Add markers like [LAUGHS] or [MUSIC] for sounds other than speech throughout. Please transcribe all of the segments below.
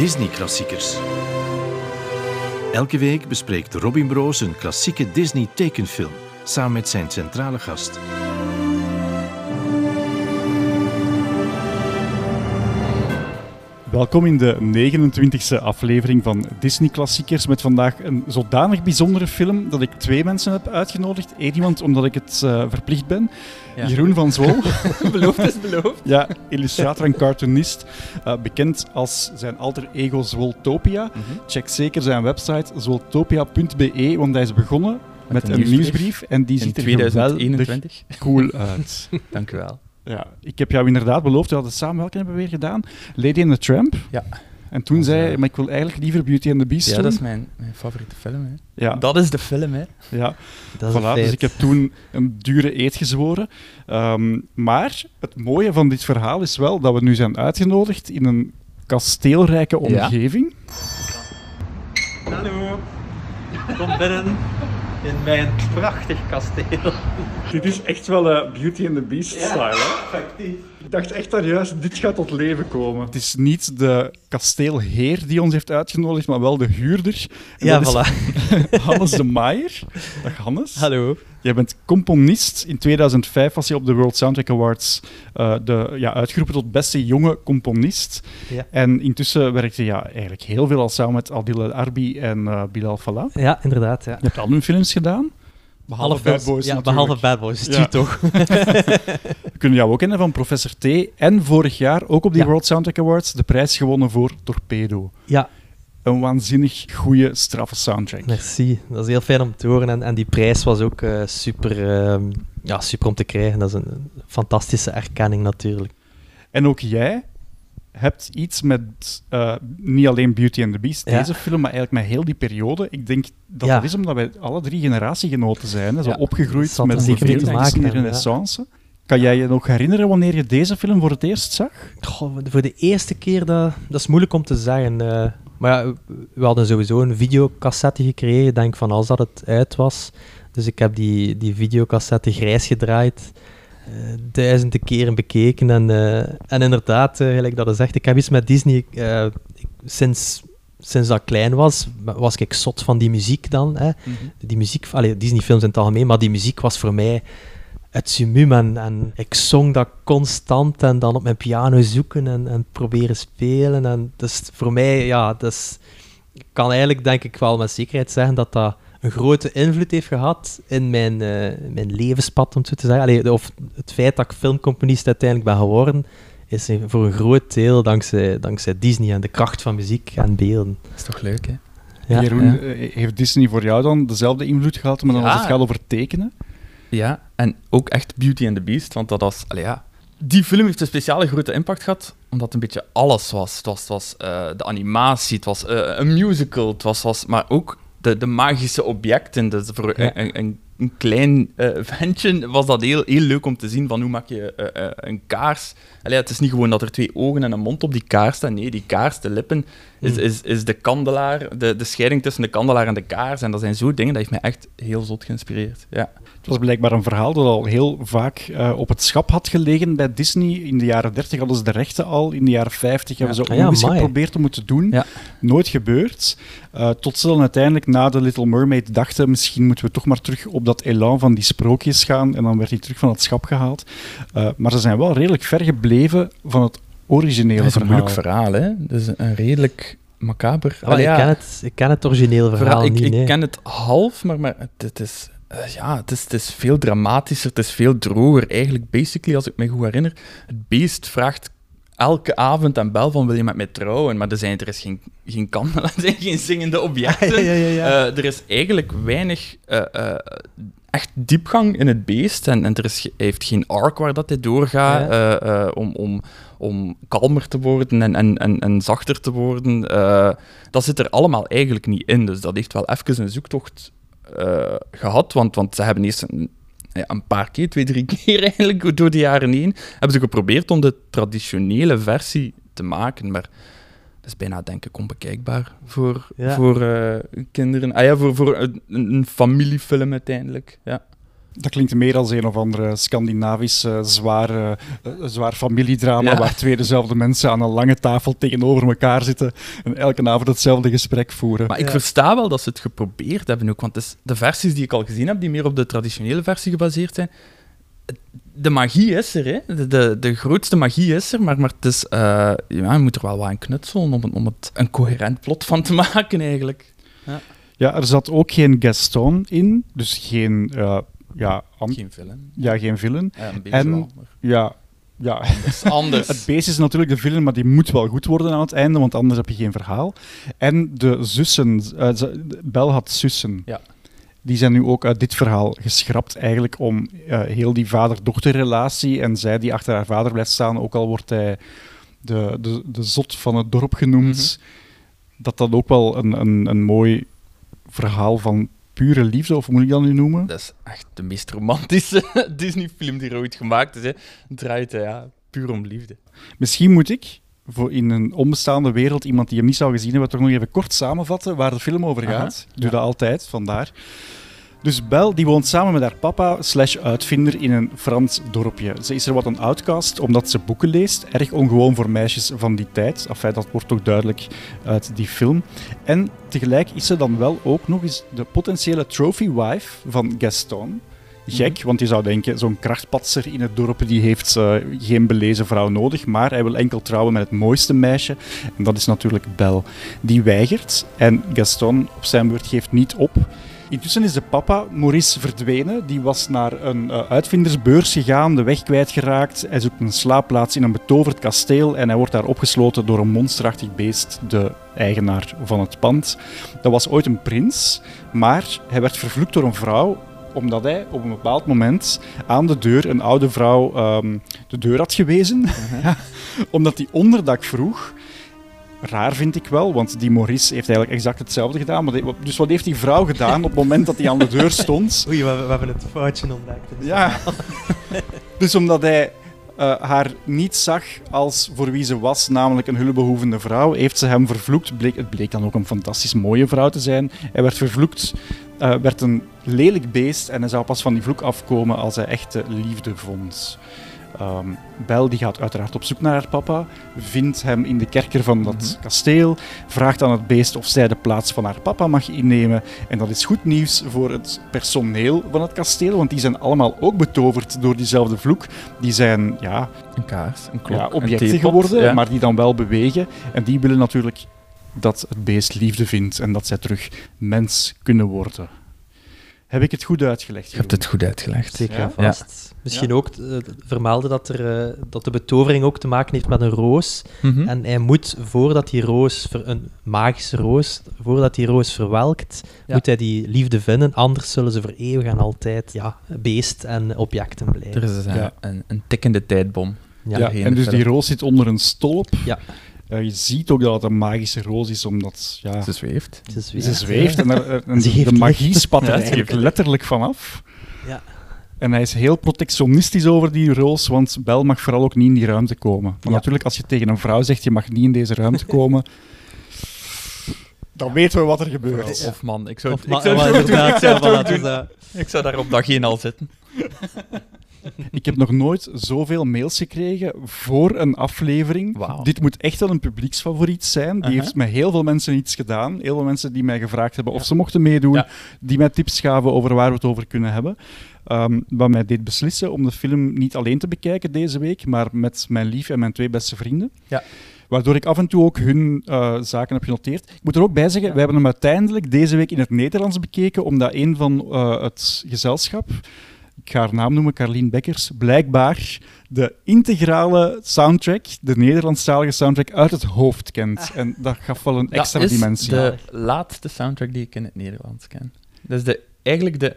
Disney-klassiekers. Elke week bespreekt Robin Broos een klassieke Disney-tekenfilm samen met zijn centrale gast. Welkom in de 29e aflevering van Disney Klassiekers met vandaag een zodanig bijzondere film dat ik twee mensen heb uitgenodigd. Eén iemand omdat ik het uh, verplicht ben, Ja. Jeroen van Zwol. [LAUGHS] beloofd is beloofd. ja, illustrator en cartoonist, uh, bekend als zijn alter ego Zwoltopia. Check zeker zijn website zwoltopia.be, want hij is begonnen met, een een nieuwsbrief. nieuwsbrief en die In ziet er 2021. geweldig cool uit. [LAUGHS] Dank u wel. Ja, ik heb jou inderdaad beloofd, we hadden samen welke hebben we weer gedaan? Lady and the Tramp. Ja. En toen zei hij, eh, maar ik wil eigenlijk liever Beauty and the Beast Ja, doen. dat is mijn, mijn favoriete film. Hè. Ja, Dat is de film, hè. ja. Dat is Voilà, dus ik heb toen een dure eet gezworen. Ehm, maar het mooie van dit verhaal is wel dat we nu zijn uitgenodigd in een kasteelrijke omgeving. Hallo, kom binnen in mijn prachtig kasteel. Dit is echt wel eh, Beauty and the Beast-style, hè? Effectief. Ik dacht echt dat juist dit gaat tot leven komen. Het is niet de kasteelheer die ons heeft uitgenodigd, maar wel de huurder. En Ja, dat is voilà. [LAUGHS] Hannes de Maier. Dag Hannes. Hallo. Jij bent componist. In 2005 was je op de World Soundtrack Awards eh, de, ja, uitgeroepen tot beste jonge componist. Ja. En intussen werkte je ja, eigenlijk heel veel al samen met Adil Arbi en eh, Bilal Fallah. Ja, inderdaad. Ja. Je hebt albumfilms gedaan. Behalve Alle Bad films- Boys ja, natuurlijk. behalve Bad Boys. Ja. Toch? [LAUGHS] [LAUGHS] We kunnen jou ook kennen van Professor T. En vorig jaar ook op die. World Soundtrack Awards de prijs gewonnen voor Torpedo. Ja, Een waanzinnig goede, straffe soundtrack. merci. Dat is heel fijn om te horen. En, en die prijs was ook eh, super, ehm, ja, super om te krijgen. Dat is een, fantastische erkenning natuurlijk. En ook jij hebt iets met eh, niet alleen Beauty and the Beast, Ja. deze film, maar eigenlijk met heel die periode. Ik denk dat Ja. dat is omdat wij alle drie generatiegenoten zijn, hè, zo Ja. opgegroeid met er de zeker te maken in de renaissance. Kan jij je nog herinneren wanneer je deze film voor het eerst zag? Goh, voor de eerste keer, dat, dat is moeilijk om te zeggen. eh. Maar ja, we hadden sowieso een videocassette gekregen, denk van als dat het uit was. Dus ik heb die, die videocassette grijs gedraaid, eh, duizenden keren bekeken. En, eh, en inderdaad, eh, gelijk dat je zegt, ik heb iets met Disney. ik- sinds, sinds dat ik klein was, was ik zot van die muziek dan. Hè. Die muziek, allee, Disney-films in het algemeen, maar die muziek was voor mij het summum. En, en ik zong dat constant en dan op mijn piano zoeken en, en proberen spelen. En dus voor mij, ja, dus, ik kan eigenlijk denk ik wel met zekerheid zeggen dat dat een grote invloed heeft gehad in mijn, eh, mijn levenspad, om het zo te zeggen. Allee, of het feit dat ik filmcomponist uiteindelijk ben geworden, is voor een groot deel dankzij, dankzij Disney en de kracht van muziek en beelden. Dat is toch leuk, hè? Ja, Jeroen, ja. eh, heeft Disney voor jou dan dezelfde invloed gehad, maar dan als Ja. het gaat over tekenen? Ja, en ook echt Beauty and the Beast, want dat was... Allee, ja. Die film heeft een speciale grote impact gehad, omdat het een beetje alles was. Het was, het was eh, de animatie, het was eh, een musical, het was, was, maar ook de, de magische objecten. Dus voor Ja. een, een, een klein eh, [LAUGHS] ventje was dat heel, heel leuk om te zien, van hoe maak je een kaars. Allee, het is niet gewoon dat er twee ogen en een mond op die kaars staan. Nee, die kaars, de lippen, is, Mm. is, is de kandelaar, de, de scheiding tussen de kandelaar en de kaars. En dat zijn zo dingen, dat heeft mij echt heel zot geïnspireerd. Ja. Het was blijkbaar een verhaal dat al heel vaak eh, op het schap had gelegen bij Disney. In de jaren 30 hadden ze de rechten al. In de jaren 50 hebben ze Ah ook eens geprobeerd om het te doen. Ja. Nooit gebeurd. Eh, tot ze dan uiteindelijk na The Little Mermaid dachten, misschien moeten we toch maar terug op dat elan van die sprookjes gaan. En dan werd hij terug van het schap gehaald. Eh, maar ze zijn wel redelijk ver gebleven van het originele Dat is een verhaal. moeilijk verhaal, hè? Dus een redelijk macaber. Ah, Allee, ik, ja, ken het, ik ken het originele verhaal, verhaal- ik, niet. ik nee. ken het half, maar, maar het, het is, ja, het, is, het is veel dramatischer, het is veel droger. Eigenlijk, basically, als ik me goed herinner, het beest vraagt elke avond aan Bel van wil je met mij trouwen? Maar er, zijn, er is geen, geen kandel, [LAUGHS] er zijn geen zingende objecten. ja, ja, ja. Eh, er is eigenlijk weinig eh, eh, echt diepgang in het beest. En, en er is, hij heeft geen arc waar dat hij doorgaat eh, eh, om, om, om kalmer te worden en, en, en, en zachter te worden. Eh, dat zit er allemaal eigenlijk niet in. Dus dat heeft wel even een zoektocht eh, gehad. Want, want ze hebben eerst een, ja, een paar keer, twee, drie [LAUGHS] keer eigenlijk door de jaren heen, hebben ze geprobeerd om de traditionele versie te maken. Maar dat is bijna, denk ik, onbekijkbaar voor, Ja. voor eh, kinderen. Ah ja, voor, voor een, een familiefilm uiteindelijk. Ja. Dat klinkt meer als een of andere Scandinavische zwaar, eh, eh, zwaar familiedrama Ja. waar twee dezelfde mensen aan een lange tafel tegenover elkaar zitten en elke avond hetzelfde gesprek voeren. Maar ik Ja. versta wel dat ze het geprobeerd hebben ook, want is de versies die ik al gezien heb, die meer op de traditionele versie gebaseerd zijn, de magie is er, hè. De, de, de grootste magie is er, maar, maar het is, eh, ja, je moet er wel wat aan knutselen om, het- om het een coherent plot van te [LAUGHS] maken, eigenlijk. Ja, er zat ook geen Gaston in, dus geen, eh, ja, Geen film. ja, geen villain. Ja, een beetje En- wel, maar Ja, ja. is anders. [LAUGHS] Het beest is natuurlijk de villain, maar die moet wel goed worden aan het einde, want anders heb je geen verhaal. En de zussen, eh, Bel had zussen. Ja. Die zijn nu ook uit dit verhaal geschrapt, eigenlijk om eh, heel die vader-dochterrelatie en zij die achter haar vader blijft staan, ook al wordt hij de, de, de zot van het dorp genoemd, dat dat ook wel een, een, een mooi verhaal van pure liefde, of moet ik dat nu noemen? Dat is echt de meest romantische [LAUGHS] Disney-film die er ooit gemaakt is. Hè. Draait eh, ja, puur om liefde. Misschien moet ik voor in een onbestaande wereld iemand die hem niet zou gezien hebben, toch nog even kort samenvatten waar de film over Aha, gaat. Ik doe dat altijd, vandaar. Dus Belle die woont samen met haar papa slash uitvinder in een Frans dorpje. Ze is er wat een outcast omdat ze boeken leest. Erg ongewoon voor meisjes van die tijd. Enfin, dat wordt toch duidelijk uit die film. En tegelijk is ze dan wel ook nog eens de potentiële trophy wife van Gaston. Gek, want je zou denken, zo'n krachtpatser in het dorp die heeft eh, geen belezen vrouw nodig, maar hij wil enkel trouwen met het mooiste meisje. En dat is natuurlijk Belle. Die weigert en Gaston op zijn beurt geeft niet op. Intussen is de papa, Maurice, verdwenen. Die was naar een eh, uitvindersbeurs gegaan, de weg kwijtgeraakt. Hij zoekt een slaapplaats in een betoverd kasteel en hij wordt daar opgesloten door een monsterachtig beest, de eigenaar van het pand. Dat was ooit een prins, maar hij werd vervloekt door een vrouw omdat hij op een bepaald moment aan de deur een oude vrouw ehm, de deur had gewezen. Ja, [LAUGHS] omdat hij onderdak vroeg. Raar vind ik wel, want die Maurice heeft eigenlijk exact hetzelfde gedaan. Maar die- dus wat heeft die vrouw gedaan op het moment dat hij aan de deur stond? [LAUGHS] Oei, we, we hebben het foutje ontdekt. Ja. [LAUGHS] Dus omdat hij eh, haar niet zag als voor wie ze was, namelijk een hulpbehoevende vrouw, heeft ze hem vervloekt. Bleek, het bleek dan ook een fantastisch mooie vrouw te zijn. Hij werd vervloekt, eh, werd een lelijk beest en hij zou pas van die vloek afkomen als hij echte liefde vond. Ehm Bel die gaat uiteraard op zoek naar haar papa, vindt hem in de kerker van dat kasteel, vraagt aan het beest of zij de plaats van haar papa mag innemen. En dat is goed nieuws voor het personeel van het kasteel, want die zijn allemaal ook betoverd door diezelfde vloek. Die zijn ja, Een kaars, een klok, ja, een objecten theepot, geworden, ja. maar die dan wel bewegen. En die willen natuurlijk dat het beest liefde vindt en dat zij terug mens kunnen worden. Heb ik het goed uitgelegd? Je hebt het goed uitgelegd. Zeker Ja? vast. Misschien ook eh, vermelden dat, er, eh, dat de betovering ook te maken heeft met een roos. Mhm. En hij moet, voordat die roos, ver- een magische roos, voordat die roos verwelkt, Ja. moet hij die liefde vinden. Anders zullen ze voor eeuwig en altijd ja, beest en objecten blijven. Er is eh, Ja. een, een tikkende tijdbom. Ja. En dus die roos zit onder een stolp. Ja. Eh, je ziet ook dat het een magische roos is, omdat ja, Ze zweeft. Ze zweeft. ze zweeft en, er, en [LAUGHS] Ze de, magie licht. spat er Ja, eigenlijk letterlijk vanaf. Ja. En hij is heel protectionistisch over die roos, want Bel mag vooral ook niet in die ruimte komen. Maar Ja. natuurlijk, als je tegen een vrouw zegt, je mag niet in deze ruimte [LAUGHS] komen, dan weten we wat er gebeurt. Of man, ik zou, Of ma- ik zou, Ik ja, Ik daar dag 1 al zitten. [LAUGHS] [LAUGHS] Ik heb nog nooit zoveel mails gekregen voor een aflevering. Wauw. Dit moet echt wel een publieksfavoriet zijn. Die heeft met heel veel mensen iets gedaan. Heel veel mensen die mij gevraagd hebben of ze mochten meedoen. Ja. Die mij tips gaven over waar we het over kunnen hebben. Ehm, wat mij deed beslissen om de film niet alleen te bekijken deze week, maar met mijn lief en mijn twee beste vrienden. Ja. Waardoor ik af en toe ook hun eh, zaken heb genoteerd. Ik moet er ook bij zeggen, wij hebben hem uiteindelijk deze week in het Nederlands bekeken, omdat een van eh, het gezelschap, ik ga haar naam noemen, Carlien Bekkers, blijkbaar de integrale soundtrack, de Nederlandstalige soundtrack, uit het hoofd kent. En dat gaf wel een extra dat is dimensie. de laatste soundtrack die ik in het Nederlands ken. Dat is de, eigenlijk de,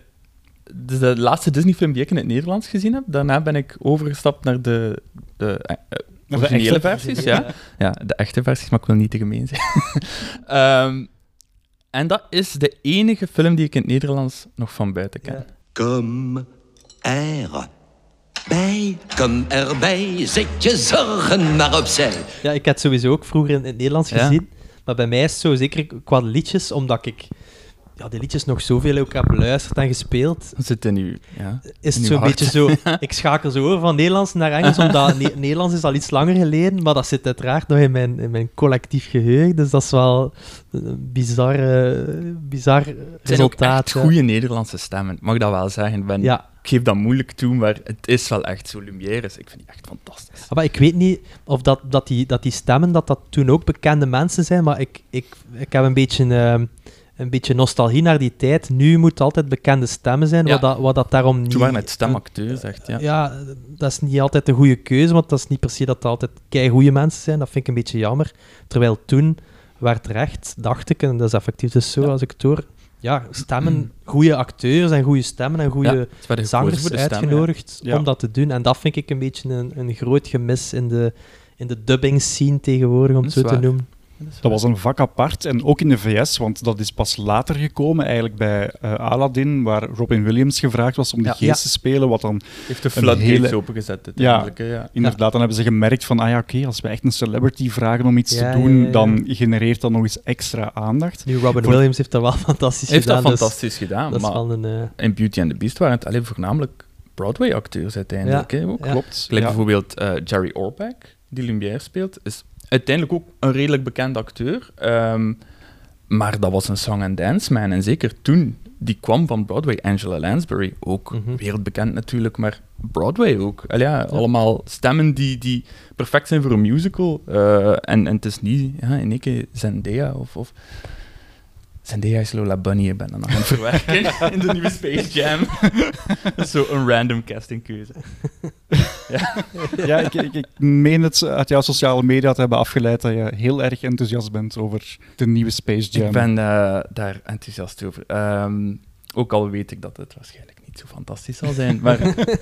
de, de laatste Disney-film die ik in het Nederlands gezien heb. Daarna ben ik overgestapt naar de, de, eh, eh, Naar de originele echte. versies. Ja. ja, de echte versies, maar ik wil niet te gemeen zijn. [LAUGHS] Ehm, en dat is de enige film die ik in het Nederlands nog van buiten ken. Ja. Kom er bij, kom erbij, zet je zorgen maar opzij. Ja, ik had sowieso ook vroeger in het Nederlands Ja. gezien. Maar bij mij is het zo, zeker qua liedjes, omdat ik ja, die liedjes nog zoveel ook heb beluisterd en gespeeld, Dat zit in uw... Ja. is In het zo'n beetje zo... [LAUGHS] Ik schakel zo over van Nederlands naar Engels, omdat Ne- [LAUGHS] Nederlands is al iets langer geleden, maar dat zit uiteraard nog in mijn, in mijn collectief geheugen, dus dat is wel een bizar, eh, bizar Het zijn ook resultaat. echt goede Nederlandse stemmen. Mag ik dat wel zeggen? Ik Ben, Ja, Ik geef dat moeilijk toe, maar het is wel echt zo Lumière. Ik vind die echt fantastisch. maar ik weet niet of dat, dat, die, dat die stemmen, dat dat toen ook bekende mensen zijn, maar ik, ik, ik heb een beetje... eh, een beetje nostalgie naar die tijd. Nu moet het altijd bekende stemmen zijn, Ja. wat, dat, wat dat daarom niet... Toen waren het stemacteurs, echt. Ja. Ja. dat is niet altijd de goede keuze, want dat is niet per se dat het altijd goede mensen zijn. Dat vind ik een beetje jammer. Terwijl toen werd recht, dacht ik, en dat is effectief dus zo als ik het hoor, ja, stemmen, goede acteurs en goede stemmen en goede zangers voor de stemmen, uitgenodigd ja. om dat te doen. En dat vind ik een beetje een, een groot gemis in de, in de dubbing scene tegenwoordig, om het zo te noemen. Dat was een vak apart en ook in de VS, want dat is pas later gekomen, eigenlijk bij eh, Aladdin, waar Robin Williams gevraagd was om die Ja. geest te spelen, wat dan heeft de Een floodgates hele- opengezet uiteindelijk. Ja. inderdaad, dan hebben ze gemerkt van, ah ja, oké, als we echt een celebrity vragen om iets Ja, te doen, ja, ja. dan genereert dat nog eens extra aandacht. Nu, Robin Voor- Williams heeft dat wel [LAUGHS] fantastisch Hij heeft dat gedaan. dus fantastisch gedaan, dat is maar wel een... eh, in Beauty and the Beast waren het alleen voornamelijk Broadway-acteurs uiteindelijk. Hè. Klopt. Ja. bijvoorbeeld eh, Jerry Orbach, die Lumière speelt, is uiteindelijk ook een redelijk bekend acteur. ehm, maar dat was een song and dance man. En zeker toen, die kwam van Broadway. Angela Lansbury, ook Mhm. wereldbekend natuurlijk, maar Broadway ook. Al ja, Allemaal stemmen die, die perfect zijn voor een musical. eh, en, en het is niet ja, in één keer Zendaya of... of Zendaya is Lola Bunny, ik ben dan nog aan het verwerken [LAUGHS] in de nieuwe Space Jam. [LAUGHS] Dat is zo een random castingkeuze. Ja, [LAUGHS] ik, ik, ik meen het uit jouw sociale media te hebben afgeleid dat je heel erg enthousiast bent over de nieuwe Space Jam. Ik ben eh, daar enthousiast over. Ehm, ook al weet ik dat het waarschijnlijk niet zo fantastisch zal zijn. Maar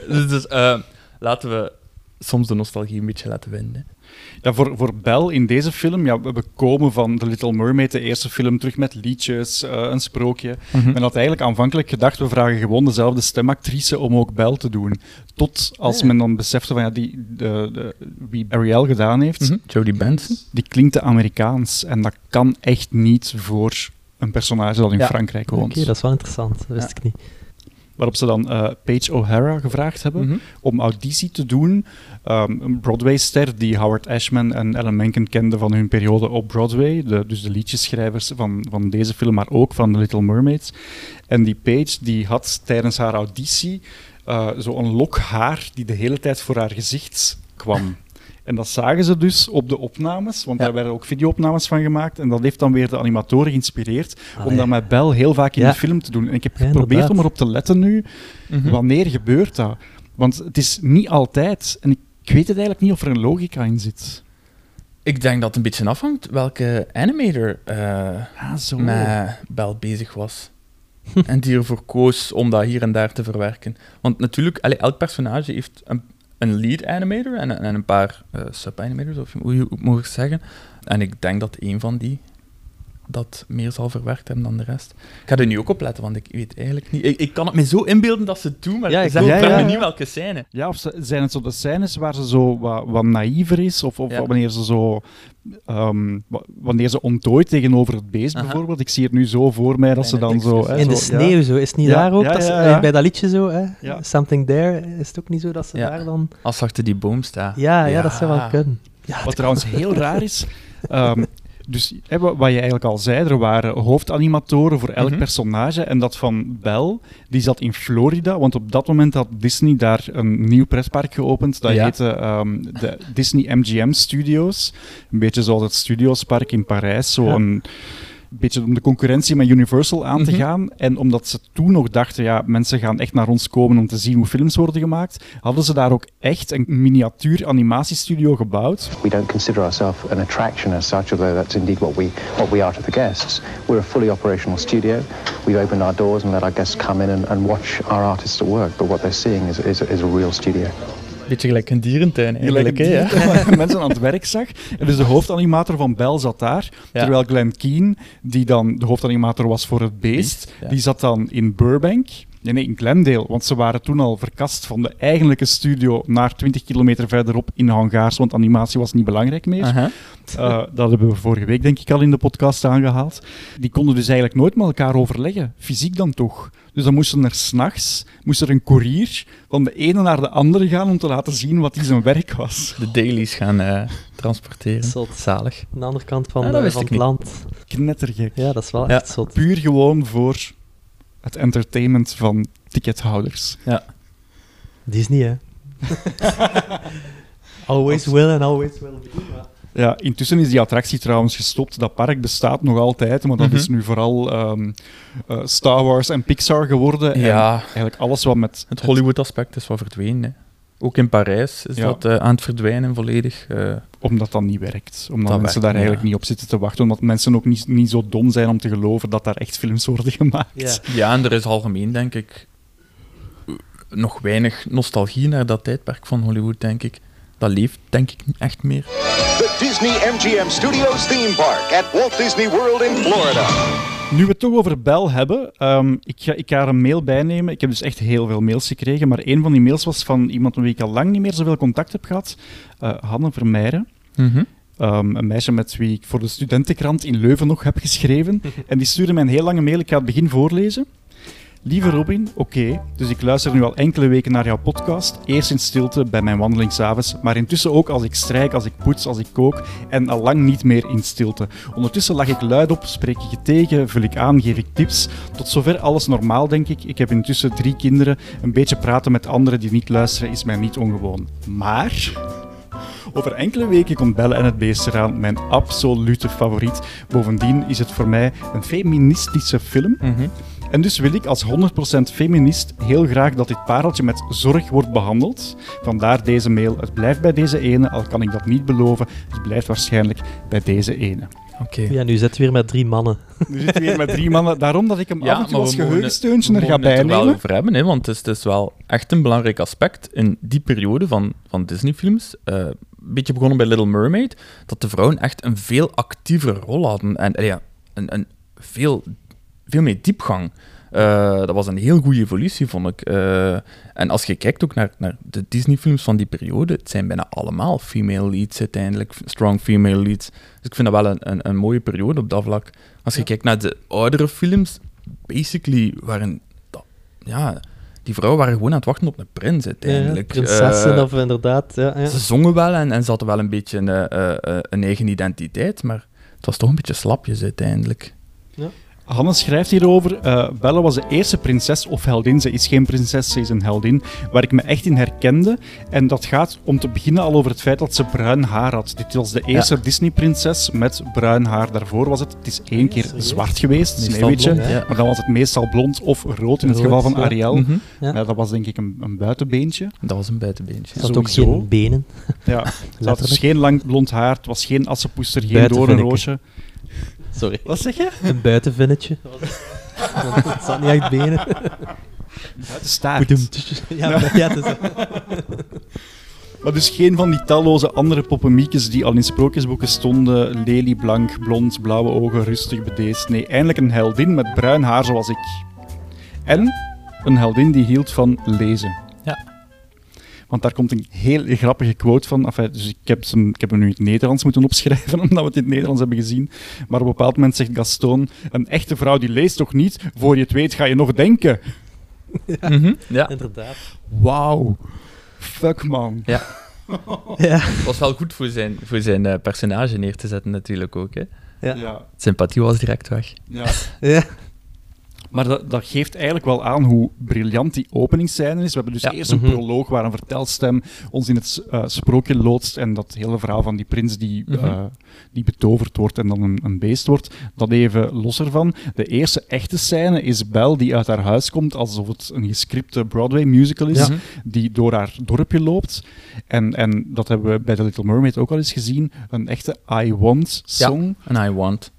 dus, dus, eh, laten we soms de nostalgie een beetje laten winnen. Ja, voor, voor Belle in deze film, ja, we komen van The Little Mermaid, de eerste film, terug met liedjes, eh, een sprookje. Men had eigenlijk aanvankelijk gedacht, we vragen gewoon dezelfde stemactrice om ook Belle te doen. Tot als Ja. men dan besefte van ja, die, de, de, wie Ariel gedaan heeft, Mhm. Jodie Benson. die klinkt te Amerikaans. En dat kan echt niet voor een personage dat in Ja. Frankrijk Oké, woont. dat is wel interessant. Dat wist Ja. ik niet. Waarop ze dan eh, Paige O'Hara gevraagd hebben Mhm. om auditie te doen. Um, een Broadway-ster die Howard Ashman en Ellen Menken kenden van hun periode op Broadway. De, dus de liedjeschrijvers van, van deze film, maar ook van The Little Mermaids. En die Paige die had tijdens haar auditie uh, zo'n lok haar die de hele tijd voor haar gezicht kwam. [LAUGHS] En dat zagen ze dus op de opnames, want Ja. daar werden ook videoopnames van gemaakt. En dat heeft dan weer de animatoren geïnspireerd om Allee. dat met Belle heel vaak in Ja. de film te doen. En ik heb Ja, geprobeerd om erop te letten nu, Mhm. wanneer gebeurt dat? Want het is niet altijd. En ik weet het eigenlijk niet of er een logica in zit. Ik denk dat het een beetje afhangt welke animator eh, Ah, zo. met Bel bezig was. [LAUGHS] en die ervoor koos om dat hier en daar te verwerken. Want natuurlijk, allee, elk personage heeft een, een lead animator en, en een paar eh, sub-animators, of hoe hoe mag ik zeggen. En ik denk dat een van die dat meer zal verwerkt hebben dan de rest. Ik ga er nu ook op letten, want ik weet eigenlijk niet... Ik, ik kan het me zo inbeelden dat ze het doen, maar Ja, ik zeg Ja, ja, me ja. niet welke scène. Ja, of ze- zijn het zo de scènes waar ze zo wat, wat naïver is? Of, of Ja. wanneer ze zo... ehm, wa- wanneer ze ontdooit tegenover het beest, Aha. bijvoorbeeld. Ik zie het nu zo voor mij dat ze dan zo... hè, In de zo- sneeuw zo, is het niet Ja, daar ook? ja, dat ze- Bij dat liedje zo, hè? Ja. Something There, is het ook niet zo dat ze Ja. daar dan... Als ze achter die boom staan. Ja, ja, dat zou wel kunnen. Ja, Wat trouwens heel raar is. ehm, [LAUGHS] dus hè, wa- wat je eigenlijk al zei, er waren hoofdanimatoren voor elk Mhm. personage. En dat van Belle, die zat in Florida. Want op dat moment had Disney daar een nieuw pretpark geopend. Dat Ja. heette ehm, de Disney MGM Studios. Een beetje zoals het Studiospark in Parijs. Zo Ja. Een beetje om de concurrentie met Universal aan te Mhm. gaan. En omdat ze toen nog dachten, ja, mensen gaan echt naar ons komen om te zien hoe films worden gemaakt, hadden ze daar ook echt een miniatuur animatiestudio gebouwd. We don't consider ourselves an attraction as such, although that's indeed what we what we are to the guests. We're a fully operational studio. We've opened our doors and let our guests come in and, and watch our artists at work. But what they're seeing is, is, is a real studio. Beetje gelijk een dierentuin eigenlijk? Gelijk Ja. mensen aan het werk zag. En dus de hoofdanimator van Bell zat daar. Ja. Terwijl Glenn Keane, die dan de hoofdanimator was voor het beest, Beest, ja. die zat dan in Burbank. Nee, nee, in Glendale. Want ze waren toen al verkast van de eigenlijke studio naar 20 kilometer verderop in hangaars, want animatie was niet belangrijk meer. Eh, dat hebben we vorige week denk ik al in de podcast aangehaald. Die konden dus eigenlijk nooit met elkaar overleggen. Fysiek dan toch. Dus dan moesten er s'nachts moest er een koerier van de ene naar de andere gaan om te laten zien wat die zijn werk was. De dailies gaan eh, transporteren. Zot. Zalig. Aan de andere kant van, ik het niet. land. Knettergek. Ja, dat is wel Ja. echt zot. Puur gewoon voor het entertainment van tickethouders. Disney, hè. [LAUGHS] always will and always will be. Ja, intussen is die attractie trouwens gestopt. Dat park bestaat nog altijd, maar dat Mhm. is nu vooral ehm, eh, Star Wars en Pixar geworden. En Ja, eigenlijk alles wat met het Hollywood-aspect is wat verdwenen. Hè. Ook in Parijs is Ja. dat eh, aan het verdwijnen volledig. eh. Omdat dat niet werkt. Omdat Dat mensen werkt daar eigenlijk niet op zitten te wachten. Omdat mensen ook niet, niet zo dom zijn om te geloven dat daar echt films worden [LAUGHS] gemaakt. Ja. ja, en er is algemeen, denk ik, nog weinig nostalgie naar dat tijdperk van Hollywood, denk ik. Dat leeft, denk ik, niet echt meer. Disney MGM Studios theme park at Walt Disney World in Florida. Nu we het toch over Bel hebben, ehm, ik, ga, ik ga er een mail bij nemen. Ik heb dus echt heel veel mails gekregen, maar een van die mails was van iemand met wie ik al lang niet meer zoveel contact heb gehad. eh, Hanne Vermeijren. Mhm. Ehm, een meisje met wie ik voor de studentenkrant in Leuven nog heb geschreven. [LAUGHS] En die stuurde mij een heel lange mail. Ik ga het begin voorlezen. Lieve Robin, oké, dus ik luister nu al enkele weken naar jouw podcast. Eerst in stilte bij mijn wandeling s'avonds, maar intussen ook als ik strijk, als ik poets, als ik kook en al lang niet meer in stilte. Ondertussen lag ik luid op, spreek ik je tegen, vul ik aan, geef ik tips. Tot zover alles normaal, denk ik. Ik heb intussen drie kinderen. Een beetje praten met anderen die niet luisteren is mij niet ongewoon. Maar... Over enkele weken komt Belle en het Beest eraan, mijn absolute favoriet. Bovendien is het voor mij een feministische film. Mhm. En dus wil ik als 100% feminist heel graag dat dit pareltje met zorg wordt behandeld. Vandaar deze mail. Het blijft bij deze ene, al kan ik dat niet beloven. Het blijft waarschijnlijk bij deze ene. Oké. Ja, nu zitten we weer met drie mannen. Nu zitten we weer met drie mannen. Daarom dat ik hem af en toe als we geheugensteuntje er we ga mogen het er wel bijnemen. over hebben, hè, want het is, het is wel echt een belangrijk aspect in die periode van, van Disney-films. eh, een beetje begonnen bij Little Mermaid, dat de vrouwen echt een veel actievere rol hadden en ja, een, een veel, veel meer diepgang. Eh, dat was een heel goede evolutie, vond ik. Eh, en als je kijkt ook naar, naar de Disney-films van die periode, het zijn bijna allemaal female leads uiteindelijk, strong female leads. Dus ik vind dat wel een, een, een mooie periode op dat vlak. Als je kijkt naar de oudere films, basically waren dat, ja, die vrouwen waren gewoon aan het wachten op een prins uiteindelijk. Ja, prinsessen Eh, of inderdaad. Ja, ja. Ze zongen wel en, en ze hadden wel een beetje een, een eigen identiteit, maar het was toch een beetje slapjes uiteindelijk. Hanne schrijft hierover. eh Belle was de eerste prinses of heldin. Ze is geen prinses, ze is een heldin. Waar ik me echt in herkende. En dat gaat om te beginnen al over het feit dat ze bruin haar had. Dit was de eerste Disney-prinses met bruin haar. Daarvoor was het, het is één keer serieus? zwart geweest, Sneeuwwitje. ja. Maar dan was het meestal blond of rood in het Rood, geval van ja. Ariel. Mhm. Ja. Ja, dat was denk ik een, een buitenbeentje. Dat was een buitenbeentje. Ze had ook geen benen. Ja, ze had dus geen lang blond haar, het was geen assenpoester, geen doornroosje. Sorry. Wat zeg je? Een buitenvinnetje. Want [LAUGHS] het zat niet echt benen. Buitenstaart. Ja, maar ja, het is [LAUGHS] Maar dus geen van die talloze andere poppenmiekes die al in sprookjesboeken stonden. Lelieblank, blond, blauwe ogen, rustig bedeesd. Nee, eindelijk een heldin met bruin haar zoals ik. En een heldin die hield van lezen. Ja. Want daar komt een heel grappige quote van. Enfin, dus ik, heb hem, ik heb hem nu in het Nederlands moeten opschrijven, [LAUGHS] omdat we het in het Nederlands hebben gezien. Maar op een bepaald moment zegt Gaston: Een echte vrouw die leest toch niet? Voor je het weet ga je nog denken. Mhm. Ja, [LAUGHS] inderdaad. Wauw. Fuck man. [LAUGHS] Ja. het was wel goed voor zijn, voor zijn eh, personage neer te zetten natuurlijk ook. Hè. Ja. Ja. Sympathie was direct weg. ja. Ja. Maar dat, dat geeft eigenlijk wel aan hoe briljant die openingsscène is. We hebben dus Ja. eerst een Mhm. proloog waar een vertelstem ons in het eh, sprookje loodst en dat hele verhaal van die prins die, eh, die betoverd wordt en dan een, een beest wordt. Dat even los ervan. De eerste echte scène is Belle die uit haar huis komt alsof het een gescripte Broadway musical is, die door haar dorpje loopt. En, en dat hebben we bij The Little Mermaid ook al eens gezien. Een echte I Want song. En I Want.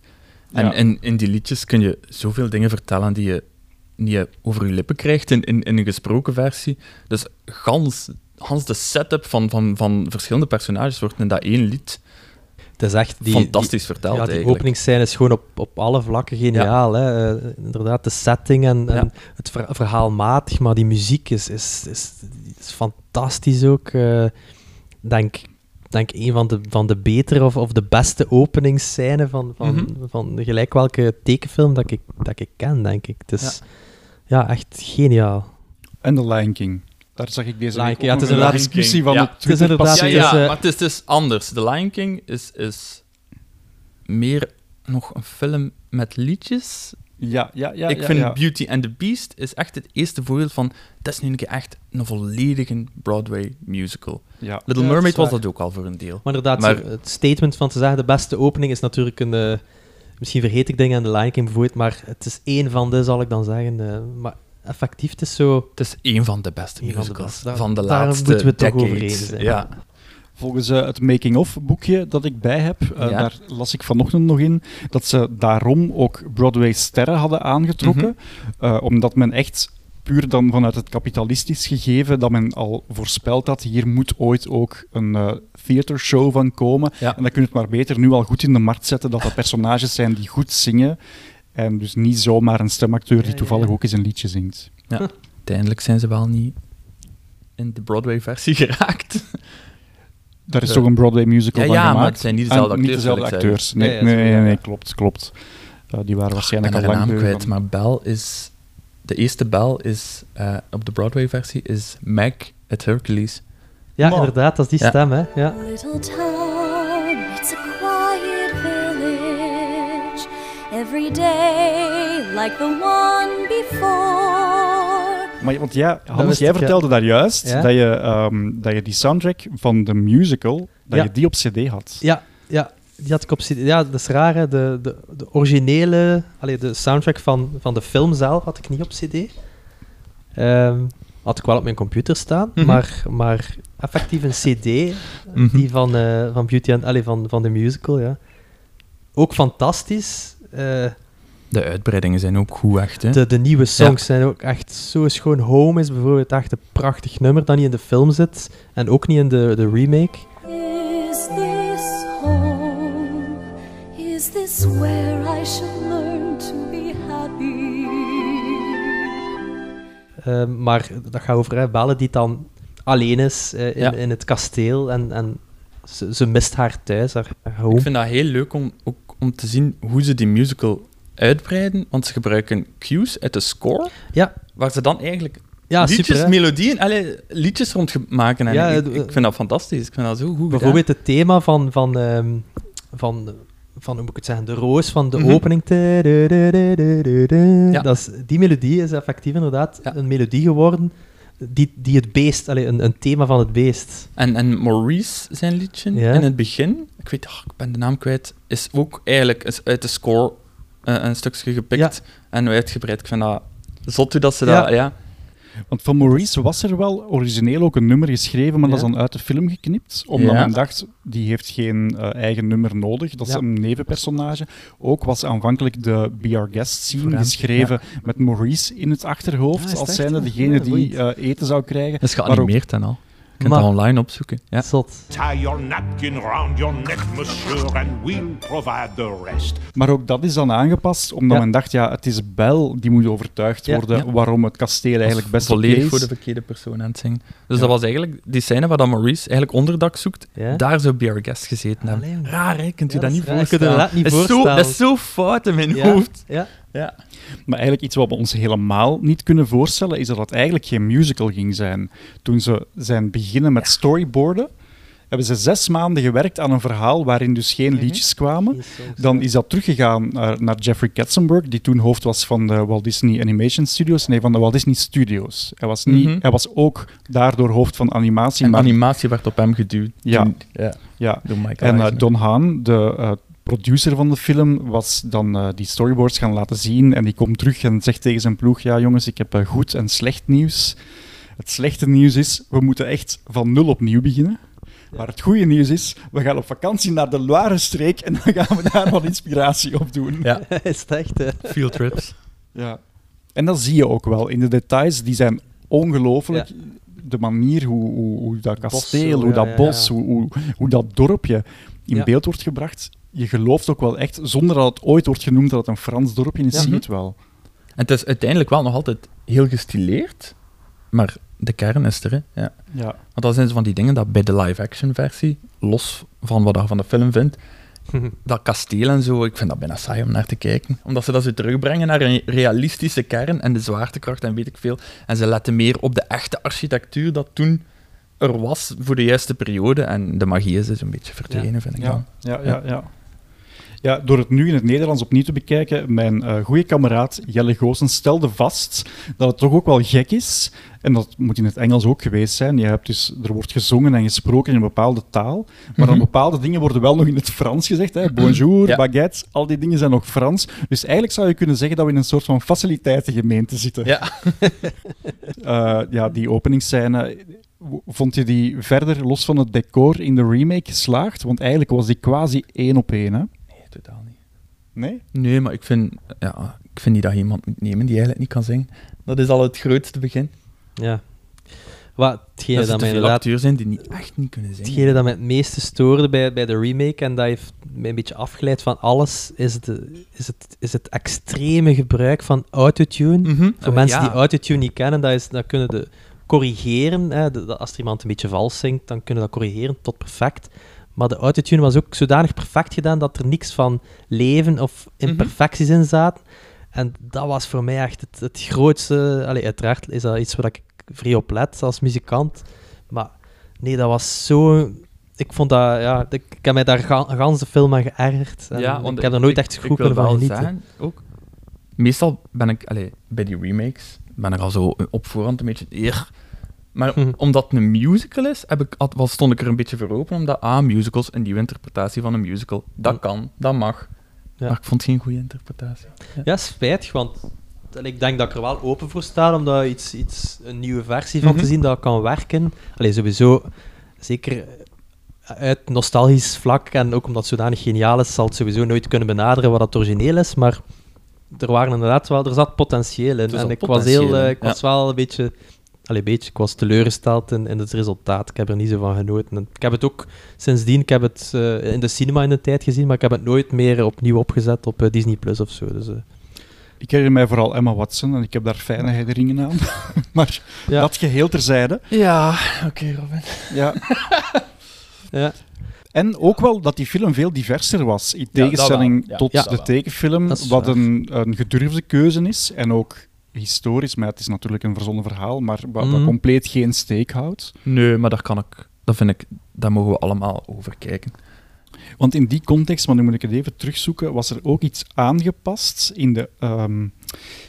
En Ja. in, in die liedjes kun je zoveel dingen vertellen die je niet over je lippen krijgt in, in, in een gesproken versie. Dus gans, gans de setup van, van, van verschillende personages wordt in dat één lied. Het is echt die, fantastisch die, verteld ja, die openingsscène is gewoon op, op alle vlakken geniaal. Hè? Eh, inderdaad, de setting en, het ver- verhaalmatig, maar die muziek is, is, is, is fantastisch ook. eh denk, denk een van de, van de betere of, of de beste openingsscène van, van, Mhm. van gelijk welke tekenfilm dat ik, dat ik ken, denk ik. Het is ja. echt geniaal. En The Lion King. Daar zag ik deze Lion King, ja, het is een discussie van Ja. Het is inderdaad- Ja, het is, eh, maar het is dus anders. The Lion King is, is meer nog een film met liedjes. Ja, ja, ja. ik ja, vind ja. Beauty and the Beast is echt het eerste voorbeeld van... Dat is nu een keer echt een volledige Broadway musical. Ja. Little Mermaid was dat ook al voor een deel. Maar inderdaad, Maar- zo, het statement van te zeggen de beste opening is natuurlijk een... eh, misschien vergeet ik dingen aan de Lion King bijvoorbeeld, maar het is één van de, zal ik dan zeggen. eh, maar effectief, het is zo... Het is één van de beste Eén van de musicals beste. Daar- van de daar laatste moeten we het toch over eens zijn. Ja. Volgens eh, het making-of boekje dat ik bij heb, Ja. daar las ik vanochtend nog in, dat ze daarom ook Broadway-sterren hadden aangetrokken. Mhm. eh, omdat men echt puur dan vanuit het kapitalistisch gegeven, dat men al voorspeld had, hier moet ooit ook een eh theatershow van komen. Ja. En dan kun je het maar beter nu al goed in de markt zetten, dat dat personages zijn die goed zingen. En dus niet zomaar een stemacteur die Ja, ja, toevallig ja. ook eens een liedje zingt. Uiteindelijk zijn ze wel niet in de Broadway-versie [LAUGHS] geraakt. Daar is Ja. toch een Broadway musical Ja, van ja, gemaakt? maar het zijn niet dezelfde Ah, niet acteurs, dezelfde acteurs. Nee, Ja, ja, nee, nee, ja. nee, klopt, klopt. Uh, die waren Ik ben waarschijnlijk al lang naam kwijt, van- maar Belle is... De eerste Belle is, eh, op de Broadway-versie, is Meg at Hercules. Ja, inderdaad, dat is die Ja. stem, hè. Ja. Little town, it's a quiet village. Every day, like the one before. Maar, want ja, Hannes, jij vertelde daar juist Ja. dat, je, ehm, dat je die soundtrack van de musical, dat Ja. je die op cd had. Ja, ja, die had ik op CD. Ja, dat is raar, hè. De, de, de originele... Allee, de soundtrack van, van de film zelf had ik niet op CD. Ehm, had ik wel op mijn computer staan, Mhm. maar, maar effectief een CD, Mhm. die van, eh, van Beauty and... Allee, van, van de musical, ja. Ook fantastisch. Eh, De uitbreidingen zijn ook goed, echt. Hè? de, de nieuwe songs zijn ook echt zo schoon. Home is bijvoorbeeld echt een prachtig nummer dat niet in de film zit en ook niet in de, de remake. Is? Is this where I shall learn to be happy? Eh, maar dat gaat over hè, Belle die dan alleen is eh, in, Ja. in het kasteel en, en ze, ze mist haar thuis, haar, haar home. Ik vind dat heel leuk om, ook om te zien hoe ze die musical uitbreiden, want ze gebruiken cues uit de score, Ja, waar ze dan eigenlijk ja liedjes, super. melodieën, allee, liedjes rond maken. En Ja, ik, ik vind dat fantastisch. Ik vind dat zo goed gedaan. Bijvoorbeeld het thema van, van, ehm, van, van, hoe moet ik het zeggen, de roos van de Mhm. opening. Ja. Dat is, die melodie is effectief inderdaad Ja. een melodie geworden die, die het beest, allee, een, een thema van het beest. En, en Maurice, zijn liedje, Ja. in het begin, ik weet, ik ben de naam kwijt, is ook eigenlijk is uit de score eh, een stukje gepikt en uitgebreid. Ik vind dat zot hoe dat ze dat... Ja. Want van Maurice was er wel origineel ook een nummer geschreven, maar dat is dan uit de film geknipt. Omdat Ja. men dacht, die heeft geen eh, eigen nummer nodig. Dat is Ja. een nevenpersonage. Ook was aanvankelijk de Be Our Guest scene geschreven met Maurice in het Ah, achterhoofd, het als zijnde degene Ja, die eh, eten zou krijgen. Dat is geanimeerd en al. Je kunt Maar- dat online opzoeken. Ja. Zot. Tie your napkin round your neck, monsieur, and we'll provide the rest. Maar ook dat is dan aangepast, omdat Ja. men dacht, ja, het is Bel die moet overtuigd worden Ja. waarom het kasteel eigenlijk best oké volledig is. voor de verkeerde persoon aan het zingen. Dus Ja. dat was eigenlijk die scène waar dan Maurice eigenlijk onderdak zoekt. Ja. Daar zou Be Our Guest gezeten hebben. Allee, Raar, hè? Kunt u dat dat niet voorstellen? inderdaad niet dat, is zo, dat is zo fout in mijn Ja, hoofd. ja. Ja. Maar eigenlijk iets wat we ons helemaal niet kunnen voorstellen, is dat het eigenlijk geen musical ging zijn. Toen ze zijn beginnen met storyboarden, hebben ze zes maanden gewerkt aan een verhaal waarin dus geen Mhm. liedjes kwamen. Dan is dat teruggegaan naar, naar Jeffrey Katzenberg, die toen hoofd was van de Walt Disney Animation Studios. Nee, van de Walt Disney Studios. Hij was, niet, Mhm. hij was ook daardoor hoofd van animatie. En maar, animatie werd op hem geduwd. Ja. Toen- ja. ja. Door Michael En eh. Don Haan, de eh, producer van de film, was dan eh, die storyboards gaan laten zien. En die komt terug en zegt tegen zijn ploeg: Ja, jongens, ik heb goed en slecht nieuws. Het slechte nieuws is, we moeten echt van nul opnieuw beginnen. Maar het goede nieuws is, we gaan op vakantie naar de Loire-streek en dan gaan we daar wat inspiratie op doen. Ja. [LAUGHS] is het echt, hè? Field trips. Ja. En dat zie je ook wel in de details, die zijn ongelooflijk. de manier hoe, hoe, hoe dat kasteel, hoe ja, dat ja, bos, ja. Hoe, hoe, hoe dat dorpje in Ja. beeld wordt gebracht, je gelooft ook wel echt, zonder dat het ooit wordt genoemd dat het een Frans dorpje is, Ja. zie je het wel. En het is uiteindelijk wel nog altijd heel gestileerd, maar de kern is er. Hè? Ja. Ja. Want dat zijn zo van die dingen dat bij de live-action versie, los van wat je van de film vindt, [LAUGHS] dat kasteel en zo, ik vind dat bijna saai om naar te kijken. Omdat ze dat zo terugbrengen naar een realistische kern en de zwaartekracht en weet ik veel. En ze letten meer op de echte architectuur dat toen er was voor de juiste periode. En de magie is dus een beetje verdwenen, vind ik dan. Ja, ja, ja, ja. Ja, door het nu in het Nederlands opnieuw te bekijken, mijn eh goede kameraad Jelle Goossens stelde vast dat het toch ook wel gek is, en dat moet in het Engels ook geweest zijn, je hebt dus, er wordt gezongen en gesproken in een bepaalde taal, maar dan Mhm. bepaalde dingen worden wel nog in het Frans gezegd. Hè. Bonjour, Ja. baguette, al die dingen zijn nog Frans. Dus eigenlijk zou je kunnen zeggen dat we in een soort van faciliteitengemeente zitten. Ja. [LAUGHS] Eh, ja, die openingsscène, vond je die verder, los van het decor, in de remake geslaagd? Want eigenlijk was die quasi één op één, hè? Totaal niet. Nee? Nee, maar ik vind, ja, ik vind niet dat je iemand moet nemen die eigenlijk niet kan zingen. Dat is al het grootste begin. Ja. Wat, hetgene dat dat, er mij inderdaad zijn die niet, echt niet kunnen zingen. Hetgene dat mij het meeste stoorde bij, bij de remake, en dat heeft mij een beetje afgeleid van alles, is het, is het, is het extreme gebruik van autotune. Mhm. Voor Eh, mensen ja. die autotune niet kennen, dat, is, dat kunnen de corrigeren. Hè, de- de- als er iemand een beetje vals zingt, dan kunnen we dat corrigeren tot perfect. Maar de autotune was ook zodanig perfect gedaan dat er niks van leven of imperfecties in zaten. En dat was voor mij echt het, het grootste... Allee, uiteraard is dat iets waar ik vrij op let als muzikant. Maar nee, dat was zo... Ik vond dat... Ja, ik, ik heb mij daar ga, gans de film aan geërgerd. En Ja, want ik heb er nooit ik- echt goed van genieten. zeggen, ook, meestal ben ik allee, bij die remakes ben ik al zo op voorhand een beetje eer. Maar Hm. omdat het een musical is, heb ik, had- stond ik er een beetje voor open. Omdat, ah, musicals, een nieuwe interpretatie van een musical. Dat kan, dat mag. Ja. Maar ik vond het geen goede interpretatie. Ja, spijtig, want ik denk dat ik er wel open voor sta om daar iets, iets, een nieuwe versie van Mhm. te zien dat kan werken. Allee, sowieso, zeker uit nostalgisch vlak en ook omdat het zodanig geniaal is, zal het sowieso nooit kunnen benaderen wat het origineel is, maar er waren inderdaad wel, er zat potentieel in. En ik was, heel, eh, ik was wel een beetje, allee, beetje, ik was teleurgesteld in, in het resultaat. Ik heb er niet zo van genoten. En ik heb het ook sindsdien, ik heb het eh, in de cinema in de tijd gezien, maar ik heb het nooit meer opnieuw opgezet op eh, Disney Plus of zo. Dus, eh, Ik herinner mij vooral Emma Watson en ik heb daar fijne herinneringen aan. [LAUGHS] maar Ja. dat geheel terzijde. Ja, oké, Robin. Ja. [LAUGHS] ja. En ook wel dat die film veel diverser was, in tegenstelling Ja, tot ja, de tekenfilm, wat een, een gedurfde keuze is en ook historisch, maar het is natuurlijk een verzonnen verhaal, maar wat, Mhm. compleet geen steek houdt. Nee, maar daar kan ik, dat vind ik, daar mogen we allemaal over kijken. Want in die context, maar nu moet ik het even terugzoeken, was er ook iets aangepast in de, ehm,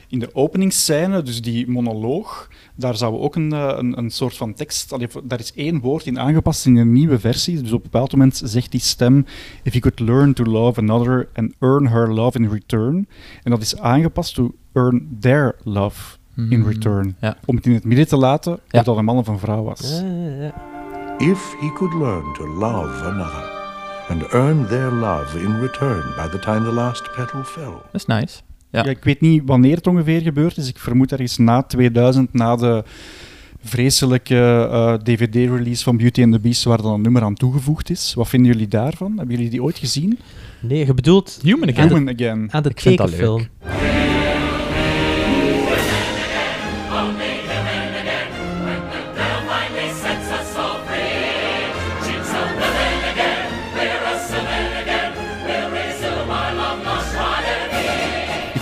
in de openingsscène, dus die monoloog. Daar zou ook een, eh, een, een soort van tekst, allee, daar is één woord in aangepast in een nieuwe versie. Dus op een bepaald moment zegt die stem: If you could learn to love another and earn her love in return. En dat is aangepast to earn their love in Hmm, return. ja. Om het in het midden te laten of Ja. dat een man of een vrouw was. If he could learn to love another and earn their love in return by the time the last petal fell. Dat is nice. Ja. Ja, ik weet niet wanneer het ongeveer gebeurd is. Ik vermoed ergens na 2000, na de vreselijke eh, DVD-release van Beauty and the Beast, waar dan een nummer aan toegevoegd is. Wat vinden jullie daarvan? Hebben jullie die ooit gezien? Nee, je bedoelt Human de, Human Again. aan de Ik vind dat tekenfilm.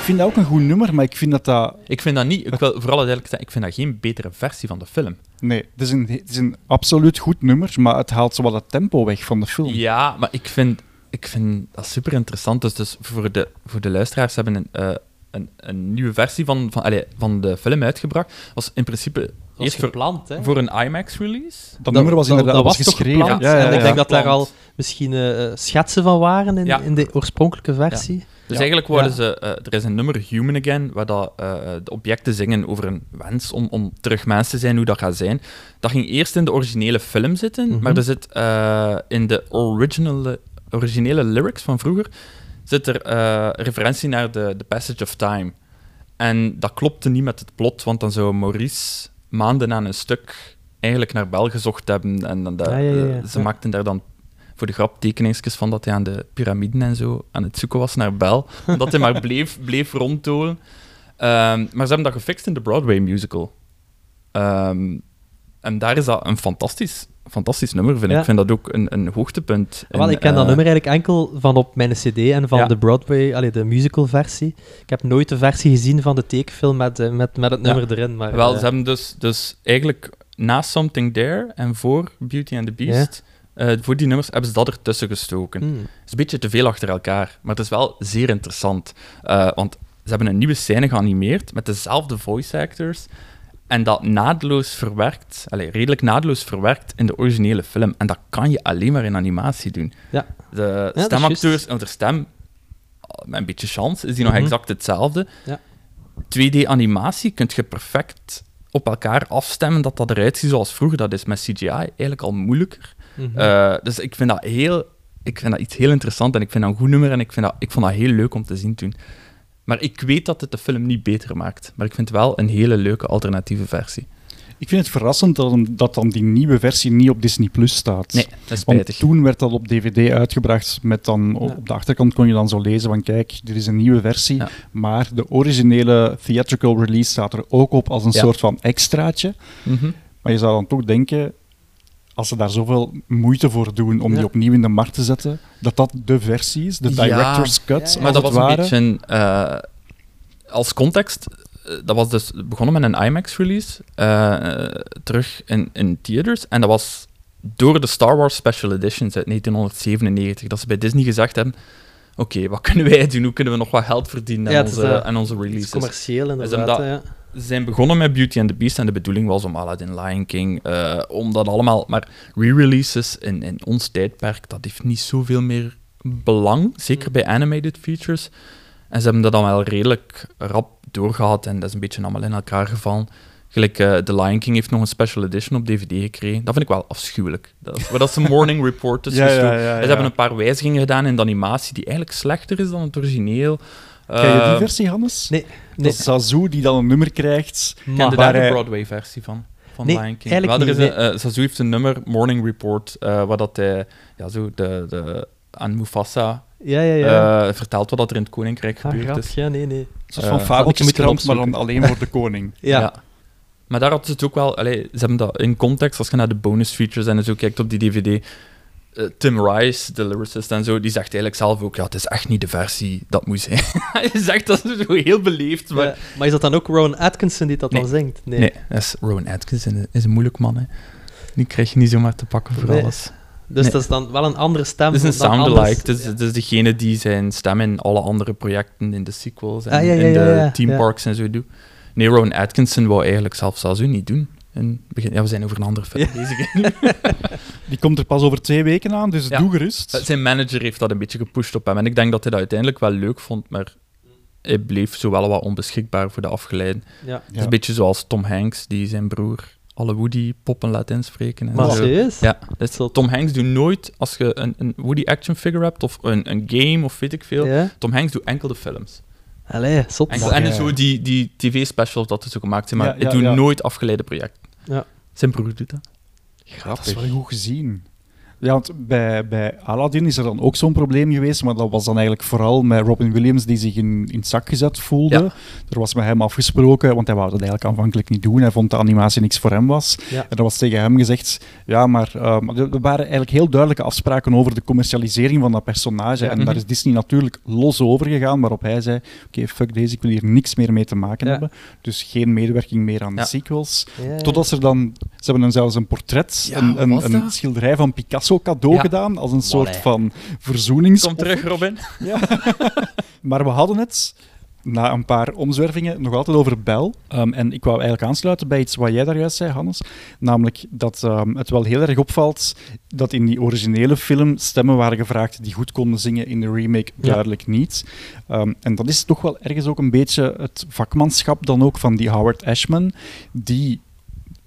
Vind dat ook een goed nummer, maar ik vind dat dat... Ik vind dat niet, ik wil vooral duidelijk zijn, ik vind dat geen betere versie van de film. Nee, het is, een, het is een absoluut goed nummer, maar het haalt zo wat het tempo weg van de film. Ja, maar ik vind, ik vind dat super interessant. Dus, dus voor, de, voor de luisteraars hebben een, eh, een, een nieuwe versie van, van, allee, van de film uitgebracht. Was in principe Dat was eerst voor, gepland, hè? voor een IMAX-release. Dat, nummer was inderdaad dat was geschreven. gepland? Ja, ja, en ik ja. denk dat daar al misschien eh, eh, schetsen van waren in, Ja. in de oorspronkelijke versie. Dus eigenlijk worden ze... eh, er is een nummer, Human Again, waar dat, eh, de objecten zingen over een wens om, om terug mens te zijn, hoe dat gaat zijn. Dat ging eerst in de originele film zitten, Mhm. maar er zit eh, in de original, originele lyrics van vroeger zit er referentie naar de, de Passage of Time. En dat klopte niet met het plot, want dan zou Maurice maanden aan een stuk eigenlijk naar Bel gezocht hebben. En dan dat, Ja, ja, ja, ja. eh, ze maakten daar dan voor de grap tekeningsjes van dat hij aan de piramiden en zo aan het zoeken was naar Bel. Omdat hij maar bleef, [LAUGHS] bleef ronddolen. Ehm, maar ze hebben dat gefixt in de Broadway musical. Ehm, en daar is dat een fantastisch, fantastisch nummer, vind ik. Ja. Ik vind dat ook een, een hoogtepunt. Wel, in, ik ken dat eh, nummer eigenlijk enkel van op mijn cd en van Ja. de Broadway, allee, de musical versie. Ik heb nooit de versie gezien van de tekenfilm met, eh, met, met het nummer erin. Maar, Wel, eh, ze hebben dus, dus eigenlijk na Something There en voor Beauty and the Beast, eh, voor die nummers, hebben ze dat ertussen gestoken. Hmm. Het is een beetje te veel achter elkaar, maar het is wel zeer interessant. Eh, want ze hebben een nieuwe scène geanimeerd met dezelfde voice actors. En dat naadloos verwerkt, allez, redelijk naadloos verwerkt in de originele film. En dat kan je alleen maar in animatie doen. Ja. De stemacteurs, en de stem, met een beetje chance, is die nog Mhm. exact hetzelfde. Ja. 2D-animatie kun je perfect op elkaar afstemmen dat dat eruit ziet zoals vroeger. Dat is met CGI eigenlijk al moeilijker. Mhm. Eh, dus ik vind dat heel... Ik vind dat iets heel interessant en ik vind dat een goed nummer en ik, vind dat, ik vond dat heel leuk om te zien toen. Maar ik weet dat het de film niet beter maakt. Maar ik vind het wel een hele leuke alternatieve versie. Ik vind het verrassend dat, dan die nieuwe versie niet op Disney Plus staat. Nee, dat is Want toen werd dat op DVD uitgebracht met dan op op de achterkant kon je dan zo lezen van kijk, dit is een nieuwe versie, Ja. maar de originele theatrical release staat er ook op als een Ja. soort van extraatje. Mhm. Maar je zou dan toch denken, als ze daar zoveel moeite voor doen om Ja. die opnieuw in de markt te zetten, dat dat de versie is, de director's cut, als Maar dat het was ware. een beetje eh, als context. eh, Dat was dus begonnen met een IMAX-release, eh, terug in, in theaters. En dat was door de Star Wars Special Editions uit 1997, dat ze bij Disney gezegd hebben: Oké, wat kunnen wij doen? Hoe kunnen we nog wat geld verdienen aan, Ja, is, onze, aan onze iets releases? commercieel Dus inderdaad, omdat- ja. Ze zijn begonnen met Beauty and the Beast en de bedoeling was om Aladdin, Lion King, eh, om dat allemaal... Maar re-releases in, in ons tijdperk, dat heeft niet zoveel meer belang, zeker bij animated features. En ze hebben dat dan wel redelijk rap doorgehad en dat is een beetje allemaal in elkaar gevallen. Gelijk, eh The Lion King heeft nog een special edition op DVD gekregen. Dat vind ik wel afschuwelijk. Dat is, ze Morning [LAUGHS] Report is Ja, ja, gestoken. ja, En ja. Ze hebben een paar wijzigingen gedaan in de animatie die eigenlijk slechter is dan het origineel. Ken je die Eh, versie, Hannes? Nee. Dat is Zazu die dan een nummer krijgt. Ik ken de waar derde hij- Broadway-versie van, van Nee, Lion King. eigenlijk Wel, is niet, een, eh, Zazu heeft een nummer, Morning Report, eh waar dat hij ja, zo de, de, aan Mufasa Ja, ja, ja. eh, vertelt wat dat er in het Koninkrijk Ah, gebeurd is. ja, nee, nee. Eh, van fabeltjeskrant, moeten maar dan alleen voor de koning. [LAUGHS] Ja. Maar daar had ze het ook wel... Allee, ze hebben dat in context, als je naar de bonus features en zo kijkt op die DVD... eh, Tim Rice, de lyricist en zo, die zegt eigenlijk zelf ook, ja, het is echt niet de versie dat moet zijn. [LAUGHS] Hij zegt dat zo heel beleefd, maar... Ja, Maar is dat dan ook Rowan Atkinson die dat dan zingt? Nee. Nee, dat is Rowan Atkinson, is een moeilijk man, hè. Die krijg je niet zomaar te pakken voor Nee. alles. Dus Nee. dat is dan wel een andere stem. Het is een sound-alike. Het is, is degene die zijn stem in alle andere projecten, in de sequels en Ah, ja, ja, in de theme parks en zo doet. Nee, Rowan Atkinson wou eigenlijk zelf Zazu niet doen. Het begin, ja, we zijn over een andere film bezig. [LAUGHS] Die komt er pas over twee weken aan, dus Ja. doe gerust. Eh, Zijn manager heeft dat een beetje gepusht op hem. En ik denk dat hij dat uiteindelijk wel leuk vond, maar hij bleef zo wel wat onbeschikbaar voor de afgeleiden. Ja. Het is Ja. een beetje zoals Tom Hanks, die zijn broer alle Woody-poppen laat inspreken. En Maar serieus? Ja, dat is- Tom Hanks doet nooit, als je een, een Woody action figure hebt, of een, een game, of weet ik veel, Ja? Tom Hanks doet enkel de films. Allee, zot. Enkel, en zo die, die tv-specials dat ze gemaakt zijn, maar Ja, ik doe ja. nooit afgeleide projecten. Ja. Zijn broer doet dat. Dat is wel goed gezien. Ja, want bij, bij Aladdin is er dan ook zo'n probleem geweest, maar dat was dan eigenlijk vooral met Robin Williams die zich in, in het zak gezet voelde. Ja. Er was met hem afgesproken, want hij wou dat eigenlijk aanvankelijk niet doen. Hij vond de animatie niks voor hem was. Ja. En er was tegen hem gezegd, ja, maar maar er waren eigenlijk heel duidelijke afspraken over de commercialisering van dat personage. En daar is Disney natuurlijk los over gegaan, waarop hij zei, oké, fuck deze, ik wil hier niks meer mee te maken Ja. hebben. Dus geen medewerking meer aan Ja. de sequels. Ja, ja. Totdat ze dan, ze hebben dan zelfs een portret, Ja, een, een, dat? schilderij van Picasso cadeau Ja. gedaan, als een soort van verzoenings... Kom terug, Robin. [LAUGHS] [LAUGHS] Maar we hadden het, na een paar omzwervingen, nog altijd over Bel. Ehm, en ik wou eigenlijk aansluiten bij iets wat jij daar juist zei, Hannes. Namelijk dat ehm, het wel heel erg opvalt dat in die originele film stemmen waren gevraagd die goed konden zingen, in de remake Ja. duidelijk niet. Ehm, en dat is toch wel ergens ook een beetje het vakmanschap dan ook van die Howard Ashman, die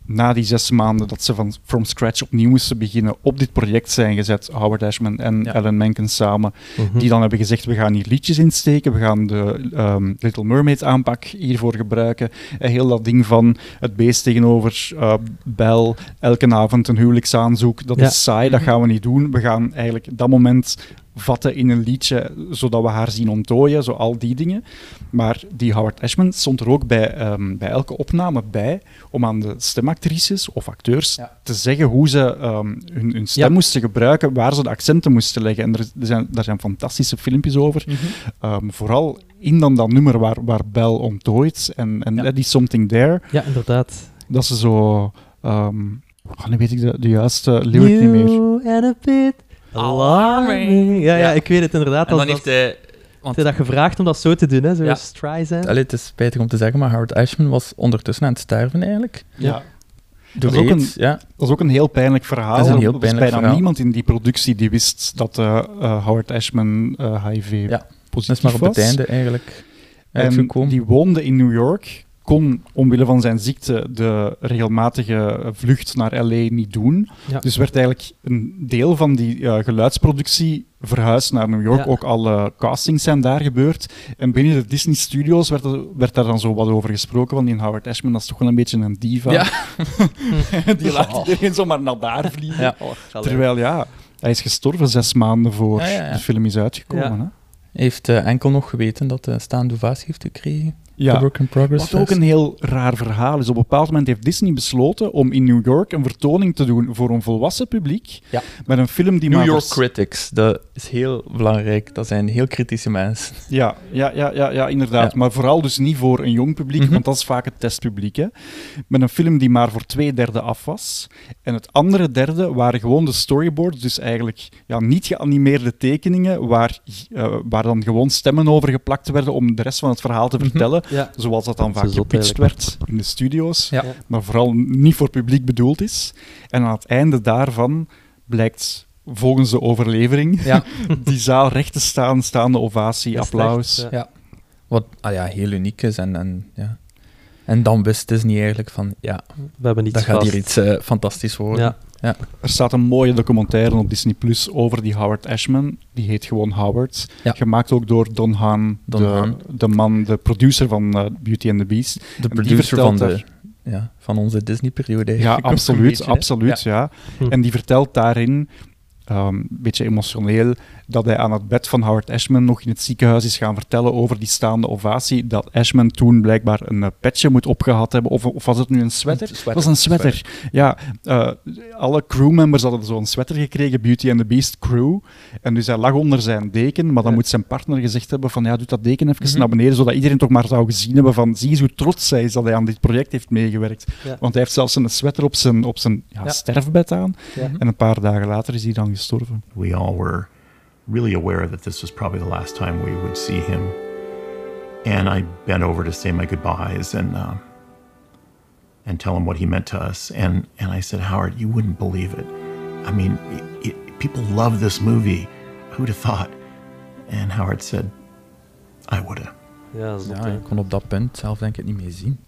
na die zes maanden dat ze van from scratch opnieuw moesten beginnen, op dit project zijn gezet, Howard Ashman en Ja. Alan Menken samen, Mhm. die dan hebben gezegd, we gaan hier liedjes insteken, we gaan de ehm, Little Mermaid aanpak hiervoor gebruiken. En heel dat ding van het beest tegenover eh Belle, elke avond een huwelijksaanzoek, dat Ja. is saai, dat gaan we niet doen. We gaan eigenlijk dat moment vatten in een liedje, zodat we haar zien onttooien, zo al die dingen. Maar die Howard Ashman stond er ook bij, ehm, bij elke opname bij, om aan de stemactrices of acteurs Ja. te zeggen hoe ze ehm, hun, hun stem Ja. moesten gebruiken, waar ze de accenten moesten leggen. En er, zijn, daar zijn fantastische filmpjes over. Mhm. Ehm, vooral in dan dat nummer waar, waar Belle onttooit en, en Ja. That is Something There, Ja, inderdaad. dat ze zo... oh, nu weet ik de, de juiste lyric niet meer. You and a bit alarming. Ja, ja, Ja. ik weet het inderdaad. En dan heeft dat, hij... Want, hij dat gevraagd om dat zo te doen, hè, zo Ja. Streisand. allee, het is spijtig om te zeggen, maar Howard Ashman was ondertussen aan het sterven eigenlijk. Ja. Dat is ook AIDS, ja. Dat is ook een heel pijnlijk verhaal. Dat is een heel Er was pijnlijk bijna verhaal. niemand in die productie die wist dat eh, eh, Howard Ashman eh, HIV Ja, Dat positief is maar op was. het einde eigenlijk En uitgekomen. die woonde in New York, kon omwille van zijn ziekte de regelmatige vlucht naar LA niet doen. Ja. Dus werd eigenlijk een deel van die eh, geluidsproductie verhuisd naar New York. Ja. Ook alle castings zijn daar gebeurd. En binnen de Disney Studios werd, er, werd daar dan zo wat over gesproken. Van die Howard Ashman, dat is toch wel een beetje een diva. Ja. [LAUGHS] die laat iedereen zomaar naar daar vliegen. Ja. Terwijl ja, hij is gestorven zes maanden voor Ja, ja, ja. de film is uitgekomen. Ja. Hè? Hij heeft eh, enkel nog geweten dat hij staande ovatie heeft gekregen. Ja. Work in Progress. Wat ook een heel raar verhaal is. Op een bepaald moment heeft Disney besloten om in New York een vertoning te doen voor een volwassen publiek. Ja. Met een film die New maar York Critics, dat is heel belangrijk. Dat zijn heel kritische mensen. Ja, ja, ja, ja, ja inderdaad. Ja. Maar vooral dus niet voor een jong publiek, Mhm. want dat is vaak het testpubliek. Hè. Met een film die maar voor twee derde af was. En het andere derde waren gewoon de storyboards, dus eigenlijk ja, niet geanimeerde tekeningen, waar, eh, waar dan gewoon stemmen over geplakt werden om de rest van het verhaal te Mhm. vertellen. Ja. Zoals dat dan Dat vaak gepitcht werd in de studio's. Ja. maar vooral niet voor publiek bedoeld is. En aan het einde daarvan blijkt volgens de overlevering Ja. [LAUGHS] die zaal recht te staan, staande ovatie, Dat is applaus. ja. Ja. Wat ah ja, heel uniek is. En, en, ja. en dan wist Disney eigenlijk van, ja, We hebben iets dat gaat vast. hier iets eh, fantastisch worden. Ja. Er staat een mooie documentaire op Disney Plus over die Howard Ashman. Die heet gewoon Howard. Ja. Gemaakt ook door Don Hahn, Don de, Hahn. de man, de producer van eh, Beauty and the Beast. De producer van, ja, van onze Disney-periode. Ja, absoluut, hè. absoluut, ja. Hm. En die vertelt daarin, ehm, een beetje emotioneel, dat hij aan het bed van Howard Ashman nog in het ziekenhuis is gaan vertellen over die staande ovatie, dat Ashman toen blijkbaar een eh, petje moet opgehad hebben, of, of was het nu een sweater? Dat was een sweater. Ja, eh, alle crewmembers hadden zo'n sweater gekregen, Beauty and the Beast crew. En dus hij lag onder zijn deken, maar dan Ja. moet zijn partner gezegd hebben van ja, doe dat deken even Mhm. naar beneden, zodat iedereen toch maar zou gezien hebben van zie eens hoe trots hij is dat hij aan dit project heeft meegewerkt. Ja. Want hij heeft zelfs een sweater op zijn, op zijn ja, Ja. sterfbed aan. Ja. En een paar dagen later is hij dan gestorven. We all were really aware that this was probably the last time we would see him. And I bent over to say my goodbyes and uh, and tell him what he meant to us. And and I said, Howard, you wouldn't believe it. I mean, it, it, people love this movie. Who'd have thought? And Howard said, I would have. Ja, zot, Ja, ik kon op dat punt zelf denk ik niet meer zien.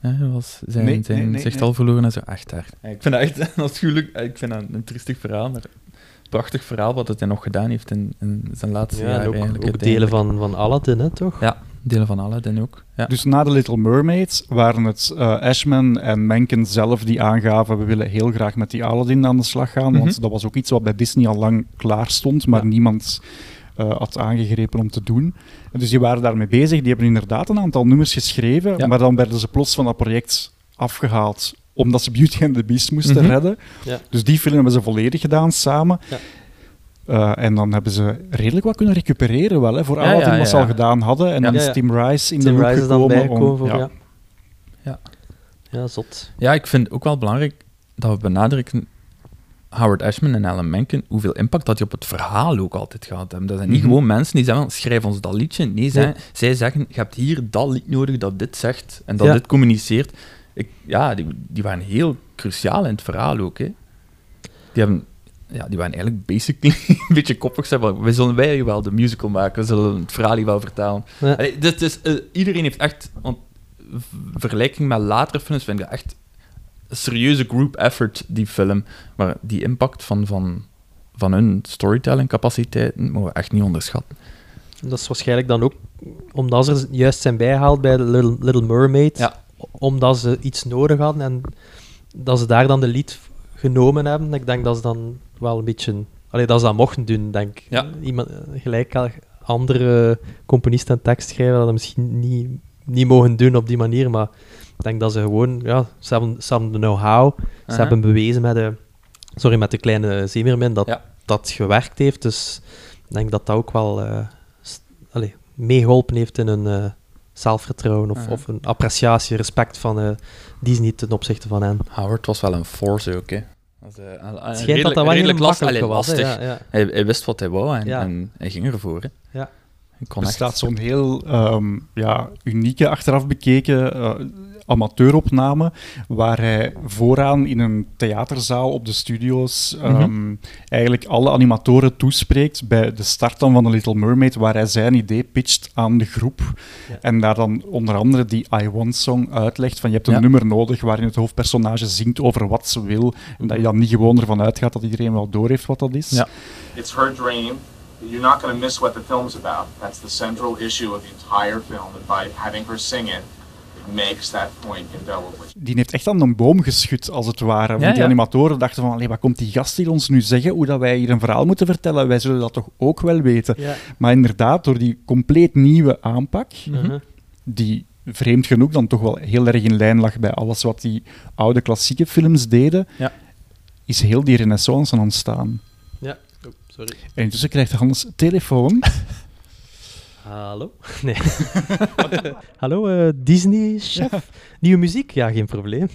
Ja, hij was zijn, Nee, zijn nee, nee, zicht nee. al verloren en zo. Echt daar. Ja, ik vind dat echt [LAUGHS] afschuwelijk. Ik vind dat een triestig verhaal, maar een prachtig verhaal wat hij nog gedaan heeft in, in zijn laatste Ja, ook, eigenlijk, ook delen van, van Aladdin, hè, toch? Ja, delen van Aladdin ook. Ja. Dus na The Little Mermaid waren het eh, Ashman en Menken zelf die aangaven we willen heel graag met die Aladdin aan de slag gaan, want Mhm. dat was ook iets wat bij Disney al lang klaar stond, maar Ja. niemand eh, had aangegrepen om te doen. En dus die waren daarmee bezig, die hebben inderdaad een aantal nummers geschreven, Ja. maar dan werden ze plots van dat project afgehaald omdat ze Beauty and the Beast moesten Mhm. redden. Ja. Dus die film hebben ze volledig gedaan samen. Ja. Eh, en dan hebben ze redelijk wat kunnen recupereren wel, hè, voor ja, wat ze ja. al gedaan hadden. En Ja. dan is. Tim Rice in Tim de loop Rice is dan gekomen. om- voor, ja. ja. Ja. Ja, zot. Ja, ik vind ook wel belangrijk dat we benadrukken, Howard Ashman en Alan Menken, hoeveel impact dat die op het verhaal ook altijd gehad hebben. Dat zijn niet Mhm. gewoon mensen die zeggen, schrijf ons dat liedje. Nee, zij, Nee. zij zeggen, je hebt hier dat lied nodig dat dit zegt en dat Ja. dit communiceert. Ik, ja, die, die waren heel cruciaal in het verhaal ook. Hè. Die, hebben, ja, die waren eigenlijk basically [LAUGHS] een beetje koppig. Van, wij zullen wij wel de musical maken, we zullen het verhaal hier wel vertalen. Ja. Allee, eh, iedereen heeft echt, want vergelijking met latere films vind ik echt serieuze group effort, die film. Maar die impact van, van, van hun storytelling capaciteiten mogen we echt niet onderschatten. Dat is waarschijnlijk dan ook omdat ze er juist zijn bijgehaald bij Little, Little Mermaid. Ja. Omdat ze iets nodig hadden en dat ze daar dan de lied genomen hebben. Ik denk dat ze dan wel een beetje... Allee, dat ze dat mochten doen, denk ik. Ja. Iemand, gelijk al andere componisten en tekstschrijvers dat, misschien niet, niet mogen doen op die manier, maar ik denk dat ze gewoon... Ja, ze hebben, ze hebben de know-how. Ze hebben bewezen met de... Sorry, met de kleine zeemeermin dat Ja. dat gewerkt heeft. Dus ik denk dat dat ook wel st- allee, meegeholpen heeft in hun eh, zelfvertrouwen of, Aha. of een appreciatie, respect van eh, Disney ten opzichte van hen. Howard was wel een force ook, hè. Dat is, eh, dat dat wel redelijk heel last- makkelijk allee, was, lastig. ja, ja. Hij, hij wist wat hij wou en, Ja. en hij ging ervoor. Hè. Ja. Er echt- staat zo'n heel ehm, ja, unieke, achteraf bekeken eh, amateuropname, waar hij vooraan in een theaterzaal op de studio's ehm, eigenlijk alle animatoren toespreekt bij de start dan van The Little Mermaid, waar hij zijn idee pitcht aan de groep. Ja. En daar dan onder andere die I Want song uitlegt van je hebt een Ja. nummer nodig waarin het hoofdpersonage zingt over wat ze wil en dat je dan niet gewoon ervan uitgaat dat iedereen wel doorheeft wat dat is. Ja. It's her dream. You're not going to miss what the film's about. That's the central issue of the entire film. And by having her sing it, it makes that point indelibly. die heeft echt aan een boom geschud, als het ware. Want Ja, die ja. animatoren dachten van, wat komt die gast hier ons nu zeggen, hoe dat wij hier een verhaal moeten vertellen? Wij zullen dat toch ook wel weten. Ja. Maar inderdaad, door die compleet nieuwe aanpak, Mhm. die vreemd genoeg dan toch wel heel erg in lijn lag bij alles wat die oude klassieke films deden, Ja. is heel die renaissance aan ontstaan. Oh, sorry. En intussen krijgt Hans telefoon. [LAUGHS] Hallo? [LAUGHS] Nee. [LAUGHS] Hallo, eh, Disney-chef? Nieuwe muziek? Ja, geen probleem.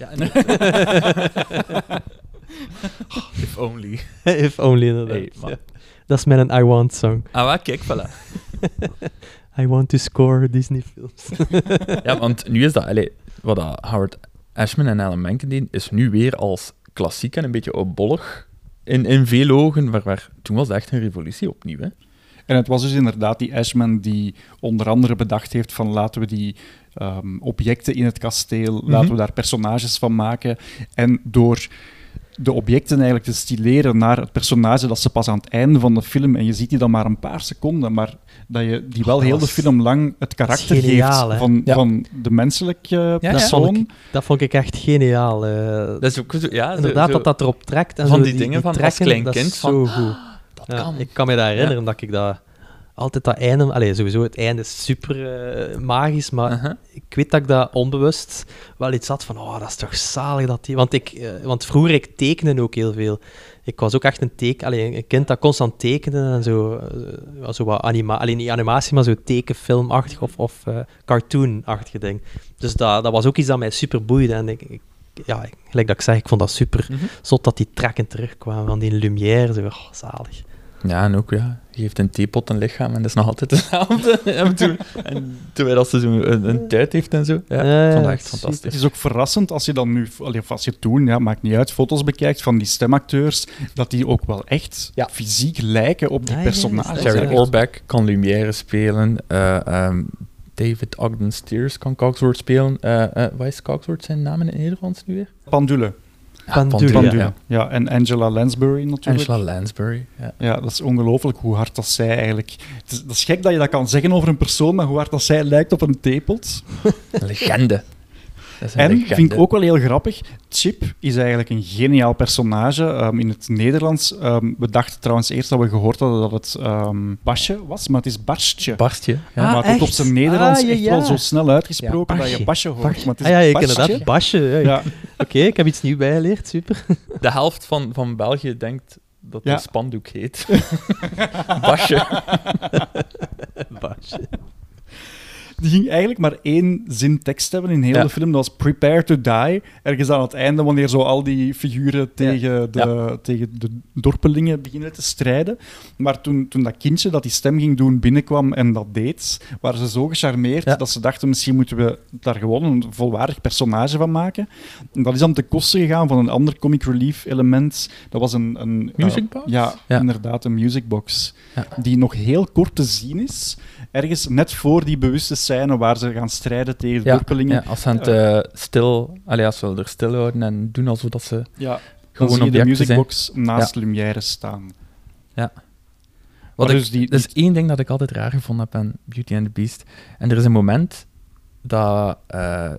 If only. If only, inderdaad. Hey, man. Ja. Dat is mijn I Want song. Ah, kijk, voilà. I want to score Disney-films. ja, want nu is dat... Allee, wat dat Howard Ashman en Alan Menken deden, is nu weer als klassiek en een beetje opbollig in, in veel ogen, maar, maar toen was het echt een revolutie opnieuw. Hè? En het was dus inderdaad die Ashman die onder andere bedacht heeft van laten we die ehm, objecten in het kasteel, laten we daar personages van maken. En door de objecten eigenlijk te stileren naar het personage dat ze pas aan het einde van de film, en je ziet die dan maar een paar seconden, maar dat je die wel dat heel de film lang het karakter geniaal, geeft van, Ja. van de menselijke ja. Dat persoon. vond, ik, dat vond ik echt geniaal. eh. Dat is ook ja, Inderdaad, zo- dat dat erop trekt. En van zo, die dingen van als trekken, klein dat is kind zo van, goed. dat Ja, kan. Ik kan me dat herinneren, dat ik dat... Altijd dat einde... Allee, sowieso, het einde is super eh, magisch, maar Uh-huh. ik weet dat ik dat onbewust wel iets had van, oh, dat is toch zalig dat die... Want, ik, eh, want vroeger, ik tekende ook heel veel. Ik was ook echt een teken... Allee, een kind dat constant tekende en zo... eh, zo wat anima alleen niet animatie, maar zo tekenfilmachtig of, of cartoonachtige ding. Dus dat, dat was ook iets dat mij super boeide. En ik, ik- ja, gelijk dat ik zeg, ik vond dat super Mhm. zot dat die trekken terugkwamen van die lumière. Zo, oh, zalig. Ja, en ook, ja, je geeft een theepot een lichaam en dat is nog altijd hetzelfde. [LAUGHS] en, toen, en terwijl dat ze zo een, een tijd heeft en zo. Ja, Ja, echt fantastisch. Het is ook verrassend als je dan nu, of als je toen, ja, maakt niet uit, foto's bekijkt van die stemacteurs, dat die ook wel echt Ja. fysiek lijken op die Ja, ja, personages. ja, Jerry Ja. Orbach kan Lumière spelen. eh, ehm, David Ogden Stiers kan Cogsworth spelen. Eh eh wat is Cogsworth zijn naam in het Nederlands nu weer? Pandule. Ja. Ja. en Angela Lansbury natuurlijk. Angela Lansbury. Ja. Ja, dat is ongelooflijk hoe hard dat zij eigenlijk... Het is, dat is gek dat je dat kan zeggen over een persoon, maar hoe hard dat zij lijkt op een. Een [LAUGHS] legende. En, legende. vind ik ook wel heel grappig, Chip is eigenlijk een geniaal personage. Ehm, in het Nederlands, ehm, we dachten trouwens eerst dat we gehoord hadden dat het ehm Basje was, maar het is Barstje. Barstje. Ja. Ah, maar het wordt op zijn Nederlands Ah, ja, echt ja. wel zo snel uitgesproken Ja, dat je Basje. Basje hoort. Maar het is Ah ja, ik Basje. inderdaad. Basje. Ja. Ja. [LAUGHS] Oké, ik heb iets nieuws bijgeleerd. Super. [LAUGHS] De helft van, van België denkt dat Ja. het spandoek heet. [LAUGHS] Basje. Basje. Die ging eigenlijk maar één zin tekst hebben in heel Ja. de film. Dat was Prepare to Die. Ergens aan het einde, wanneer zo al die figuren tegen, de, tegen de dorpelingen beginnen te strijden. Maar toen, toen dat kindje dat die stem ging doen binnenkwam en dat deed, waren ze zo gecharmeerd Ja. dat ze dachten, misschien moeten we daar gewoon een volwaardig personage van maken. En dat is dan ten koste gegaan van een ander comic relief element. Dat was een... een Musicbox? eh, ja, Ja. inderdaad, een musicbox. Ja. Die nog heel kort te zien is. Ergens net voor die bewuste scène waar ze gaan strijden tegen de Ja, dorpelingen. ja, als ze het eh, stil, allee, als ze er stil houden en doen alsof dat ze ja, gewoon je de musicbox naast Ja. Lumière staan. Ja. Wat ik, dus die- er is één ding dat ik altijd raar gevonden heb aan Beauty and the Beast. En er is een moment dat, eh,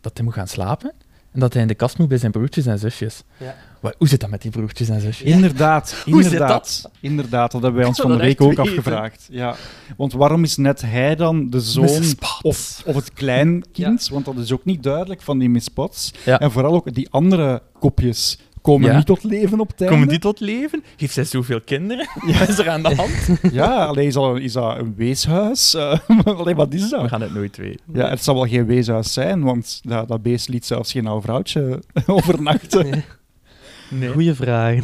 dat hij moet gaan slapen. En dat hij in de kast moet bij zijn broertjes en zusjes. Ja. Hoe zit dat met die broertjes en zusjes? Inderdaad, [LAUGHS] Hoe zit inderdaad. Inderdaad, dat hebben wij ons van de dat week ook weten. afgevraagd. Ja. Want waarom is net hij dan de zoon of, of het kleinkind? Want dat is ook niet duidelijk van die Miss Spots. Ja. En vooral ook die andere kopjes komen Ja. niet tot leven op einde. Komen die tot leven? Heeft zij zoveel kinderen? [LAUGHS] Wat is er aan de hand? Ja, alleen is, dat, is dat een weeshuis? Eh, [LAUGHS] allee, wat is dat? We gaan het nooit weten. Ja, het zal wel geen weeshuis zijn, want dat, dat beest liet zelfs geen oud vrouwtje [LAUGHS] overnachten. Nee. Goeie vragen.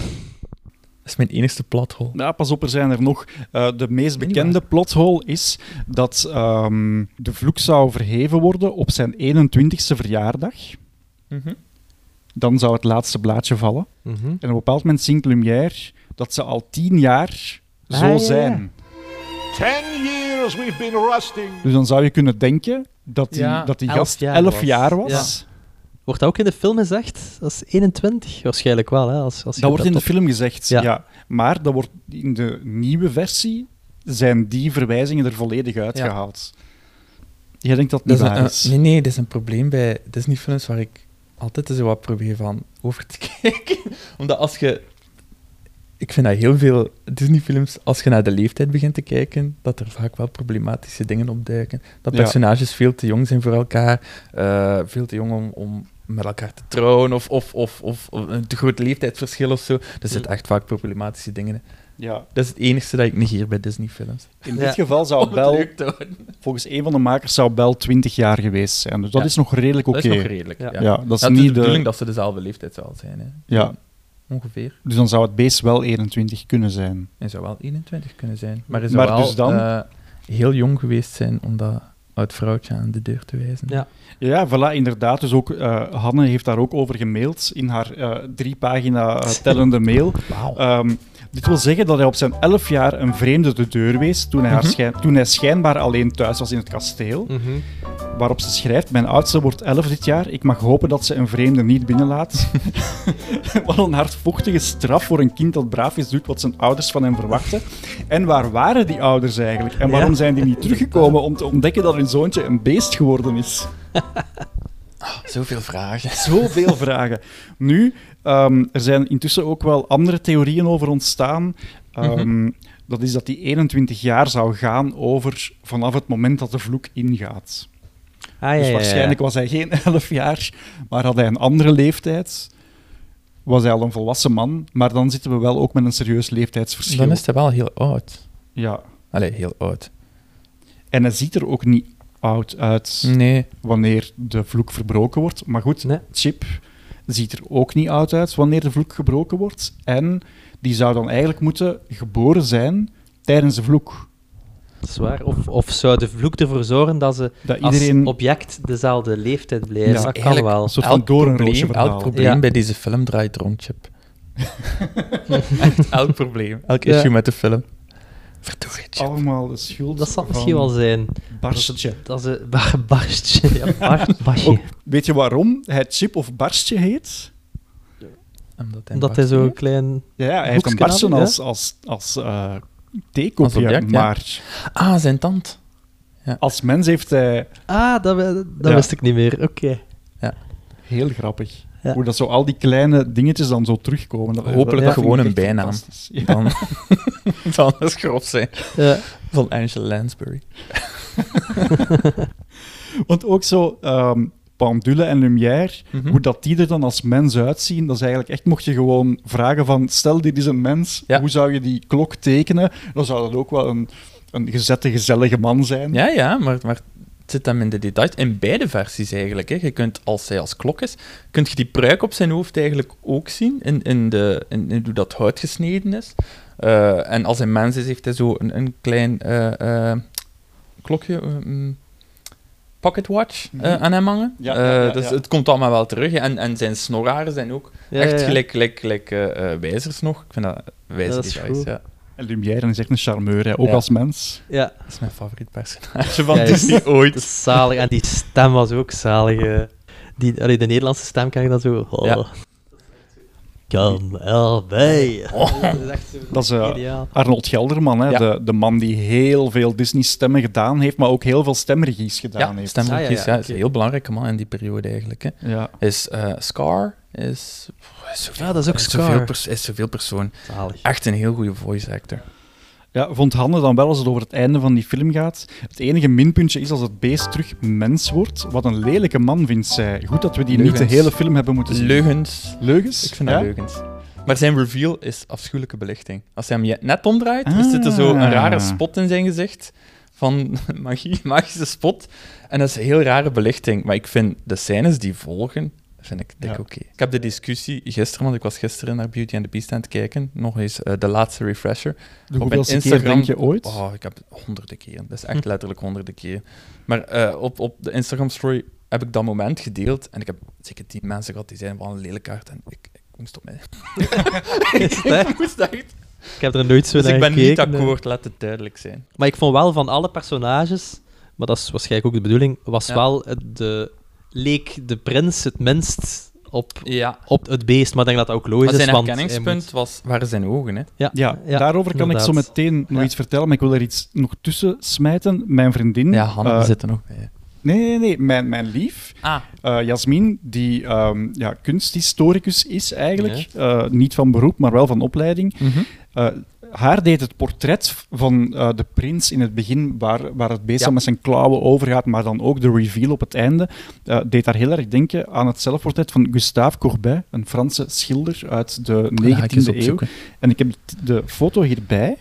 Dat is mijn enigste plathol. Ja, pas op, er zijn er nog. Eh, de meest bekende plothole is dat ehm, de vloek zou verheven worden op zijn 21ste verjaardag. Mhm. Dan zou het laatste blaadje vallen. Mhm. En op een bepaald moment zingt Lumière dat ze al tien jaar zo Ah, ja, ja. zijn. Ten years we've been rusting. Dus dan zou je kunnen denken dat die, Ja, dat die elf gast jaar 11 was. jaar was. Wordt dat ook in de film gezegd? Dat is 21? Waarschijnlijk wel, hè? Als, als je Dat wordt in de film gezegd, ja. Ja. Maar dat wordt in de nieuwe versie zijn die verwijzingen er volledig uitgehaald. Jij denkt dat het Dat niet is een- waar een- is? nee, nee, dat is een probleem bij Disney-films waar ik altijd zo wat probeer van over te [LAUGHS] kijken. Omdat als je... Ik vind dat heel veel Disney-films, als je naar de leeftijd begint te kijken, dat er vaak wel problematische dingen opduiken. Dat Ja. personages veel te jong zijn voor elkaar, eh, veel te jong om, om met elkaar te trouwen, of, of, of, of, of een te groot leeftijdsverschil of zo. Er zitten echt vaak problematische dingen in. Ja. Dat is het enige dat ik negeer bij Disney-films. In Ja. dit geval zou Bel, volgens een van de makers, zou Bel 20 jaar geweest zijn. Dus dat Ja. is nog redelijk oké. Dat is nog redelijk, ja. Dat is Ja, het niet is de de... bedoeling dat ze dezelfde leeftijd zal zijn. Hè. Ja, Ongeveer. dus dan zou het beest wel 21 kunnen zijn. Hij zou wel 21 kunnen zijn. Maar hij zou Maar wel dus dan- eh, heel jong geweest zijn om dat oud vrouwtje aan de deur te wijzen. Ja. Ja, voilà, inderdaad. Dus ook, eh, Hanne heeft daar ook over gemaild in haar eh, drie pagina tellende mail. Wauw. Ehm, dit wil zeggen dat hij op zijn elf jaar een vreemde de deur wees toen hij, Mhm. schijn- toen hij schijnbaar alleen thuis was in het kasteel. Mhm. Waarop ze schrijft, mijn oudste wordt 11 dit jaar. Ik mag hopen dat ze een vreemde niet binnenlaat. [LAUGHS] wat een hardvochtige straf voor een kind dat braaf is, doet wat zijn ouders van hem verwachten. En waar waren die ouders eigenlijk? En waarom Ja. zijn die niet teruggekomen om te ontdekken dat hun zoontje een beest geworden is? [LAUGHS] Zoveel vragen. [LAUGHS] Zoveel vragen. Nu, ehm, er zijn intussen ook wel andere theorieën over ontstaan. Ehm, Dat is dat die 21 jaar zou gaan over vanaf het moment dat de vloek ingaat. Ah, ja, dus ja, ja. waarschijnlijk was hij geen [LAUGHS] 11 jaar, maar had hij een andere leeftijd. Was hij al een volwassen man, maar dan zitten we wel ook met een serieus leeftijdsverschil. Dan is hij wel heel oud. Ja, Allee, heel oud. en hij ziet er ook niet oud uit Nee. wanneer de vloek verbroken wordt. Maar goed, Nee. Chip ziet er ook niet oud uit wanneer de vloek gebroken wordt. En die zou dan eigenlijk moeten geboren zijn tijdens de vloek. Dat is waar. Of, of zou de vloek ervoor zorgen dat ze Dat als iedereen object dezelfde leeftijd blijven? Ja, dat kan eigenlijk wel. een soort van Elk doornroosje probleem, verhaal. elk probleem Ja. bij deze film draait rond Chip. Echt, [LAUGHS] [LAUGHS] elk probleem. Elk Ja. issue met de film. Verdorie, allemaal de schuld Dat zal misschien wel zijn. Barstje. Dat is een bar, [LAUGHS] barstje. Ja, bar, [LAUGHS] barstje. Ook, weet je waarom hij Chip of Barstje heet? Omdat hij, Omdat hij zo'n klein... Ja, ja, hij heeft een barstje als, als, als eh, theekopje, Als ja. maar Ah, zijn tand. als mens heeft hij Ah, dat, dat Ja. wist ik niet meer. Oké. heel grappig. Ja. Hoe dat zo al die kleine dingetjes dan zo terugkomen. Dat, Hopelijk dat gewoon een bijnaam. Dan [LAUGHS] zal het grof zijn. Ja. Van Angela Lansbury. [LAUGHS] Want ook zo, ehm Pendule en Lumière, Mhm. hoe dat die er dan als mens uitzien, dat is eigenlijk echt, mocht je gewoon vragen van, stel dit is een mens, Ja. hoe zou je die klok tekenen? Dan zou dat ook wel een, een gezette, gezellige man zijn. Ja, ja, maar, maar het zit hem in de details. In beide versies eigenlijk. Hè. Je kunt, als hij als klok is, kun je die pruik op zijn hoofd eigenlijk ook zien, in, in, de, in, in hoe dat hout gesneden is. Eh, en als hij mens is, heeft hij zo een, een klein eh, eh, klokje, mm, pocket watch, eh, Mhm. aan hem hangen. Ja, ja, ja, dus het komt allemaal wel terug. En, en zijn snorharen zijn ook echt gelijk, gelijk, gelijk wijzers nog. Ik vind dat wijze Dat is details, ja. En Lumière is echt een charmeur, hè, ook Ja. als mens. Ja. Dat is mijn favoriet personage [LAUGHS] van. Disney ooit. Dat is zalig. En die stem was ook zalig. eh. Die, allee, de Nederlandse stem kan je dat zo... Oh. Ja. Kom erbij. Oh. Dat is echt Dat is eh, ideaal. Arnold Gelderman, hè, Ja. de, de man die heel veel Disney-stemmen gedaan heeft, maar ook heel veel stemregies gedaan Ja, heeft. stemregies, Ah, ja, ja, ja, is een heel belangrijke man in die periode eigenlijk. Hè. Ja. Is eh, Scar, is, is zoveel, Ja, dat is ook is Scar. Zoveel pers- is zoveel persoon. Zalig. Echt een heel goede voice actor. Ja, vond Hanne dan wel als het over het einde van die film gaat. Het enige minpuntje is als het beest terug mens wordt. Wat een lelijke man vindt zij. Goed dat we die niet de hele film hebben moeten zien. Leugens. Leugens? Ik vind ja? dat leugens. Maar zijn reveal is afschuwelijke belichting. Als hij hem je- net omdraait, is er zo een Ah. rare spot in zijn gezicht. Van [LAUGHS] magie, magische spot. En dat is een heel rare belichting. Maar ik vind de scènes die volgen, vind ik dik Ja. oké. Ik heb de discussie gisteren, want ik was gisteren naar Beauty and the Beast aan het kijken. Nog eens eh, de laatste refresher. De Op mijn keer Instagram- denk je ooit? Oh, ik heb honderden keren. Dat is echt letterlijk honderden keren. Maar eh, op, op de Instagram-story heb ik dat moment gedeeld. En ik heb zeker tien mensen gehad die zeiden van een lelijke kaart. En ik, ik moest op mij. [LAUGHS] Ik moest echt. Ik heb er nooit zo Dus naar ik ben niet gekeken, akkoord, laat het duidelijk zijn. Maar ik vond wel van alle personages, maar dat is waarschijnlijk ook de bedoeling, was Ja. wel de, leek de prins het minst op, Ja. op het beest. Maar ik denk dat dat ook logisch zijn is. want hij herkenningspunt moet- was, waren zijn ogen. Hè? Ja, Ja, daarover kan ik zo meteen nog Ja. iets vertellen, maar ik wil er iets nog tussen smijten. Mijn vriendin... Ja, Hanna eh, zit er nog bij. Nee, nee, nee. Mijn, mijn lief, Ah. eh, Jasmin, die ehm, ja, kunsthistoricus is eigenlijk. Eh, niet van beroep, maar wel van opleiding. Mhm. Eh, haar deed het portret van eh, de prins in het begin, waar, waar het beest Ja. met zijn klauwen overgaat, maar dan ook de reveal op het einde, eh, deed haar heel erg denken aan het zelfportret van Gustave Courbet, een Franse schilder uit de ga ik eens 19e eeuw. opzoeken. En ik heb de foto hierbij,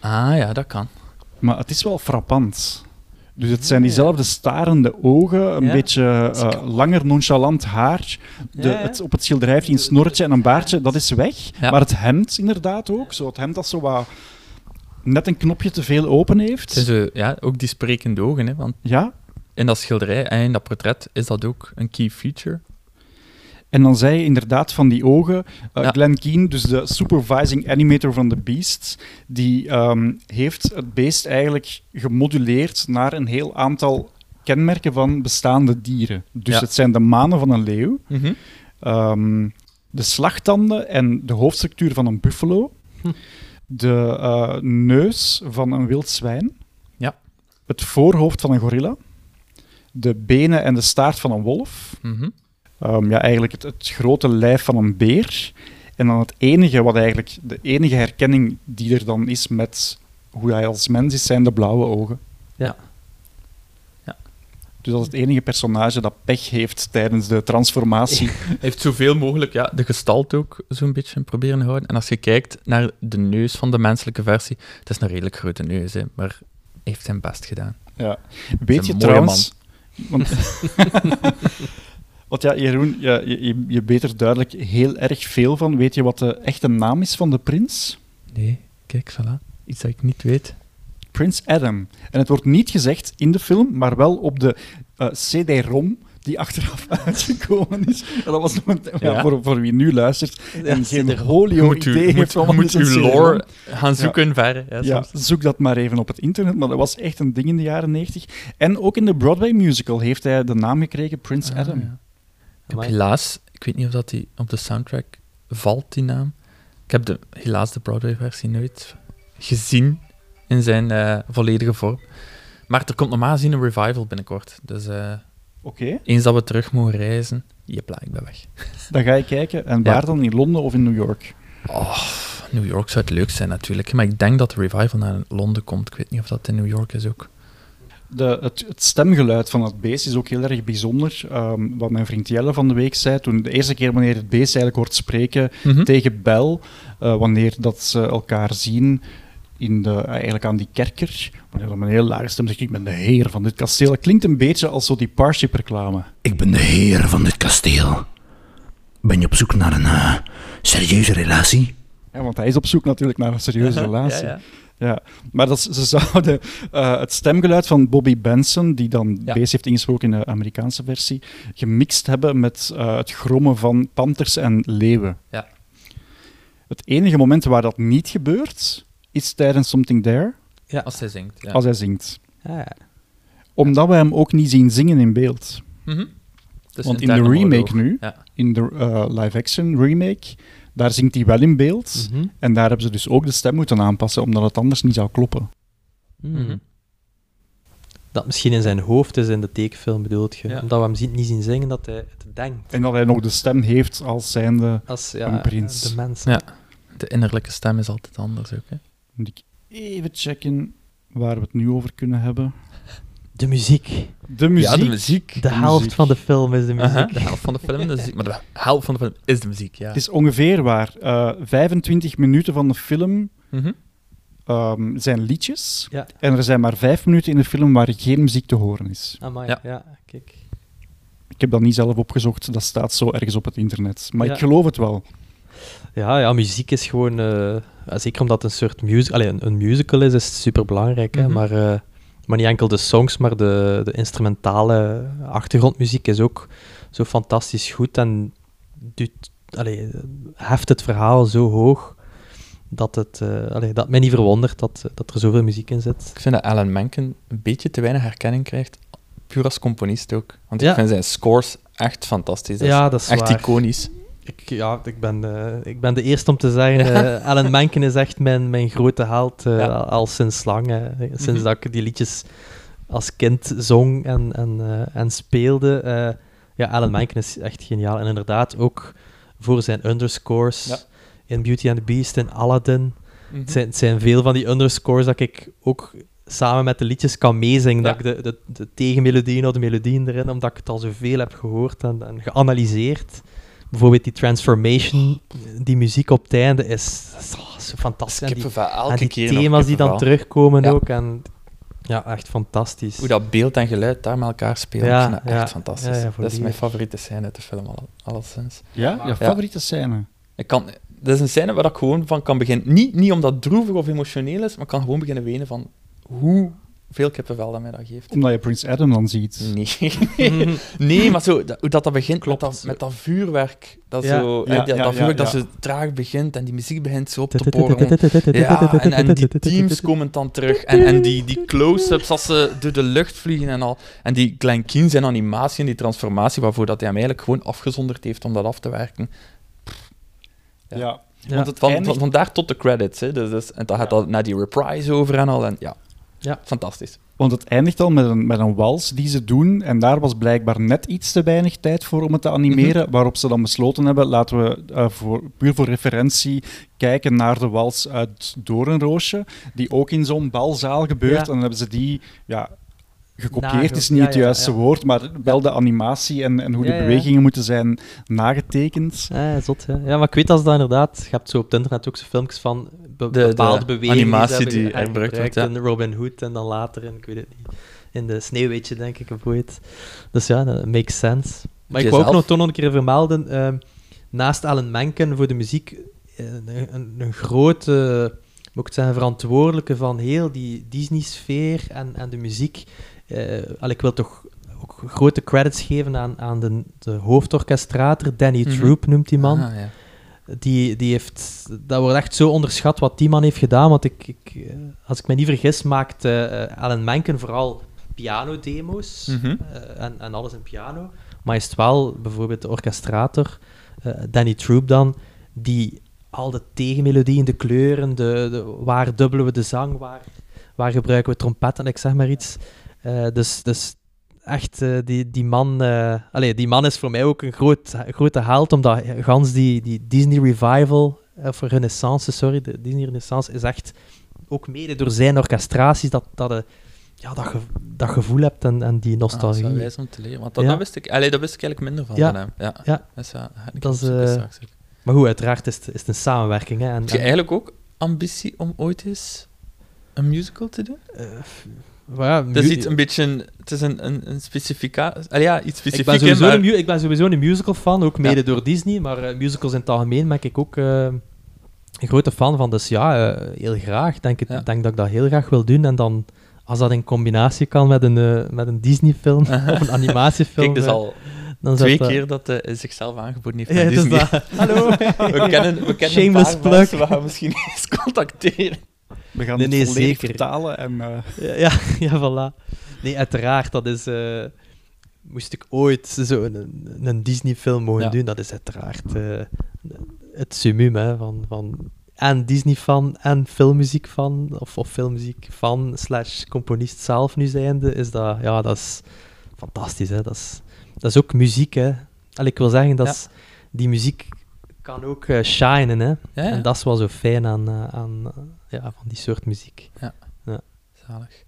Ah ja, dat kan. maar het is wel frappant. Dus het zijn diezelfde starende ogen, een Ja. beetje eh, langer nonchalant haar. De. Het, op het schilderij heeft hij een snorretje en een baardje, dat is weg. Ja. Maar het hemd inderdaad ook, zo het hemd dat zo wat net een knopje te veel open heeft. zo, ja, ook die sprekende ogen. Hè, want Ja, in dat schilderij en in dat portret is dat ook een key feature. En dan zei je inderdaad van die ogen, eh, Ja. Glenn Keane, dus de supervising animator van The Beasts, die ehm, heeft het beest eigenlijk gemoduleerd naar een heel aantal kenmerken van bestaande dieren. Dus Ja. het zijn de manen van een leeuw, Mhm. Ehm, de slagtanden en de hoofdstructuur van een buffalo. Hm. De eh, neus van een wild zwijn. Ja. Het voorhoofd van een gorilla. De benen en de staart van een wolf. Mhm. Ehm, ja, eigenlijk het, het grote lijf van een beer. En dan het enige wat eigenlijk, de enige herkenning die er dan is met hoe hij als mens is, zijn de blauwe ogen. Ja. Ja. Dus dat is het enige personage dat pech heeft tijdens de transformatie. [LAUGHS] Hij heeft zoveel mogelijk ja, de gestalte ook zo'n beetje proberen te houden. En als je kijkt naar de neus van de menselijke versie, het is een redelijk grote neus, hè, maar heeft zijn best gedaan. Ja. Weet een je trouwens... Want, [LAUGHS] [LAUGHS] want ja, Jeroen, ja, je, je, je weet er duidelijk heel erg veel van. Weet je wat de echte naam is van de prins? Nee, kijk, voilà. Iets dat ik niet weet. Prins Adam. En het wordt niet gezegd in de film, maar wel op de eh, CD-ROM die achteraf [LAUGHS] uitgekomen is. En dat was nog een, ja, Ja. voor, voor wie nu luistert en geen Je holio moet, u, idee moet, heeft van je wat moet CD-ROM. lore gaan Ja. zoeken ver. Ja, Ja, zoek dat maar even op het internet, maar dat was echt een ding in de jaren 90. En ook in de Broadway musical heeft hij de naam gekregen Prince Ah, Adam. Ik heb helaas, ik weet niet of dat die op de soundtrack valt, die naam. Ik heb de, helaas de Broadway-versie nooit gezien in zijn eh, volledige vorm. Maar er komt normaal gezien een revival binnenkort. Dus eh, eens dat we terug mogen reizen, jepla, ik ben weg. dan ga je kijken. En Ja. waar dan? In Londen of in New York? Oh, New York zou het leuk zijn natuurlijk, maar ik denk dat de revival naar Londen komt. Ik weet niet of dat in New York is ook. De, het, het stemgeluid van het beest is ook heel erg bijzonder. Ehm, wat mijn vriend Jelle van de week zei, toen de eerste keer wanneer het beest eigenlijk hoort spreken Mhm. tegen Bel, eh, wanneer dat ze elkaar zien in de, eigenlijk aan die kerker, wanneer dan een heel lage stem zegt, ik ben de heer van dit kasteel. Het klinkt een beetje als zo die Parship-reclame. Ik ben de heer van dit kasteel. Ben je op zoek naar een eh, serieuze relatie? Ja, want hij is op zoek natuurlijk naar een serieuze relatie. [LAUGHS] Ja, Ja, maar dat, ze [LAUGHS] zouden eh, het stemgeluid van Bobby Benson, die dan Ja. Heeft ingesproken in de Amerikaanse versie, gemixt hebben met eh, het grommen van panters en leeuwen. Ja. Het enige moment waar dat niet gebeurt, is tijdens Something There. Ja. Als hij zingt. Ja. Als hij zingt. Ah, ja. Omdat we hem ook niet zien zingen in beeld. Mhm. Dus Want in de remake nu, Ja. in de eh, live-action remake, daar zingt hij wel in beeld. Mhm. En daar hebben ze dus ook de stem moeten aanpassen, omdat het anders niet zou kloppen. Mhm. Dat misschien in zijn hoofd is in de tekenfilm, bedoelt je. Ja. Omdat we hem niet zien zingen, dat hij het denkt. En dat hij nog de stem heeft als zijnde Als ja, een prins. de mens. Ja. De innerlijke stem is altijd anders ook. Hè. Moet ik even checken waar we het nu over kunnen hebben. De muziek. De muziek. Ja, de muziek. De helft van de film is de muziek. De helft van de film is de muziek. Maar de helft van de film is de muziek, ja. Het is ongeveer waar. eh 25 minuten van de film Mhm. ehm, zijn liedjes. Ja. En er zijn maar vijf minuten in de film waar geen muziek te horen is. Amai, Ja. ja. kijk. Ik heb dat niet zelf opgezocht, dat staat zo ergens op het internet. Maar Ja. ik geloof het wel. Ja, ja, muziek is gewoon... eh, zeker omdat het een soort music, allee, een, een musical is, is het superbelangrijk. hè. Mhm. Maar, eh, maar niet enkel de songs, maar de, de instrumentale achtergrondmuziek is ook zo fantastisch goed en allee, heft het verhaal zo hoog dat het eh, allee, dat mij niet verwondert dat, dat er zoveel muziek in zit. Ik vind dat Alan Menken een beetje te weinig herkenning krijgt, puur als componist ook. Want Ja. ik vind zijn scores echt fantastisch. Dat Ja, dat is echt waar. iconisch. Ik, ja, ik ben, eh, ik ben de eerste om te zeggen, [LAUGHS] eh, Alan Menken is echt mijn, mijn grote held Ja. al sinds lang. Sinds Mhm. dat ik die liedjes als kind zong en, en, en speelde. ja, Alan Menken is echt geniaal. En inderdaad ook voor zijn underscores Ja. in Beauty and the Beast, in Aladdin. Mhm. Het, zijn, het zijn veel van die underscores dat ik ook samen met de liedjes kan meezingen. Ja. Dat ik de, de, de tegenmelodieën of de melodieën erin, omdat ik het al zoveel heb gehoord en, en geanalyseerd. Bijvoorbeeld die transformation, die muziek op het einde is, is oh, zo fantastisch. En die, en die thema's die dan terugkomen Ja. ook. En, ja, echt fantastisch. Hoe dat beeld en geluid daar met elkaar spelen, Ja, dat echt fantastisch. Ja, ja, dat is mijn favoriete scène uit de film, al, alleszins. Ja? Je favoriete scène? Ik kan, dat is een scène waar ik gewoon van kan beginnen. Niet, niet omdat het droevig of emotioneel is, maar ik kan gewoon beginnen wenen van hoeveel kippenvel dat mij dat geeft. Omdat je Prince Adam dan ziet. Nee, [LAUGHS] [LAUGHS] nee maar zo, dat, hoe dat, dat begint met, dat, met dat vuurwerk. Dat, Ja. zo, Ja, eh, dat, ja, dat ja, vuurwerk dat zo traag begint en die muziek begint zo op te [LAUGHS] porren. Ja, en, en die teams komen dan terug. En, en die, die close-ups als ze door de lucht vliegen en al. En die Glenn Keane zijn animatie en die transformatie waarvoor dat hij hem eigenlijk gewoon afgezonderd heeft om dat af te werken. Ja. Ja. Want het, van, van, vandaar tot de credits. Hè. Dus, dus, en dan gaat dat naar die reprise over en al. En ja, ja. fantastisch. Want het eindigt al met een, met een wals die ze doen. En daar was blijkbaar net iets te weinig tijd voor om het te animeren. Mhm. Waarop ze dan besloten hebben, laten we eh, voor, puur voor referentie kijken naar de wals uit Doornroosje. Die ook in zo'n balzaal gebeurt. Ja. En dan hebben ze die... Ja, gekopieerd is niet ja, het juiste ja. woord, maar wel de animatie en, en hoe Ja, de ja. bewegingen moeten zijn nagetekend. Ja, zot, ja. ja, maar ik weet als dat inderdaad... Je hebt zo op het internet ook zo filmpjes van be- De- bepaalde de bewegingen animatie die hergebruikt wordt, hergebruikt in Robin Hood en dan later in, ik weet het niet, in de Sneeuwwitje, denk ik, of ooit. Dus ja, dat makes sense. Maar ik wou ook nog, toch nog een keer vermelden, ehm, naast Alan Menken voor de muziek, eh, een, een, een grote, moet ik het zeggen, verantwoordelijke van heel die Disney-sfeer en, en de muziek. Eh, al, ik wil toch ook grote credits geven aan, aan de, de hoofdorchestrator, Danny Mhm. Troop noemt die man. Ah, ja. Die, die heeft, dat wordt echt zo onderschat wat die man heeft gedaan. Want ik, ik, eh, als ik me niet vergis, maakt eh, Alan Menken vooral pianodemo's Mhm. eh, en, en alles in piano. Maar is het wel bijvoorbeeld de orchestrator, Danny Troop dan, die al de tegenmelodieën, de kleuren, de, de, waar dubbelen we de zang, waar, waar gebruiken we trompetten, ik zeg maar iets. Dus, dus echt, eh, die, die man... eh allee, die man is voor mij ook een groot, grote held, omdat gans die, die Disney Revival, eh, of Renaissance, sorry, de Disney Renaissance, is echt ook mede door zijn orchestraties dat, dat, ja, dat, ge, dat gevoel hebt en, en die Ah, dat nostalgie. is om te leren. Want dat, Ja. dat, wist ik, allee, dat wist ik eigenlijk minder van, Ja. van hem. Ja. Ja. Dat is, ja, Dat is, ook. maar goed, uiteraard is het, is het een samenwerking. Hè, en, Heb je en- eigenlijk ook ambitie om ooit eens een musical te doen? maar ja, het is iets een beetje... Het is een, een, een specifica... allee, ja, iets specifiek, ik, ben sowieso maar- een, ik ben sowieso een musical fan, ook mede Ja. door Disney, maar eh, musicals in het algemeen ben ik ook eh, een grote fan van. Dus ja, eh, heel graag. Ik denk, het- denk dat ik dat heel graag wil doen. En dan, als dat in combinatie kan met een, met een Disney-film [LAUGHS] of een animatiefilm. Kijk, dus al dan twee keer dat hij zichzelf aangeboden heeft Ja, dat. Hallo. [LAUGHS] we kennen, we kennen Shameless een paar plug. mensen, we gaan misschien eens contacteren. We gaan Nee, het volledig zeker. vertalen en... eh, Ja, [LAUGHS] ja, voilà. Nee, uiteraard, dat is... eh, moest ik ooit zo'n een, een Disney-film mogen Ja. doen, dat is uiteraard eh, het summum hè, van, van en Disney-fan en filmmuziek-fan, of, of filmmuziek-fan slash componist zelf nu zijnde, is dat, ja, dat is fantastisch. Hè. Dat, is, dat is ook muziek, hè. Allee, ik wil zeggen, dat Ja. is, die muziek kan ook eh, shinen, hè. ja. En dat is wel zo fijn aan, aan ja, van die soort muziek. Ja. Ja. Zalig.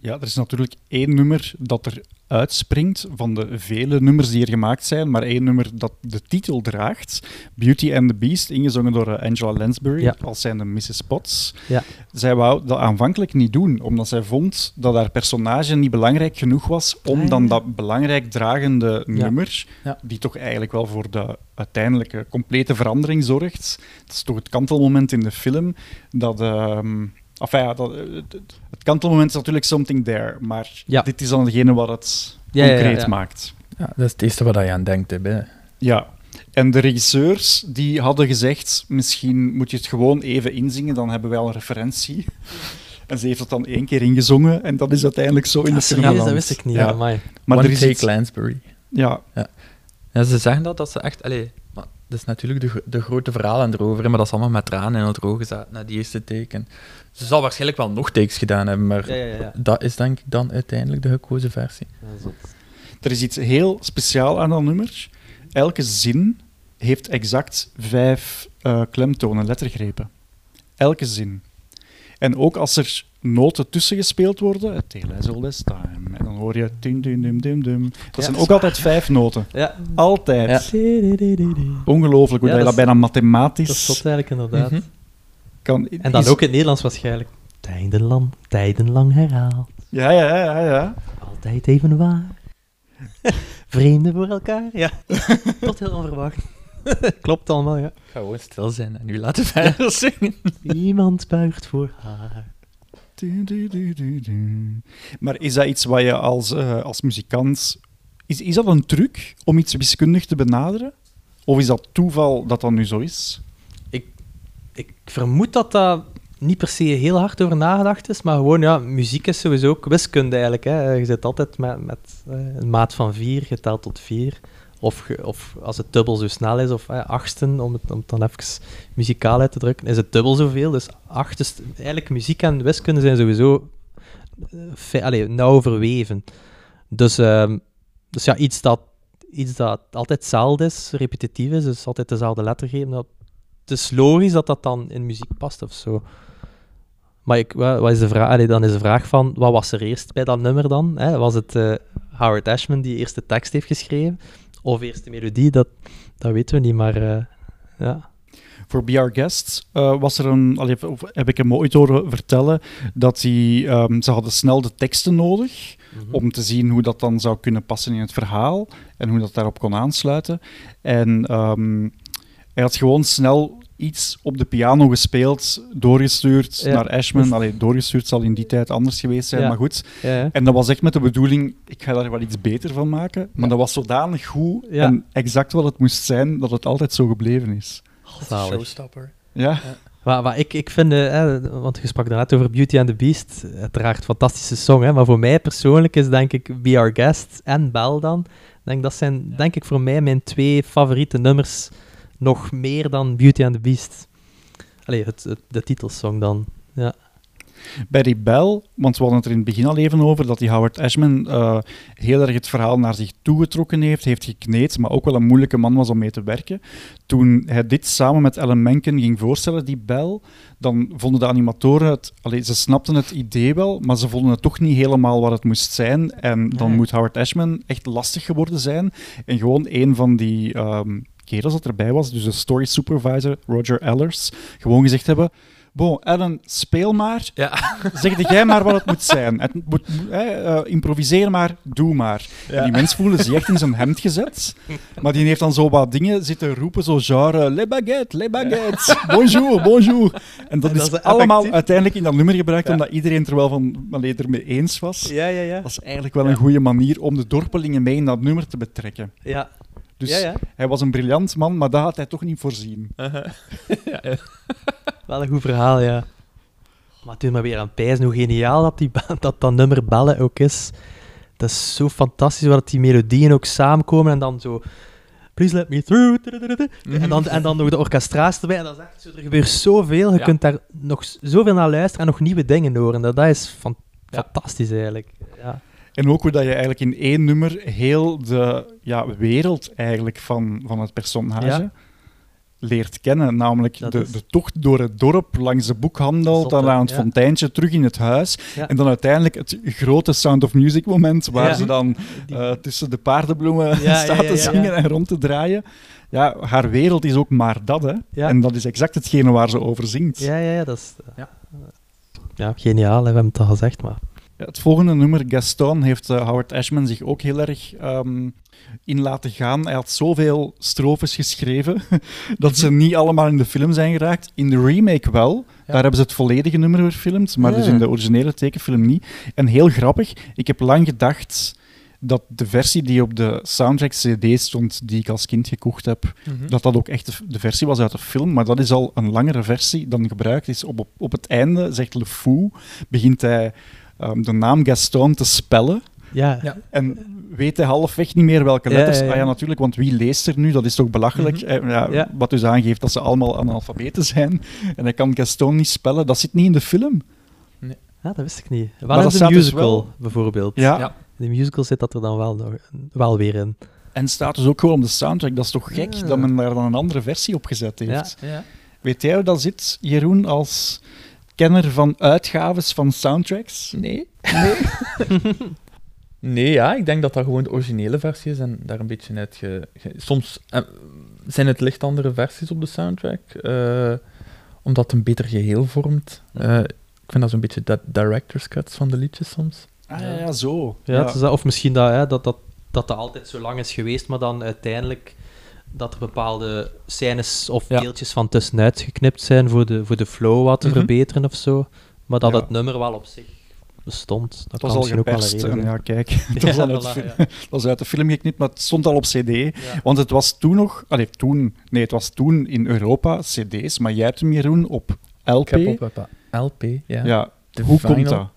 Ja, er is natuurlijk één nummer dat er uitspringt van de vele nummers die er gemaakt zijn, maar één nummer dat de titel draagt. Beauty and the Beast, ingezongen door eh, Angela Lansbury, Ja. als zijnde Mrs. Potts. Ja. Zij wou dat aanvankelijk niet doen, omdat zij vond dat haar personage niet belangrijk genoeg was om Ah, ja. dan dat belangrijk dragende nummer, die toch eigenlijk wel voor de uiteindelijke complete verandering zorgt. Dat is toch het kantelmoment in de film, dat... ehm, Enfin ja, dat, het, kantelmoment is natuurlijk something there, maar Ja. dit is dan degene wat het Ja, ja, ja, concreet ja. maakt. Ja, dat is het eerste waar je aan denkt. Hè, bij. Ja. En de regisseurs die hadden gezegd, misschien moet je het gewoon even inzingen, dan hebben wij al een referentie. [LAUGHS] En ze heeft het dan één keer ingezongen en dat is uiteindelijk zo in de film serieus, dat wist ik niet, Ja. Maar One er is take iets- Lansbury. Ja, Ja, ze zeggen dat, dat ze echt... Maar dat is natuurlijk de, de grote verhalen erover, maar dat is allemaal met tranen in het oog gezet na die eerste teken. Ze zal waarschijnlijk wel nog takes gedaan hebben, maar Ja, ja, ja. dat is denk ik dan uiteindelijk de gekozen versie. er is iets heel speciaal aan dat nummer. Elke zin heeft exact vijf eh, klemtonen, lettergrepen. Elke zin. En ook als er noten tussen gespeeld worden, het as old as time, dan hoor je dum dum dum dum dum. Dat Ja, zijn dat ook altijd vijf noten. Ja. Altijd. Ja. Ongelooflijk hoe Ja, dat je dat bijna mathematisch Dat is eigenlijk inderdaad. Mhm. kan. En dan is- ook in het Nederlands waarschijnlijk. Tijdenlang, tijdenlang herhaald. Ja, ja, ja, ja. Altijd even waar. [LAUGHS] Vreemden voor elkaar. Ja. [LAUGHS] Tot heel onverwacht. [LAUGHS] Klopt allemaal, ja. Ga gewoon stil zijn en nu laten verder zingen. Iemand buigt voor haar. Maar is dat iets wat je als, eh, als muzikant... Is, is dat een truc om iets wiskundig te benaderen? Of is dat toeval dat dat nu zo is? Ik vermoed dat dat niet per se heel hard over nagedacht is, maar gewoon, ja, muziek is sowieso ook wiskunde eigenlijk. Hè. Je zit altijd met, met eh, een maat van vier, geteld tot vier. Of, of als het dubbel zo snel is, of eh, achtsten, om het, om dan even muzikaal uit te drukken, is het dubbel zoveel. Dus acht eigenlijk muziek en wiskunde zijn sowieso eh, nauw verweven. Dus, ehm, dus ja, iets dat, iets dat altijd hetzelfde is, repetitief is, dus altijd dezelfde letter geven, dat, het is logisch dat dat dan in muziek past of zo. Maar ik, wa- wat is de vraag? Dan is de vraag van, wat was er eerst bij dat nummer dan? Hè? Was het eh, Howard Ashman die eerst de tekst heeft geschreven? Of eerst de melodie? Dat, dat weten we niet, maar eh, ja. Voor Be Our Guest eh, was er een, allee, heb ik hem ooit horen vertellen dat die, ehm, ze hadden snel de teksten nodig om te zien hoe dat dan zou kunnen passen in het verhaal en hoe dat daarop kon aansluiten. En ehm, hij had gewoon snel iets op de piano gespeeld, doorgestuurd Ja. naar Ashman. Allee, doorgestuurd zal in die tijd anders geweest zijn, Ja. maar goed. Ja, ja. En dat was echt met de bedoeling, ik ga daar wel iets beter van maken. Maar dat was zodanig goed Ja. en exact wat het moest zijn, dat het altijd zo gebleven is. Zalig. Showstopper. Ja. Wat, wat ik, ik vind, eh, hè, want je sprak daarnet over Beauty and the Beast, uiteraard fantastische song, hè, maar voor mij persoonlijk is denk ik Be Our Guest en Bell dan, denk, dat zijn denk ik voor mij mijn twee favoriete nummers, nog meer dan Beauty and the Beast. Allee, het, het- de titelsong dan, ja. Bij die bel, want we hadden het er in het begin al even over, dat die Howard Ashman eh, heel erg het verhaal naar zich toegetrokken heeft, heeft gekneed, maar ook wel een moeilijke man was om mee te werken. Toen hij dit samen met Ellen Menken ging voorstellen, die bel, dan vonden de animatoren het... Allee, ze snapten het idee wel, maar ze vonden het toch niet helemaal wat het moest zijn. En dan Nee. moet Howard Ashman echt lastig geworden zijn. En gewoon een van die... ehm kerels dat erbij was, dus de story supervisor, Roger Ellers, gewoon gezegd hebben... Bon, Ellen, speel maar. Ja. [LAUGHS] Zeg jij maar wat het moet zijn. Het moet, hè, eh, improviseer maar, doe maar. Ja. En die mens voelde zich echt in zijn hemd gezet. Maar die heeft dan zo wat dingen zitten roepen, zo genre, les baguettes, les baguettes, [LAUGHS] bonjour, bonjour. En dat En is dat is allemaal uiteindelijk in dat nummer gebruikt, omdat iedereen er wel van allee, ermee eens was. Ja, ja, ja. Dat is eigenlijk wel een goede manier om de dorpelingen mee in dat nummer te betrekken. Ja. Dus Ja, ja. hij was een briljant man, maar dat had hij toch niet voorzien. ja, [LAUGHS] ja. Wel een goed verhaal, ja. Maar toen maar weer aan pijzen hoe geniaal dat, die, [LAUGHS] dat dat nummer bellen ook is. Dat is zo fantastisch, waar dat die melodieën ook samenkomen en dan zo... Please let me through. En, dan, en dan nog de orchestratie erbij. En dat is echt zo, er gebeurt zoveel. Je Ja. kunt daar nog zoveel naar luisteren en nog nieuwe dingen horen. Dat, dat is fan- fantastisch eigenlijk. Ja. En ook hoe dat je eigenlijk in één nummer heel de ja, wereld eigenlijk van, van het personage Ja. leert kennen. Namelijk de, is- de tocht door het dorp, langs de boekhandel, dan aan het Ja. fonteintje, terug in het huis. Ja. En dan uiteindelijk het grote Sound of Music moment, waar Ja. ze dan eh, tussen de paardenbloemen Ja, staat ja, ja, te ja. zingen en rond te draaien. Ja, haar wereld is ook maar dat, hè. Ja. En dat is exact hetgene waar ze over zingt. Ja, ja, ja, dat is... Ja, ja geniaal, hè, we hebben het al gezegd, maar... Ja, het volgende nummer, Gaston, heeft eh, Howard Ashman zich ook heel erg ehm, in laten gaan. Hij had zoveel strofes geschreven [LAUGHS] dat ze niet allemaal in de film zijn geraakt. In de remake wel. Daar hebben ze het volledige nummer verfilmd, maar dus in de originele tekenfilm niet. En heel grappig, ik heb lang gedacht dat de versie die op de soundtrack CD stond, die ik als kind gekocht heb, Mhm. dat dat ook echt de, de versie was uit de film. Maar dat is al een langere versie dan gebruikt is. Op, op, op het einde, zegt Le Fou, begint hij ehm, de naam Gaston te spellen. Ja. Ja. En weet hij halfweg niet meer welke letters. ja, ja. Ah ja, natuurlijk, want wie leest er nu? Dat is toch belachelijk? Mhm. Ja, Ja. Wat dus aangeeft dat ze allemaal analfabeten zijn. En hij kan Gaston niet spellen. Dat zit niet in de film. Ja, dat wist ik niet. Waar dat is de dus musical, bijvoorbeeld? Ja. Ja. In de musical zit dat er dan wel, nog, wel weer in. En staat dus ook gewoon op de soundtrack. Dat is toch gek Ja. dat men daar dan een andere versie op gezet heeft. Ja. Ja. Weet jij hoe dat zit, Jeroen, als kenner van uitgaves van soundtracks? Nee. Nee. [LAUGHS] nee, ja, ik denk dat dat gewoon de originele versie is en daar een beetje uit ge... Soms eh, zijn het licht andere versies op de soundtrack, eh, omdat het een beter geheel vormt. Eh, ik vind dat zo'n beetje de director's cuts van de liedjes soms. Ah ja, ja, zo. Ja, het is dat- of misschien dat, hè, dat, dat, dat dat altijd zo lang is geweest, maar dan uiteindelijk dat er bepaalde scènes of Ja. deeltjes van tussenuit geknipt zijn voor de, voor de flow wat te Mhm. verbeteren of zo. Maar dat Ja. het nummer wel op zich bestond. Dat was al misschien ook wel ja, kijk, [LAUGHS] was, Ja, al uit voilà, ja. [LAUGHS] het was uit de film geknipt, maar het stond al op CD. Want het was toen nog... Allee, toen... Nee, het was toen in Europa CD's, maar jij hebt hem, Jeroen, op LP. Ik heb op LP, ja. Ja, De hoe komt dat?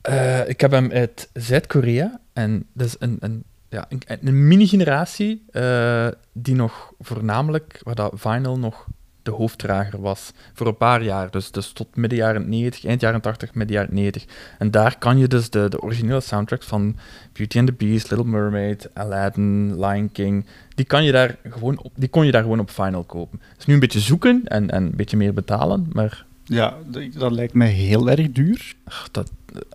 Eh, ik heb hem uit Zuid-Korea en dat is een, een, ja, een, mini-generatie eh, die nog voornamelijk, waar dat vinyl nog de hoofddrager was. Voor een paar jaar, dus, dus tot midden jaren 90, eind jaren 80, midden jaren 90. En daar kan je dus de, de originele soundtracks van Beauty and the Beast, Little Mermaid, Aladdin, Lion King, die, kan je daar gewoon op, die kon je daar gewoon op vinyl kopen. Dus nu een beetje zoeken en, en een beetje meer betalen, maar Ja, dat lijkt mij heel erg duur. ach, dat,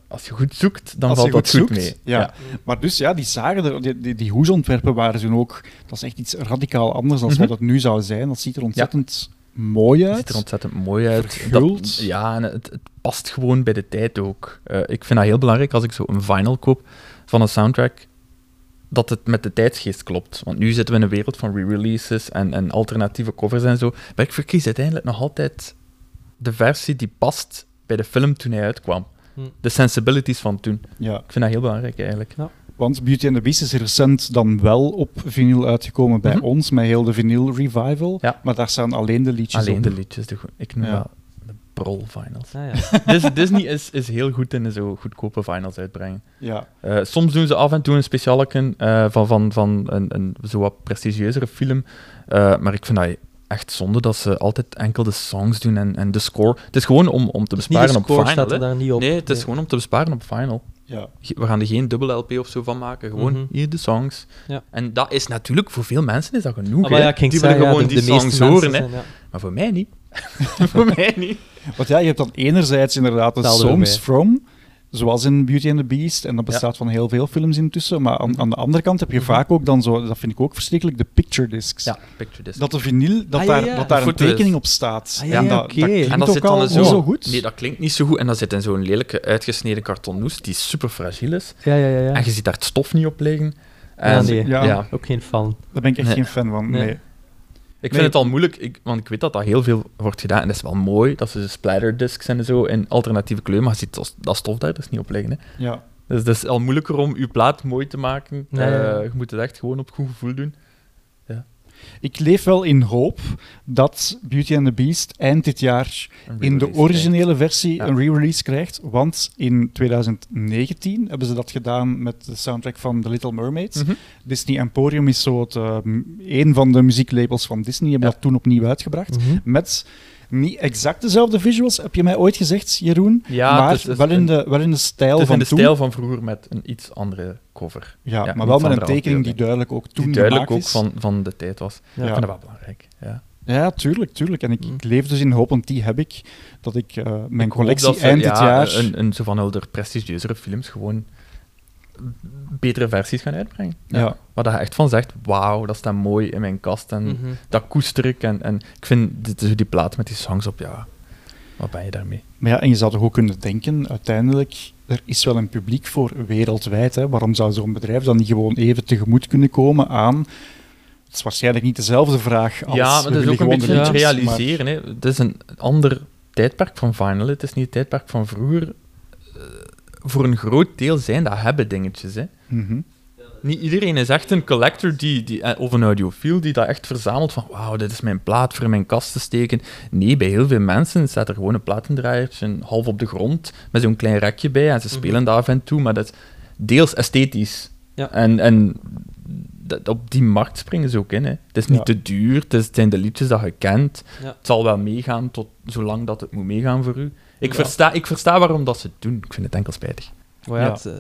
als je goed zoekt, dan Als valt dat goed mee. Ja. Maar dus ja, die zagen er, die, die, die hoesontwerpen waren toen ook... Dat is echt iets radicaal anders dan Mhm. wat het nu zou zijn. Dat ziet er ontzettend mooi uit. Het ziet er ontzettend mooi uit. Dat- ja, en het, het past gewoon bij de tijd ook. Eh, ik vind dat heel belangrijk als ik zo een vinyl koop van een soundtrack, dat het met de tijdsgeest klopt. Want nu zitten we in een wereld van re-releases en, en alternatieve covers en zo. Maar ik verkies uiteindelijk nog altijd de versie die past bij de film toen hij uitkwam. Hm. De sensibilities van toen. Ja. Ik vind dat heel belangrijk eigenlijk. Want Beauty and the Beast is recent dan wel op vinyl uitgekomen bij Mhm. ons, met heel de vinyl revival. Ja. Maar daar staan alleen de liedjes Alleen op. de liedjes. De, go- ik noem Ja. dat de brol vinyls. Ah, ja. [LAUGHS] Dis- Disney is, is heel goed in zo goedkope vinyls uitbrengen. Ja. Eh, soms doen ze af en toe een specialeken eh, van, van, van een, een zo wat prestigieuzere film. Eh, maar ik vind dat echt zonde dat ze altijd enkel de songs doen en, en de score. Het is gewoon om, om te niet besparen op staat er daar niet op. Nee, het is Nee. gewoon om te besparen op vinyl. Ja. We gaan er geen dubbele LP of zo van maken. Gewoon Mhm. hier de songs. Ja. En dat is natuurlijk voor veel mensen is dat genoeg. Ah, maar hè. ja, ik ging die willen ja, gewoon de- die de songs horen. zijn, ja. Maar voor mij niet. [LAUGHS] voor mij niet. Want ja, je hebt dan enerzijds inderdaad de songs from, zoals in Beauty and the Beast, en dat bestaat van heel veel films intussen. Maar aan, aan de andere kant heb je vaak ook dan zo, dat vind ik ook verschrikkelijk, de picture discs. Ja, picture disc. Dat de vinyl, dat Ah, ja, daar, dat daar een tekening op staat. Ah, ja, en dat, klinkt En dat ook zit al dan niet zo, zo goed. Nee, dat klinkt niet zo goed. En dat zit in zo'n lelijke uitgesneden kartonnoes die super fragiel is. Ja, ja, ja. ja. En je ziet daar het stof niet op liggen. Ja, En, nee. ja. ja. Ook geen fan. Daar ben ik echt Nee. geen fan van. Nee. Nee. Ik Nee. vind het al moeilijk, ik, want ik weet dat dat heel veel wordt gedaan. En dat is wel mooi, dat ze splatterdiscs en zo in alternatieve kleur, maar je ziet dat, dat stof daar dus niet op liggen. Hè. Ja. Dus het is al moeilijker om je plaat mooi te maken. Eh, je moet het echt gewoon op goed gevoel doen. Ik leef wel in hoop dat Beauty and the Beast eind dit jaar in de originele versie Ja. een re-release krijgt. Want in 2019 hebben ze dat gedaan met de soundtrack van The Little Mermaid. Mhm. Disney Emporium is zo het, eh, m- een van de muzieklabels van Disney. Hebben dat toen opnieuw uitgebracht. Mhm. Met niet exact dezelfde visuals, heb je mij ooit gezegd, Jeroen. Ja, maar wel, in de, wel in de stijl Het is van in de toen. stijl van vroeger met een iets andere cover. Ja, maar wel met een tekening die duidelijk ook toen Die duidelijk ook van, van de tijd was. Ja. Ik vind dat wel belangrijk. Ja. Ja, tuurlijk, tuurlijk. En ik, ik leef dus in hoop, want die heb ik, dat ik eh, mijn Ik collectie ze, eind ja, dit jaar... Een, een, zo van al de prestigieuzere films gewoon betere versies gaan uitbrengen. Ja. Waar dat je echt van zegt, wauw, dat staat mooi in mijn kast en Mhm. dat koester ik. En, en ik vind dit, die plaat met die songs op, ja, wat ben je daarmee? Maar ja, en je zou toch ook kunnen denken, uiteindelijk, er is wel een publiek voor wereldwijd. Hè. Waarom zou zo'n bedrijf dan niet gewoon even tegemoet kunnen komen aan... Het is waarschijnlijk niet dezelfde vraag als... ja, maar dat is ook een beetje maar- realiseren. Hè. Het is een ander tijdperk van vinyl. Het is niet het tijdperk van vroeger. Voor een groot deel zijn dat hebben dingetjes. Hè. Mhm. Niet iedereen is echt een collector die, die, eh, of een audiofiel die dat echt verzamelt van wauw, dit is mijn plaat voor in mijn kast te steken. Nee, bij heel veel mensen staat er gewoon een platendraaiertje half op de grond met zo'n klein rekje bij en ze spelen daar af en toe, maar dat is deels esthetisch. Ja. En, en dat, op die markt springen ze ook in. Hè. Het is niet Ja. te duur, het, is, het zijn de liedjes dat je kent. Ja. Het zal wel meegaan tot zolang dat het moet meegaan voor u. Ik, Ja. versta, ik versta waarom dat ze het doen. Ik vind het enkel spijtig. Maar ja, Ja. het, eh,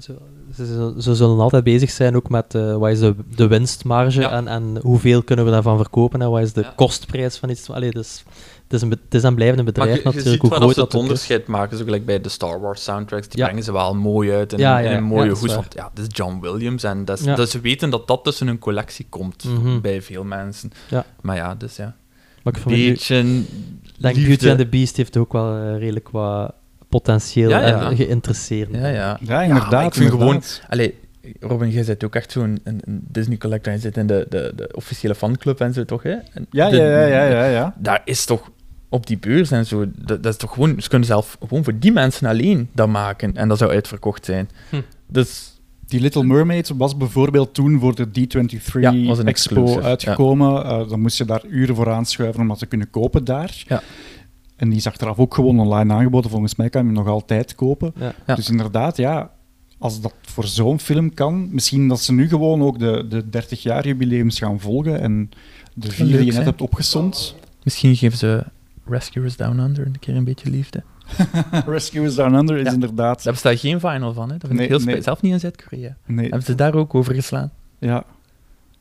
ze, ze, ze- ze zullen altijd bezig zijn ook met eh, wat is de, de winstmarge Ja. en, en hoeveel kunnen we daarvan verkopen en wat is de Ja. kostprijs van iets. Allee, dus, het, is een, het is een blijvende Maar bedrijf je, je natuurlijk, ziet hoe groot dat ze dat het is. onderscheid maken. Zo gelijk bij de Star Wars soundtracks. Die Ja. brengen ze wel mooi uit ja, een ja, mooie dat is hoes. Want ja, dit is John Williams. En dat is, Ja. dat ze weten dat dat tussen een collectie komt Mhm. bij veel mensen. Ja. Maar ja, dus ja. Maar ik vond het nu- Beetje liefde. Beauty and the Beast heeft ook wel eh, redelijk wat potentieel Ja, ja. en geïnteresseerd. Ja, ja. Ja, inderdaad, maar ik vind gewoon... Allee, Robin, jij bent ook echt zo'n een, een Disney collector. Je zit in de, de, de officiële fanclub en zo, toch? Hè? En Ja, de- ja, ja, ja, ja, ja. Daar is toch op die beurs en zo... Dat, dat is toch gewoon... Ze kunnen zelf gewoon voor die mensen alleen dat maken. En dat zou uitverkocht zijn. Hm. Dus... Die Little Mermaid was bijvoorbeeld toen voor de D23 Ja, was een Expo exclusive, uitgekomen. Eh, dan moest je daar uren voor aanschuiven om dat te kunnen kopen daar. Ja. En die is achteraf ook gewoon online aangeboden. Volgens mij kan je hem nog altijd kopen. Ja. Ja. Dus inderdaad, ja, als dat voor zo'n film kan, misschien dat ze nu gewoon ook de, de 30 jaar jubileums gaan volgen en de vier die je net hebt opgesomd. Misschien geven ze Rescuers Down Under een keer een beetje liefde. [LAUGHS] Rescuers Down Under is Ja. inderdaad... Daar bestaat geen final van, hè? Dat vind Nee, ik heel nee. Zelf niet in Zuid-Korea. Nee, Hebben ze daar ook over geslaan? ja.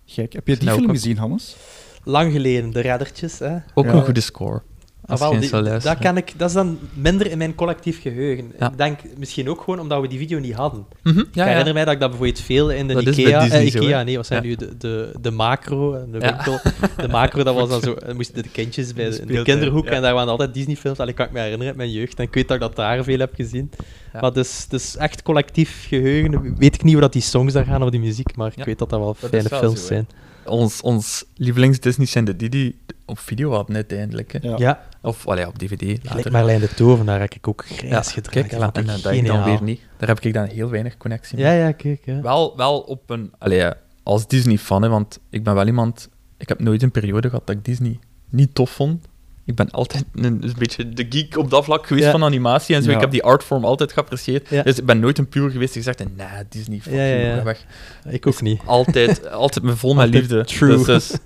Gek. Heb je die Nou, film ook- gezien, Hannes? Lang geleden, de reddertjes. Hè. Ook Ja. een goede score. Ah, Als wel, je eens die- zou dat, kan ik, dat is dan minder in mijn collectief geheugen. Ja. Ik denk misschien ook gewoon omdat we die video niet hadden. Mhm, ik ja, herinner ja. mij dat ik dat bijvoorbeeld veel in de Dat is bij Ikea... Disney eh, Ikea, nee, wat zijn Ja. nu? De, de, de macro, eh, de Ja. winkel. De macro, dat was dan zo... Dan moesten de kindjes bij de, kinderhoek ja. en daar waren altijd Disney-films. Allee, kan ik me herinneren uit mijn jeugd. En ik weet dat ik dat daar veel heb gezien. Ja. Maar dus, dus echt collectief geheugen. Weet ik niet hoe dat die songs daar gaan of die muziek, maar ik weet dat dat wel Dat fijne wel films zo, hè. Ons, ons lievelings-Disney zijn de die die op video hadden uiteindelijk. Hè. Ja. Ja, Of allee, op DVD later. Marlijn de Tovenaar heb ik ook grijs Ja, gedraaid. kijk, Die en, en dat ik dan weer niet. Daar heb ik dan heel weinig connectie mee. Ja, ja, kijk. Ja. Wel, wel op een... Allee, als Disney-fan, hè, want ik ben wel iemand... Ik heb nooit een periode gehad dat ik Disney niet tof vond. Ik ben altijd een, een beetje de geek op dat vlak geweest Ja. van animatie en zo. Ja. Ik heb die artform altijd geapprecieerd. Ja. Dus ik ben nooit een puur geweest die gezegd heeft, nee, Disney, fuck Ja, weg. Ik ook niet. Altijd, altijd vol met liefde. true. Dus, dus, [LAUGHS]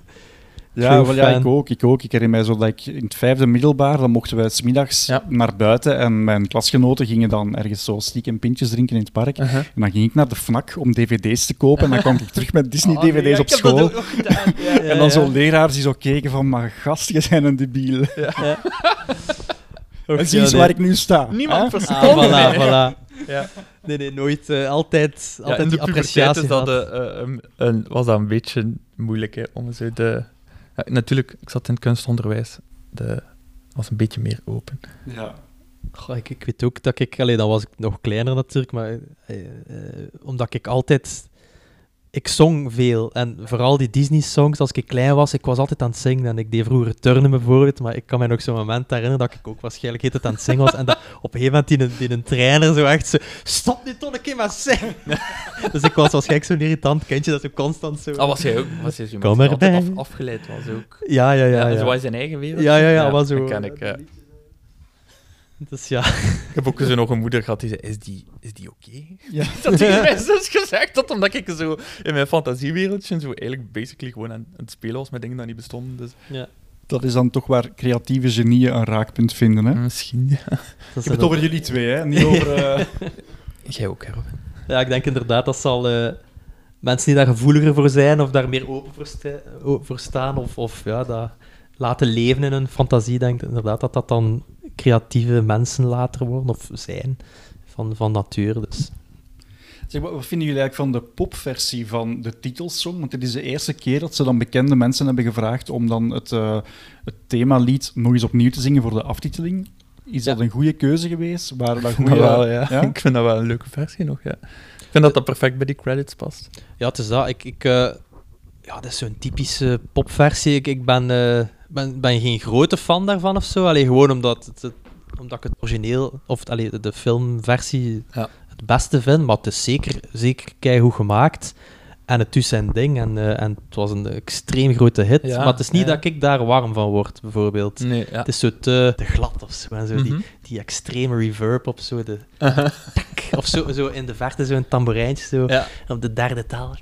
Ja, wel, ja ik ook, ik ook. Ik herinner mij zo dat ik in het vijfde middelbaar, dan mochten wij smiddags Ja. naar buiten en mijn klasgenoten gingen dan ergens zo stiekem pintjes drinken in het park. Uh-huh. En dan ging ik naar de FNAC om dvd's te kopen en dan kwam ik terug met [LAUGHS] Oh, Disney-dvd's nee, op ik heb dat school. ook nog gedaan. [LAUGHS] Ja, ja, en dan ja. zo leraars die zo keken van, maar gast, je bent een debiel. [LAUGHS] En zie eens ja, waar nee. ik nu sta. Niemand hè? verstond Ah, voilà, mij. voilà. Ja. Nee, nee, nooit. eh, altijd Ja, altijd in de die puberteit appreciatie is dat, gehad. eh, een- een- was dat een beetje moeilijk hè, om zo de... Ja, natuurlijk, ik zat in het kunstonderwijs. De was een beetje meer open. Ja. Goh, ik, ik weet ook dat ik... Allee, dan was ik nog kleiner natuurlijk, maar... eh, eh, omdat ik altijd ik zong veel. En vooral die Disney-songs, als ik klein was, ik was altijd aan het zingen. En ik deed vroeger turnen bijvoorbeeld, maar ik kan me nog zo'n moment herinneren dat ik ook waarschijnlijk heet het aan het zingen was. En dat [LAUGHS] op een gegeven moment die, een- die een trainer zo echt zo... Stop nu toch een keer met zingen! [LAUGHS] dus ik was waarschijnlijk zo'n irritant kindje dat zo constant zo... Ah, was jij ook? Was jij zo Kom erbij. af, afgeleid was ook? Ja, ja, ja. ja. Zo was zijn eigen wereld? Ja, ja, ja, maar zo... Dat ken ik, ja. [LAUGHS] Dus ja. Ik heb ook zo nog een moeder gehad die zei, is die, is die oké? Ja. [LAUGHS] Dat tegen [LAUGHS] mijn zus gezegd had, omdat ik zo in mijn fantasiewereldje zo eigenlijk basically gewoon aan, aan het spelen was met dingen die niet bestonden. Dus. Ja. Dat is dan toch waar creatieve genieën een raakpunt vinden. Hè? Misschien, ja. Dat Ik is heb het over jullie twee, hè? niet over... eh, Jij ook, Robin. Ja, ik denk inderdaad dat zal eh, mensen die daar gevoeliger voor zijn of daar meer open voor, sta- o- voor staan of, of ja, dat laten leven in hun fantasie, denk ik inderdaad dat dat dan creatieve mensen later worden of zijn van, van natuur. Dus. Zeg, wat wat vinden jullie eigenlijk van de popversie van de titelsong? Want dit is de eerste keer dat ze dan bekende mensen hebben gevraagd om dan het, eh het themalied nog eens opnieuw te zingen voor de aftiteling. Is dat een goede keuze geweest? Waar, waar Ik vind goeie, dat wel, ja. Ik vind dat wel een leuke versie nog, ja. Ik vind dat dat perfect bij die credits past. Ja, het is dat. Ik, ik, eh, ja, dat is zo'n typische popversie. Ik, ik ben, eh, ben, ben geen grote fan daarvan of zo. Alleen gewoon omdat, het, het- omdat ik het origineel, of allee, de, filmversie, het beste vind. Maar het is zeker, zeker keigoed gemaakt. En het doet zijn ding. En, eh, en het was een extreem grote hit. Ja, maar het is niet ja. dat ik daar warm van word, bijvoorbeeld. Nee, ja. Het is zo te, te glad of zo. En zo die, Mhm. die extreme reverb op zo. De, [LAUGHS] tak, of zo, zo in de verte zo'n tamboerijntje. Zo. Op de derde taal.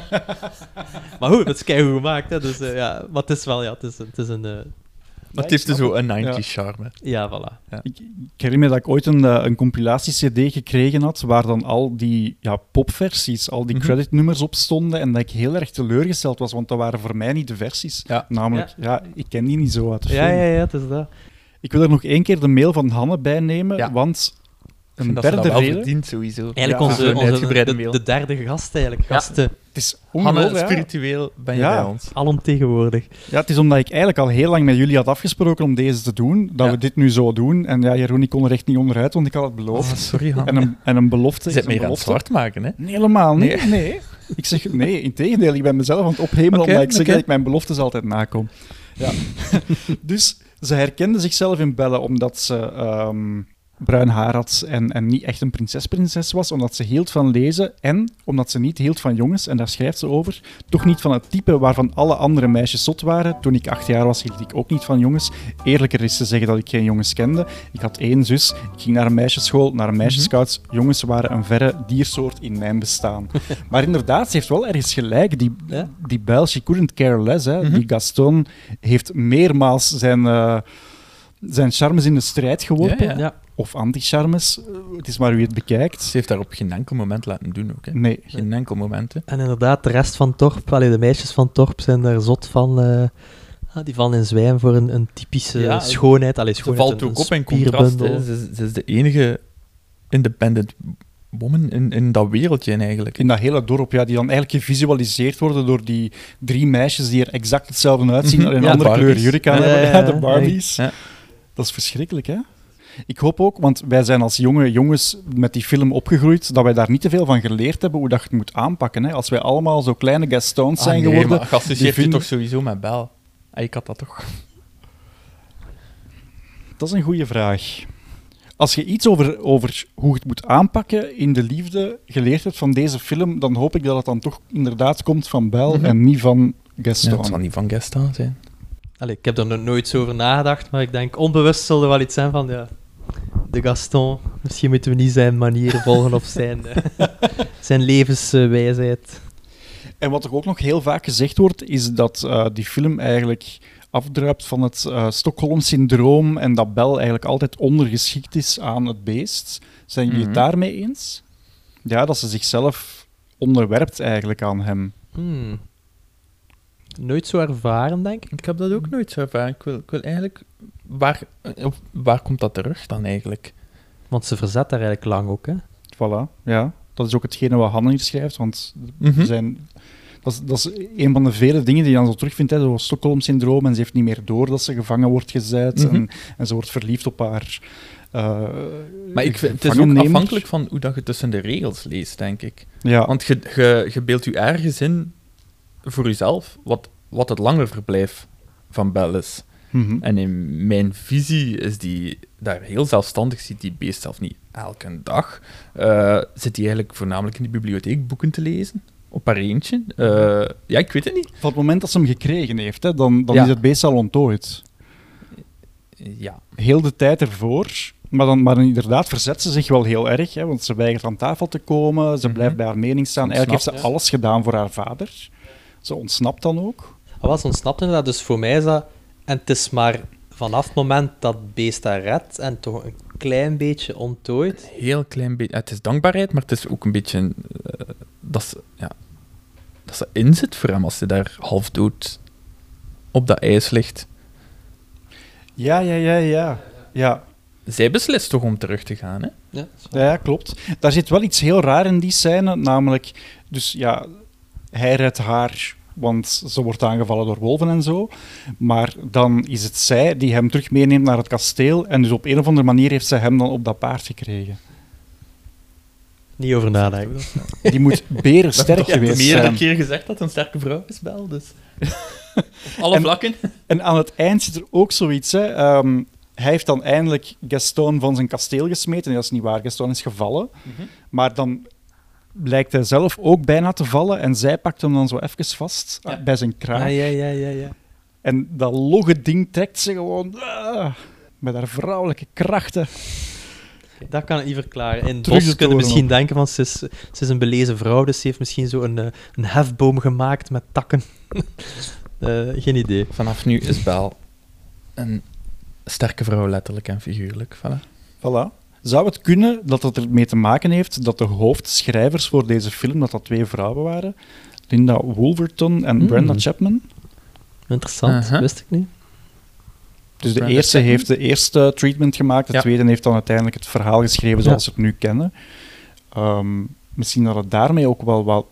[LAUGHS] maar goed, dat is keigoed gemaakt. Hè, dus, eh, ja, maar het is wel, ja, het is, het is een... eh, Maar het heeft dus zo een 90s Ja. charme. Ja, voilà. Ja. Ik, ik herinner me dat ik ooit een, eh, een compilatie-cd gekregen had, waar dan al die ja, popversies, al die Mhm. creditnummers op stonden, en dat ik heel erg teleurgesteld was, want dat waren voor mij niet de versies. Namelijk, ja. ik ken die niet zo uit de Ja, film. ja, ja, het is dat. Ik wil er nog één keer de mail van Hanne bij nemen, want een dat derde dat verdient, sowieso. Eigenlijk Ja, onze, uitgebreide de, mail. de derde gast eigenlijk. Gasten. Het is Hanne, ongelooflijk. ja. spiritueel ben je Ja. bij ons. Alomtegenwoordig. Ja, het is omdat ik eigenlijk al heel lang met jullie had afgesproken om deze te doen, dat Ja. we dit nu zo doen. En ja, Jeroen, ik kon er echt niet onderuit, want ik had het beloofd. Oh, sorry, Hanne. En een, en een belofte Je is zit een meer aan het belofte. zwart maken, hè? Nee, helemaal niet. Nee. Nee. Ik zeg nee, in tegendeel. Ik ben mezelf aan het ophemelen Oké, omdat ik zeg dat ik mijn beloftes altijd nakom. Ja. [LAUGHS] dus ze herkende zichzelf in Belle omdat ze ehm, bruin haar had en, en niet echt een prinses-prinses was, omdat ze hield van lezen en omdat ze niet hield van jongens, en daar schrijft ze over, toch niet van het type waarvan alle andere meisjes zot waren. Toen ik acht jaar was, hield ik ook niet van jongens. Eerlijker is te zeggen dat ik geen jongens kende. Ik had één zus, ik ging naar een meisjesschool, naar een meisjesscouts. Jongens waren een verre diersoort in mijn bestaan. [LAUGHS] maar inderdaad, ze heeft wel ergens gelijk. Die, die Belle, she couldn't care less. Hè. Die Gaston heeft meermaals zijn, eh, zijn charmes in de strijd geworpen. Ja, ja. Of anti-charmes. Eh, Het is maar wie het bekijkt. Ze heeft daar op geen enkel moment laten doen ook, hè? Nee. Geen enkel moment, hè? En inderdaad, de rest van Torp, allee, de meisjes van Torp zijn daar zot van. eh, ah, die vallen in zwijm voor een, een typische Ja, schoonheid. Allee, Ze schoonheid valt een- ook op in contrast. Ze, ze is de enige independent woman in, in dat wereldje eigenlijk. In dat hele dorp, ja, die dan eigenlijk gevisualiseerd worden door die drie meisjes die er exact hetzelfde uitzien, alleen een Ja, andere Barbies. kleur jurk aan Ja, hebben. de. Barbies. Ja. Dat is verschrikkelijk, hè? Ik hoop ook, want wij zijn als jonge jongens met die film opgegroeid, dat wij daar niet te veel van geleerd hebben hoe dat je het moet aanpakken. Hè? Als wij allemaal zo kleine Gastons Ah, zijn nee, geworden... maar geassocieerd je vinden- toch sowieso met Bel? Ah, ik had dat toch. Dat is een goede vraag. Als je iets over, over hoe je het moet aanpakken in de liefde geleerd hebt van deze film, dan hoop ik dat het dan toch inderdaad komt van Bel Mhm. en niet van Gaston. Ja, het zal niet van Gaston zijn. Allee, ik heb er nog nooit zo over nagedacht, maar ik denk onbewust zal er wel iets zijn van ja, de Gaston. Misschien moeten we niet zijn manieren volgen of zijn, eh, [LAUGHS] zijn levenswijsheid. En wat er ook nog heel vaak gezegd wordt, is dat eh, die film eigenlijk afdruipt van het eh Stockholm-syndroom en dat Bel eigenlijk altijd ondergeschikt is aan het beest. Zijn jullie Mhm. het daarmee eens? Ja, dat ze zichzelf onderwerpt eigenlijk aan hem. Hmm. Nooit zo ervaren, denk ik. Ik heb dat ook nooit zo ervaren. Ik wil, ik wil eigenlijk... Waar, eh, waar komt dat terug dan eigenlijk? Want ze verzet daar eigenlijk lang ook, hè? Voilà, ja. Dat is ook hetgene wat Hanne hier schrijft, want er zijn Dat is, dat is een van de vele dingen die je dan zo terugvindt, hè, zoals Stockholm-syndroom, en ze heeft niet meer door dat ze gevangen wordt gezet, Mhm. en, en ze wordt verliefd op haar eh, Maar ik vind, het is ook afhankelijk van hoe dat je tussen de regels leest, denk ik. Ja. Want je, je, je beeldt je ergens in voor jezelf wat, wat het langer verblijf van Bel is. Mhm. En in mijn visie is die daar heel zelfstandig, ziet die beest zelf niet elke dag. Eh, zit die eigenlijk voornamelijk in de bibliotheek boeken te lezen? Op haar eentje? Eh, ja, ik weet het niet. Van het moment dat ze hem gekregen heeft, hè, dan, dan Ja. is het beest al onttooid. Ja. Heel de tijd ervoor. Maar, dan, maar inderdaad verzet ze zich wel heel erg, hè, want ze weigert aan tafel te komen, ze blijft bij haar mening staan. Eigenlijk heeft ze ja. alles gedaan voor haar vader. Ze ontsnapt dan ook. Hij was ontsnapt inderdaad, dus voor mij is dat... En het is maar vanaf het moment dat het beest haar redt en toch een klein beetje onttooid. Heel klein beetje. Het is dankbaarheid, maar het is ook een beetje. eh, dat, ze, ja, dat ze inzit voor hem als hij daar half dood op dat ijs ligt. Ja, ja, ja, ja. ja. Zij beslist toch om terug te gaan, hè? Ja, Ja, ja, klopt. Daar zit wel iets heel raar in die scène, namelijk, dus ja, hij redt haar, want ze wordt aangevallen door wolven en zo. Maar dan is het zij die hem terug meeneemt naar het kasteel, en dus op een of andere manier heeft zij hem dan op dat paard gekregen. Niet over nadenken. Die moet berensterk [LAUGHS] Je hebt geweest meerdere zijn. keer gezegd dat een sterke vrouw is, Bel, dus... [LAUGHS] Op alle En- vlakken. En aan het eind zit er ook zoiets. Hè. Ehm, hij heeft dan eindelijk Gaston van zijn kasteel gesmeten. Dat is niet waar, Gaston is gevallen. Mhm. Maar dan lijkt hij zelf ook bijna te vallen. En zij pakt hem dan zo even vast ah, bij zijn kraag. Ja, ja, ja, ja, ja. En dat logge ding trekt ze gewoon ah, met haar vrouwelijke krachten. Dat kan ik niet verklaren. In bos kunnen misschien op. denken van ze is, ze is een belezen vrouw, dus ze heeft misschien zo een, eh, een hefboom gemaakt met takken. [LAUGHS] Eh, geen idee. Vanaf nu is Bel een sterke vrouw, letterlijk en figuurlijk. Voilà. Voilà. Zou het kunnen dat het ermee te maken heeft dat de hoofdschrijvers voor deze film dat dat twee vrouwen waren? Linda Wolverton en Hmm. Brenda Chapman. Interessant, wist ik niet. Dus de Brenda eerste Chapman. heeft de eerste treatment gemaakt, de Ja. tweede heeft dan uiteindelijk het verhaal geschreven zoals we het nu kennen. Ehm, misschien dat het daarmee ook wel wat...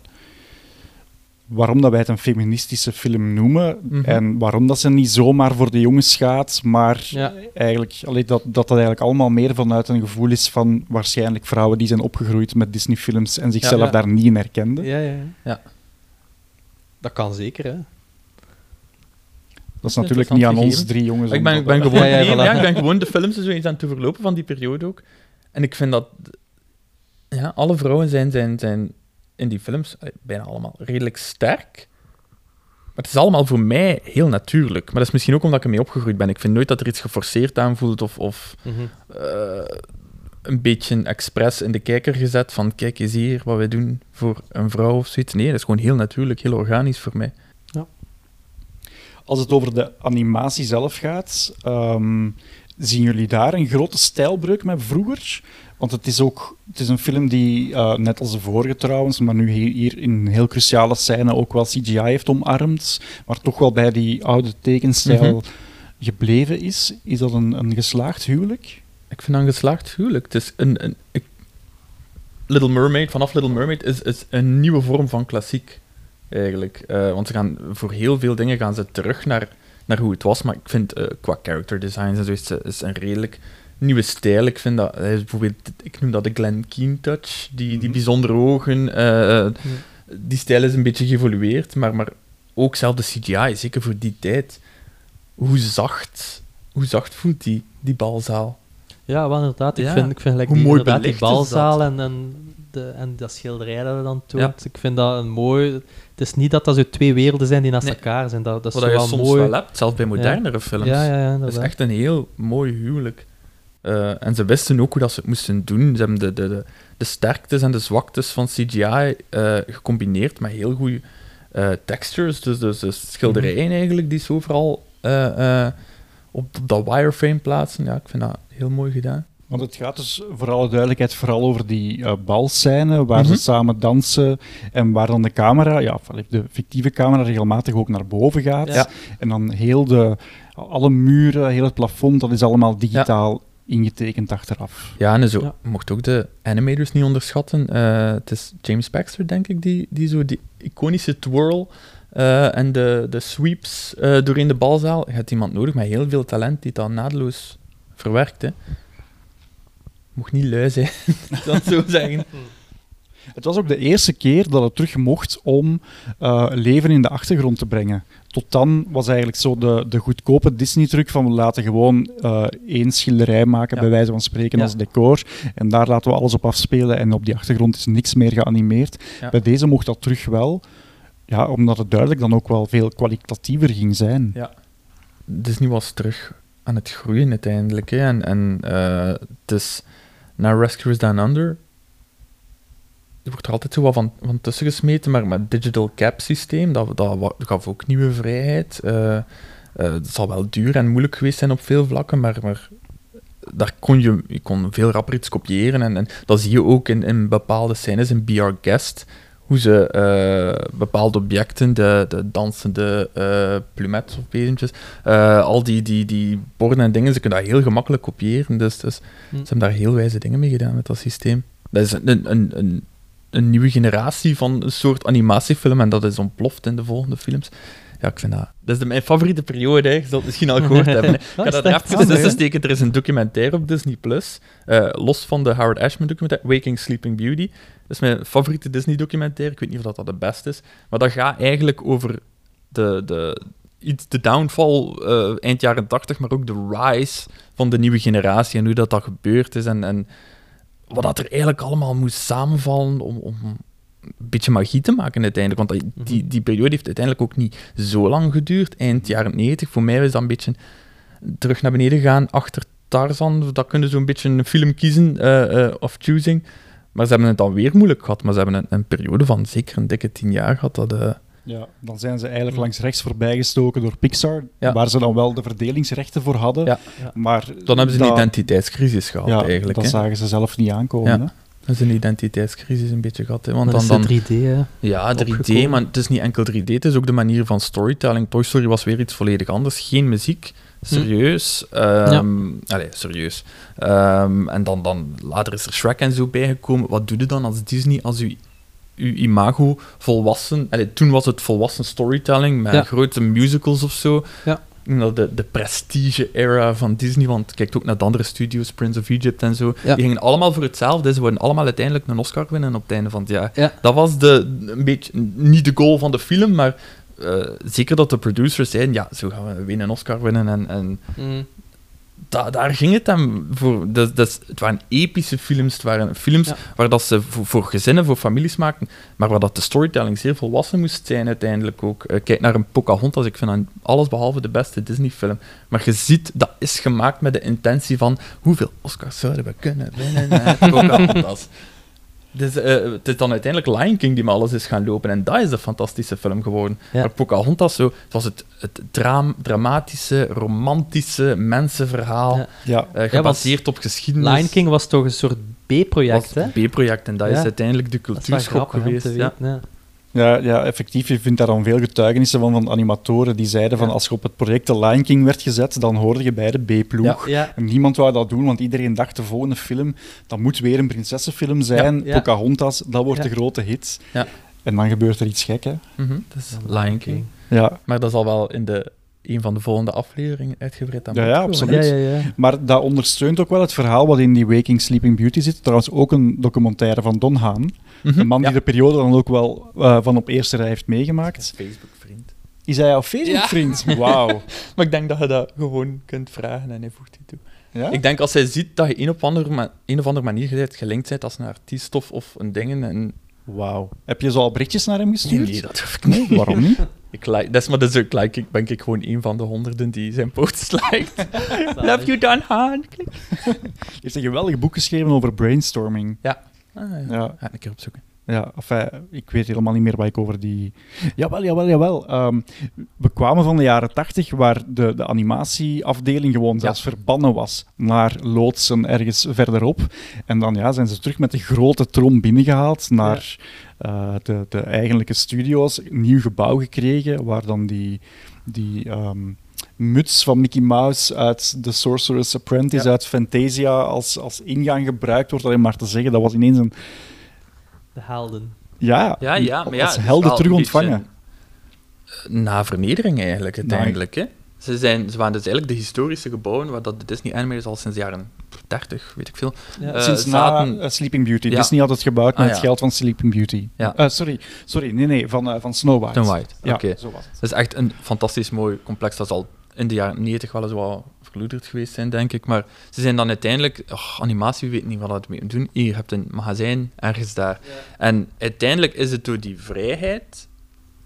Waarom dat wij het een feministische film noemen Mhm. en waarom dat ze niet zomaar voor de jongens gaat, maar Ja. eigenlijk, allee, dat, dat dat eigenlijk allemaal meer vanuit een gevoel is van waarschijnlijk vrouwen die zijn opgegroeid met Disney-films en zichzelf Ja. daar niet in herkenden. Ja, ja, ja. Ja. Dat kan zeker, hè. Dat is natuurlijk niet aan ons drie jongens. Ik ben, ik ben gewoon, nee, ja, ik ben gewoon de films zo eens aan het overlopen van die periode ook. En ik vind dat ja, alle vrouwen zijn, zijn, zijn in die films, eh, bijna allemaal, redelijk sterk. Maar het is allemaal voor mij heel natuurlijk. Maar dat is misschien ook omdat ik ermee opgegroeid ben. Ik vind nooit dat er iets geforceerd aanvoelt of, of eh, een beetje expres in de kijker gezet van kijk eens hier wat wij doen voor een vrouw of zoiets. Nee, dat is gewoon heel natuurlijk, heel organisch voor mij. Als het over de animatie zelf gaat, ehm, zien jullie daar een grote stijlbreuk met vroeger? Want het is ook het is een film die, eh, net als de vorige trouwens, maar nu hier, in een heel cruciale scène ook wel CGI heeft omarmd, maar toch wel bij die oude tekenstijl Mhm. gebleven is. Is dat een, een geslaagd huwelijk? Ik vind dat een geslaagd huwelijk. Het is een, een, Little Mermaid, vanaf Little Mermaid, is, is een nieuwe vorm van klassiek, eigenlijk. Eh, want ze gaan, voor heel veel dingen gaan ze terug naar, naar hoe het was, maar ik vind eh, qua character designs en zo is, is een redelijk nieuwe stijl. Ik vind dat, eh, bijvoorbeeld, ik noem dat de Glen Keane touch, die, die bijzondere ogen. eh, Die stijl is een beetje geëvolueerd, maar, maar ook zelf de CGI, zeker voor die tijd. Hoe zacht, hoe zacht voelt die, die balzaal? Ja, wel inderdaad. Ik Ja. vind, ik vind gelijk Hoe die, mooi inderdaad die balzaal en, en, de, en dat schilderij dat er dan toont. Ja. Ik vind dat een mooi... Het is niet dat dat zo twee werelden zijn die naast Nee. elkaar zijn. Dat, dat is Wat zo je wel soms mooi. wel hebt, zelfs bij modernere Ja. films. Ja, ja, ja, Dat is echt een heel mooi huwelijk. Eh, en ze wisten ook hoe dat ze het moesten doen. Ze hebben de, de, de, de sterktes en de zwaktes van CGI eh, gecombineerd met heel goede eh, textures. Dus, dus, dus schilderijen eigenlijk, die ze overal op dat wireframe plaatsen. Ja, ik vind dat heel mooi gedaan. Want het gaat dus voor alle duidelijkheid vooral over die eh balscène waar Mhm. ze samen dansen en waar dan de camera, ja, de fictieve camera regelmatig ook naar boven gaat. Ja. En dan heel de, alle muren, heel het plafond, dat is allemaal digitaal ingetekend achteraf. Ja, en zo, mocht ook de animators niet onderschatten. Eh, het is James Baxter, denk ik, die, die zo die iconische twirl eh, en de, de sweeps eh, doorheen de balzaal. Je hebt iemand nodig met heel veel talent die dat naadloos verwerkt. Hè. Mocht niet lui zijn, [LAUGHS] dat zo zeggen. Het was ook de eerste keer dat het terug mocht om eh, leven in de achtergrond te brengen. Tot dan was eigenlijk zo de, de goedkope Disney-truc van we laten gewoon eh, één schilderij maken, bij wijze van spreken, Ja. als decor. En daar laten we alles op afspelen en op die achtergrond is niks meer geanimeerd. Ja. Bij deze mocht dat terug wel, ja, omdat het duidelijk dan ook wel veel kwalitatiever ging zijn. Ja. Disney was terug aan het groeien uiteindelijk. Hè. En, en eh, het is naar Rescuers Down Under. Er wordt er altijd zo wat van, van tussen gesmeten, maar met digital cap systeem, dat, dat gaf ook nieuwe vrijheid. Eh, eh, het zal wel duur en moeilijk geweest zijn op veel vlakken, maar, maar daar kon je, je kon veel rapper iets kopiëren. En, en dat zie je ook in, in bepaalde scènes in Our Guest, hoe ze eh, bepaalde objecten, de, de dansende plumettes of wezentjes, al die, die, die borden en dingen, ze kunnen dat heel gemakkelijk kopiëren. Dus, dus Hm. ze hebben daar heel wijze dingen mee gedaan met dat systeem. Dat is een, een, een, een nieuwe generatie van een soort animatiefilm en dat is ontploft in de volgende films. Ja, ik vind dat... Dat is de, mijn favoriete periode, hè. je zult het misschien al gehoord [LAUGHS] hebben. Ik ga is dat er echt? even tussen steken. Er is een documentaire op Disney+, Plus, eh, los van de Howard Ashman documentaire, Waking Sleeping Beauty. Dat is mijn favoriete Disney-documentaire. Ik weet niet of dat, dat de beste is. Maar dat gaat eigenlijk over de, de, iets, de downfall eh, eind jaren 80, maar ook de rise van de nieuwe generatie en hoe dat, dat gebeurd is. En, en wat dat er eigenlijk allemaal moest samenvallen om, om een beetje magie te maken uiteindelijk. Want dat- die, die periode heeft uiteindelijk ook niet zo lang geduurd. Eind jaren 90. Voor mij was dat een beetje terug naar beneden gaan achter Tarzan. Dat kunnen zo'n beetje een film kiezen eh, eh, of choosing. Maar ze hebben het dan weer moeilijk gehad. Maar ze hebben een, een periode van zeker een dikke tien jaar gehad. Dat, eh, Ja, dan zijn ze eigenlijk langs rechts voorbijgestoken door Pixar, Ja. waar ze dan wel de verdelingsrechten voor hadden. Ja. Maar dan hebben ze een dat- identiteitscrisis gehad ja, eigenlijk. Dat hè. zagen ze zelf niet aankomen. Ja. hè. Dat is een identiteitscrisis een beetje gehad. Hè? Want Dan dan, is dan, de 3D, hè, Ja, 3D, opgekomen. maar het is niet enkel 3D, het is ook de manier van storytelling. Toy Story was weer iets volledig anders. Geen muziek, serieus. ehm, allee, serieus. Ehm, en dan, dan later is er Shrek en zo bijgekomen. Wat doe je dan als Disney als u uw imago volwassen... Allee, toen was het volwassen storytelling met Ja. grote musicals of zo. Ja. De, de prestige-era van Disney, want kijk ook naar de andere studios, Prince of Egypt en zo. Ja. Die gingen allemaal voor hetzelfde. Ze worden allemaal uiteindelijk een Oscar winnen op het einde van het jaar. Ja. Dat was de, een beetje, niet de goal van de film, maar eh, zeker dat de producers zeiden, ja, zo gaan we weer een Oscar winnen. En, en Mm. Da- daar ging het hem voor. Dus, dus, het waren epische films, het waren films Ja. waar dat ze voor, voor gezinnen, voor families maakten, maar waar dat de storytelling zeer volwassen moest zijn uiteindelijk ook. Eh, kijk naar een Pocahontas, ik vind dat alles behalve de beste Disney-film. Maar je ziet, dat is gemaakt met de intentie van hoeveel Oscars zouden we kunnen winnen met [LAUGHS] Pocahontas. Dus, eh, het is dan uiteindelijk Lion King die met alles is gaan lopen. En dat is een fantastische film geworden. Ja. Maar Pocahontas, zo, het was het, het draam, dramatische, romantische mensenverhaal. Ja. Ja. eh, Ja, gebaseerd op geschiedenis. Lion King was toch een soort B-project, hè? B-project. En dat is uiteindelijk de cultuurschok geweest. te Ja. weten, ja. Ja, ja, effectief. Je vindt daar dan veel getuigenissen van, van animatoren die zeiden van als je op het project The Lion King werd gezet, dan hoorde je bij de B-ploeg. Ja. En niemand wou dat doen, want iedereen dacht de volgende film, dat moet weer een prinsessenfilm zijn. Pocahontas, dat wordt de grote hit. Ja. En dan gebeurt er iets gek, hè. Mhm, dat is Lion King. Ja. Maar dat zal wel in de, een van de volgende afleveringen uitgebreid aan Ja, ja, absoluut. ja. Maar dat ondersteunt ook wel het verhaal wat in die Waking Sleeping Beauty zit. Trouwens ook een documentaire van Don Haan. Mhm, een man die de periode dan ook wel eh, van op eerste rij heeft meegemaakt. Facebook-vriend. Is hij jouw Facebook-vriend? Ja. Wauw. [LAUGHS] Maar ik denk dat je dat gewoon kunt vragen en hij voegt die toe. Ja? Ik denk als hij ziet dat je een of andere, ma- een of andere manier bent gelinkt bent als een artiest of, of een ding. En... Wauw. Heb je zo al berichtjes naar hem gestuurd? Nee, dat hoef ik niet. Waarom niet? [LAUGHS] Ik like, dat is maar dus ook like, ik ben ik gewoon een van de honderden die zijn posts [LAUGHS] liked. Love you, Don Haan. Hij heeft een geweldig boek geschreven over brainstorming. Ja. Ah, ja. Ja. Ga ik een keer opzoeken. Ja, enfin, ik weet helemaal niet meer wat ik over die... Jawel, jawel, jawel. Ehm, we kwamen van de jaren tachtig waar de, de animatieafdeling gewoon zelfs verbannen was naar loodsen ergens verderop. En dan ja, zijn ze terug met de grote trom binnengehaald naar eh, de, de eigenlijke studio's. Een nieuw gebouw gekregen waar dan die, die ehm, muts van Mickey Mouse uit The Sorcerer's Apprentice, Ja. uit Fantasia, als, als ingang gebruikt wordt. Alleen maar te zeggen, dat was ineens een... De helden. Ja, Ja, ja, maar ja, als het is helden terug ontvangen. Na vernedering eigenlijk, uiteindelijk. Hè? Ze, zijn, ze waren dus eigenlijk de historische gebouwen waar dat de Disney Animators al sinds de jaren 30, weet ik veel, Ja. eh, Sinds zaten. na eh, Sleeping Beauty. Ja. Disney had het gebouwd met Ah, het ja. geld van Sleeping Beauty. Ja. Eh, sorry, sorry, nee, nee, van, van Snow White. Snow White, Ja, oké. het. Dat is echt een fantastisch mooi complex. Dat zal in de jaren 90 wel eens wat verloederd geweest zijn, denk ik. Maar ze zijn dan uiteindelijk... och, animatie, we weten niet wat het mee doen. Hier, je hebt een magazijn ergens daar. En uiteindelijk is het door die vrijheid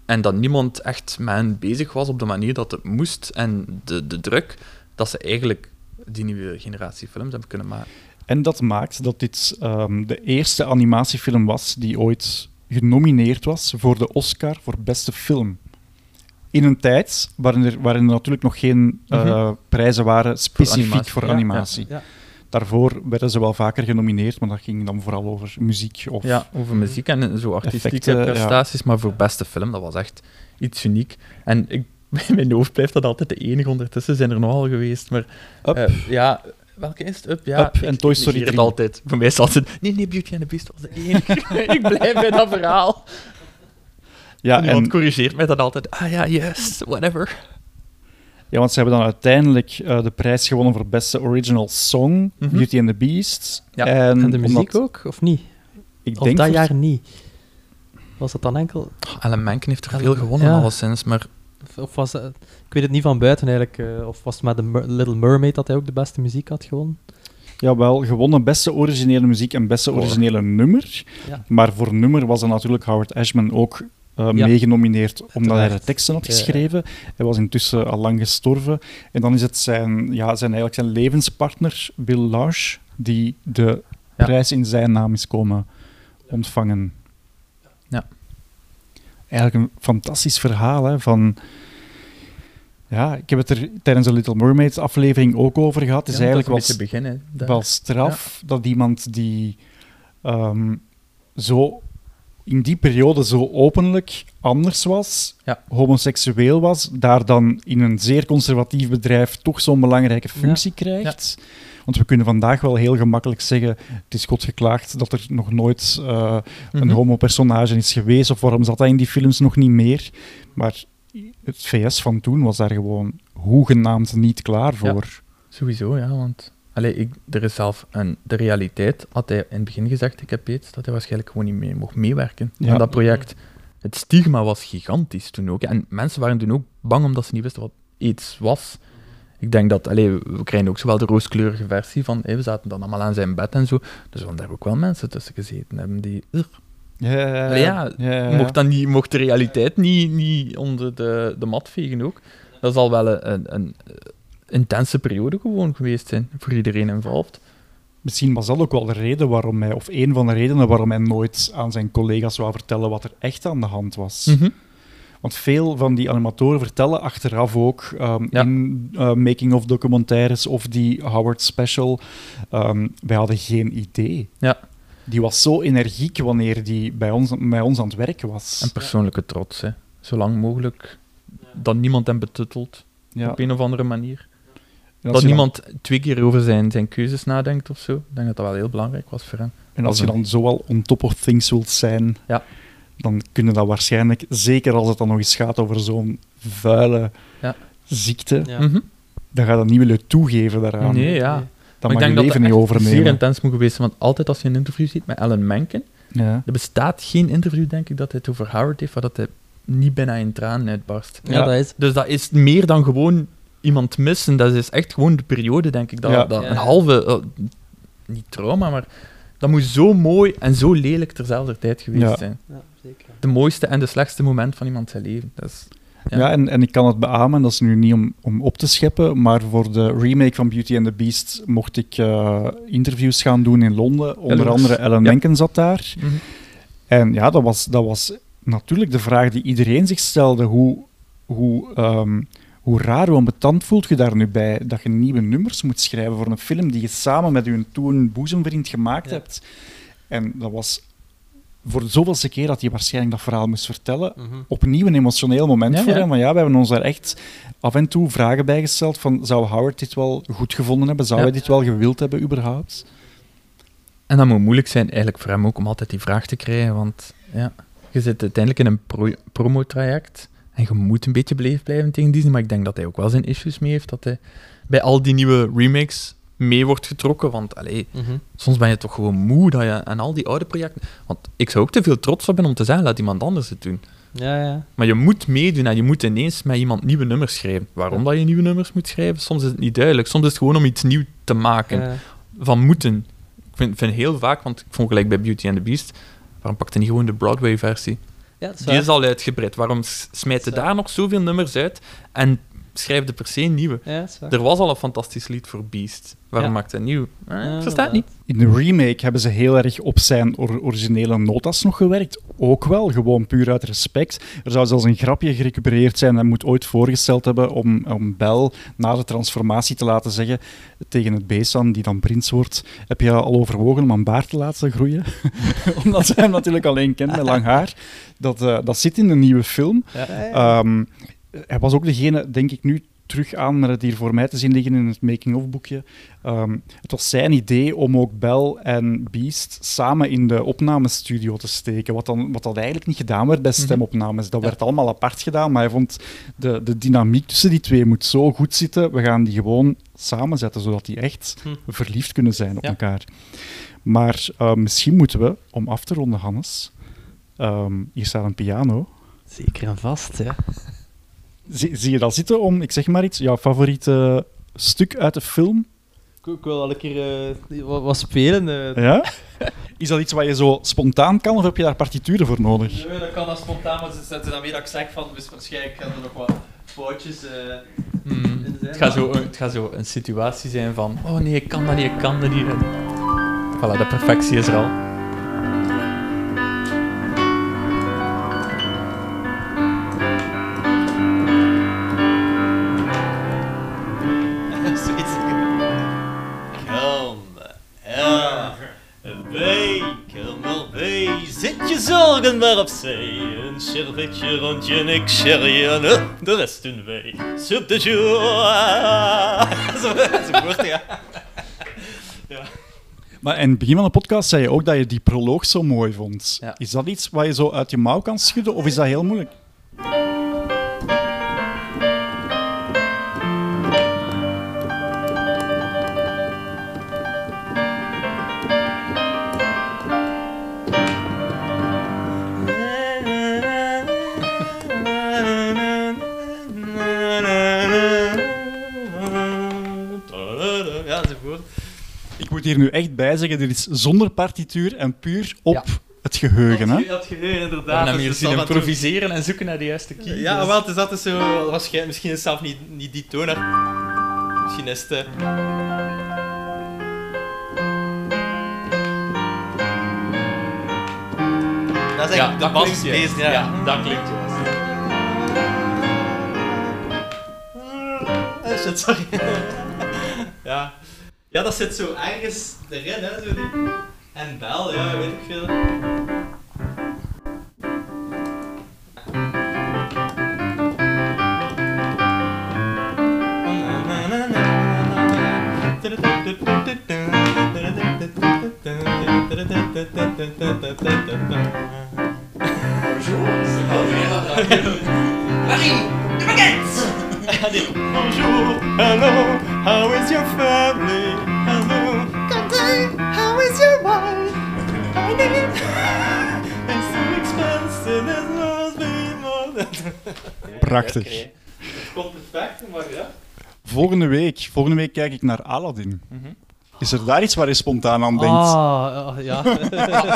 en dat niemand echt met hen bezig was op de manier dat het moest en de, de druk, dat ze eigenlijk die nieuwe generatie films hebben kunnen maken. En dat maakt dat dit ehm, de eerste animatiefilm was die ooit genomineerd was voor de Oscar voor beste film. In een tijd waarin er, waarin er natuurlijk nog geen eh, Mhm. prijzen waren specifiek animatie, voor animatie. ja. Ja. Daarvoor werden ze wel vaker genomineerd, maar dat ging dan vooral over muziek of Ja, over muziek en zo artistieke Effecten, prestaties, maar voor beste film, dat was echt iets uniek. En ik, in [LAUGHS] mijn hoofd blijft dat altijd de enige, ondertussen zijn er nogal geweest, maar... Up. eh, ja, welke is het? Up, ja. Up en Toy ik Story negeer het 3. altijd. Voor mij is het altijd... Nee, nee, Beauty and the Beast was de enige. [LAUGHS] ik blijf bij dat verhaal. Ja, en iemand en- corrigeert mij dat altijd. Ah ja, yes, whatever. Ja, want ze hebben dan uiteindelijk eh, de prijs gewonnen voor beste original song, Mhm. Beauty and the Beast. Ja. En, En de muziek omdat- ook, of niet? Ik of denk dat voor- jaar niet. Was dat dan enkel? Alan Menken heeft er Alan- veel gewonnen, ja. alleszins, maar... Of, of was het, ik weet het niet van buiten eigenlijk. eh, of was het met de Mer- Little Mermaid dat hij ook de beste muziek had gewonnen? Jawel, gewonnen beste originele muziek en beste originele nummer. Ja. Maar voor nummer was dan natuurlijk Howard Ashman ook eh Ja. meegenomineerd omdat hij de teksten had geschreven. Hij was intussen al lang gestorven. En dan is het zijn, ja, zijn, eigenlijk zijn levenspartner, Bill Large, die de prijs in zijn naam is komen ontvangen. Ja. Eigenlijk een fantastisch verhaal hè, van... Ja, ik heb het er tijdens de Little Mermaid aflevering ook over gehad. Het is Ja, eigenlijk was, beginnen, wel straf dat iemand die ehm, zo in die periode zo openlijk anders was, Ja. homoseksueel was, daar dan in een zeer conservatief bedrijf toch zo'n belangrijke functie krijgt. Want we kunnen vandaag wel heel gemakkelijk zeggen, het is God geklaagd dat er nog nooit eh, een Mhm. homo-personage is geweest, of waarom zat hij in die films nog niet meer. Maar het VS van toen was daar gewoon hoegenaamd niet klaar voor. Sowieso, ja, want... Allee, ik, er is zelf een, de realiteit, had hij in het begin gezegd, ik heb iets, dat hij waarschijnlijk gewoon niet mee mocht meewerken Ja. aan dat project. Het stigma was gigantisch toen ook. En mensen waren toen ook bang omdat ze niet wisten wat iets was. Ik denk dat, allee, we krijgen ook zowel de rooskleurige versie van, hé, we zaten dan allemaal aan zijn bed en zo. Dus zullen daar ook wel mensen tussen gezeten hebben die... Ja, ja, ja, ja. Mocht, dan niet, mocht de realiteit niet, niet onder de, de mat vegen ook. Dat zal wel een, een, een intense periode gewoon geweest zijn voor iedereen involved. Misschien was dat ook wel de reden waarom hij, of een van de redenen waarom hij nooit aan zijn collega's wou vertellen wat er echt aan de hand was. Mhm. Want veel van die animatoren vertellen achteraf ook ehm, Ja. in eh, making-of documentaires of die Howard special, ehm, wij hadden geen idee. Ja. Die was zo energiek wanneer die bij ons, bij ons aan het werk was. En persoonlijke trots, hè. Zolang mogelijk dat niemand hem betuttelt Ja. op een of andere manier. Dat je dan- niemand twee keer over zijn, zijn keuzes nadenkt of zo. Ik denk dat dat wel heel belangrijk was voor hem. En als je dan zo al on top of things wilt zijn, Ja. dan kunnen dat waarschijnlijk, zeker als het dan nog eens gaat over zo'n vuile Ja. ziekte, Ja. Mhm. dan ga je dat niet willen toegeven daaraan. Nee, ja. Dan Maar mag ik je denk leven dat niet overnemen. zeer intens moet geweest zijn, want altijd als je een interview ziet met Alan Menken, Ja. er bestaat geen interview, denk ik, dat hij het over Howard heeft, waar dat hij niet bijna in tranen uitbarst. Ja, dat is... Dus dat is meer dan gewoon iemand missen. Dat is echt gewoon de periode, denk ik. Dat, Ja. dat Ja. Een halve, eh, niet trauma, maar dat moet zo mooi en zo lelijk terzelfde tijd geweest Ja. zijn. Ja, zeker. De mooiste en de slechtste moment van iemand zijn leven. Dat is, Ja, Ja. en, en ik kan het beamen, dat is nu niet om, om op te scheppen, maar voor de remake van Beauty and the Beast mocht ik eh, interviews gaan doen in Londen. Onder andere Ellen Ja. Menken zat daar. Mhm. En ja, dat was, dat was natuurlijk de vraag die iedereen zich stelde. Hoe, hoe, ehm, hoe raar, hoe ambetant voelt je daar nu bij dat je nieuwe nummers moet schrijven voor een film die je samen met je toen boezemvriend gemaakt Ja. hebt? En dat was voor de zoveelste keer dat hij waarschijnlijk dat verhaal moest vertellen, Mhm. opnieuw een emotioneel moment Ja, voor ja. hem. Van ja, we hebben ons daar echt af en toe vragen bij gesteld van zou Howard dit wel goed gevonden hebben? Zou Ja. hij dit wel gewild hebben überhaupt? En dat moet moeilijk zijn eigenlijk voor hem ook om altijd die vraag te krijgen, want ja, je zit uiteindelijk in een pro promotraject en je moet een beetje beleefd blijven tegen Disney, maar ik denk dat hij ook wel zijn issues mee heeft, dat hij bij al die nieuwe remakes mee wordt getrokken, want allee, Mhm. soms ben je toch gewoon moe dat je aan al die oude projecten... Want ik zou ook te veel trots hebben om te zeggen, laat iemand anders het doen. Ja, ja. Maar je moet meedoen en je moet ineens met iemand nieuwe nummers schrijven. Waarom dat je nieuwe nummers moet schrijven, soms is het niet duidelijk. Soms is het gewoon om iets nieuw te maken. Van moeten. Ik vind, vind heel vaak, want ik vond gelijk bij Beauty and the Beast, waarom pakte niet gewoon de Broadway-versie? Ja, is Die is al uitgebreid. Waarom s- smijt je daar nog zoveel nummers uit? En schrijf er per se een nieuwe? Ja, dat er was al een fantastisch lied voor Beast. Waarom Ja. maakt hij nieuw? Eh, ik versta het niet. In de remake hebben ze heel erg op zijn or- originele notas nog gewerkt. Ook wel, gewoon puur uit respect. Er zou zelfs een grapje gerecupereerd zijn. Hij moet ooit voorgesteld hebben om, om Bel na de transformatie te laten zeggen tegen het beest aan die dan prins wordt. Heb je al overwogen om een baard te laten groeien? [LAUGHS] Omdat ze hem natuurlijk alleen kent met lang haar. Dat, eh, dat zit in de nieuwe film. Ja. Ehm, hij was ook degene, denk ik nu terug aan met het hier voor mij te zien liggen in het making-of boekje. Ehm, het was zijn idee om ook Bell en Beast samen in de opnamestudio te steken. Wat, dan, wat dat eigenlijk niet gedaan werd bij stemopnames. Dat werd allemaal apart gedaan, maar hij vond de, de dynamiek tussen die twee moet zo goed zitten. We gaan die gewoon samenzetten, zodat die echt Hm. verliefd kunnen zijn op Ja. elkaar. Maar eh, misschien moeten we, om af te ronden, Hannes, ehm, hier staat een piano. Zeker en vast, ja. Zie, zie je dat zitten om, ik zeg maar iets, jouw favoriete stuk uit de film? Ik, ik wil wel een keer eh, wat, wat spelen. eh. Ja? Is dat iets wat je zo spontaan kan, of heb je daar partituren voor nodig? Nee, dat kan dat spontaan, maar ze zetten dan weer dat ik zeg van, dus waarschijnlijk gaan er nog wat foutjes eh, Hmm. in zijn. Het, gaat zo, het gaat zo een situatie zijn van, oh nee, ik kan dat niet, ik kan dat niet. Voilà, de perfectie is er al. Maar opzij. Een servetje rond je nek, sherry en eh, de rest doen wij. Soup de jour. [LAUGHS] Zo, ja. ja. Maar in het begin van de podcast zei je ook dat je die proloog zo mooi vond. Ja. Is dat iets wat je zo uit je mouw kan schudden, of is dat heel moeilijk? Hier nu echt bij zeggen, dit is zonder partituur en puur op het geheugen. Hè? Dat geheugen, inderdaad. hebben hem dus hier het zien improviseren en zoeken naar de juiste key. Ja, dus- wel, het is altijd zo... Waarschijnlijk, misschien is het zelf niet, niet die toner. Misschien is het... eh, Dat is ja, eigenlijk de dat klinkt juist. deze, ja. ja, dat klinkt juist. [LAUGHS] Eh, shit, sorry. [LAUGHS] ja. Ja, dat zit zo ergens erin, hè. Zo die... En bel, ja, weet ik veel. [LAUGHS] Marie, de baguette! Bonjour, hello, how is your family? Hello, Tante, how is your wife? I It's [LAUGHS] so expensive, there's no more. Prachtig. Het komt perfect, maar ja. Volgende week, volgende week kijk ik naar Aladdin. Mhm. Is er daar iets waar je spontaan aan denkt? Ah, [LAUGHS] ah, ja.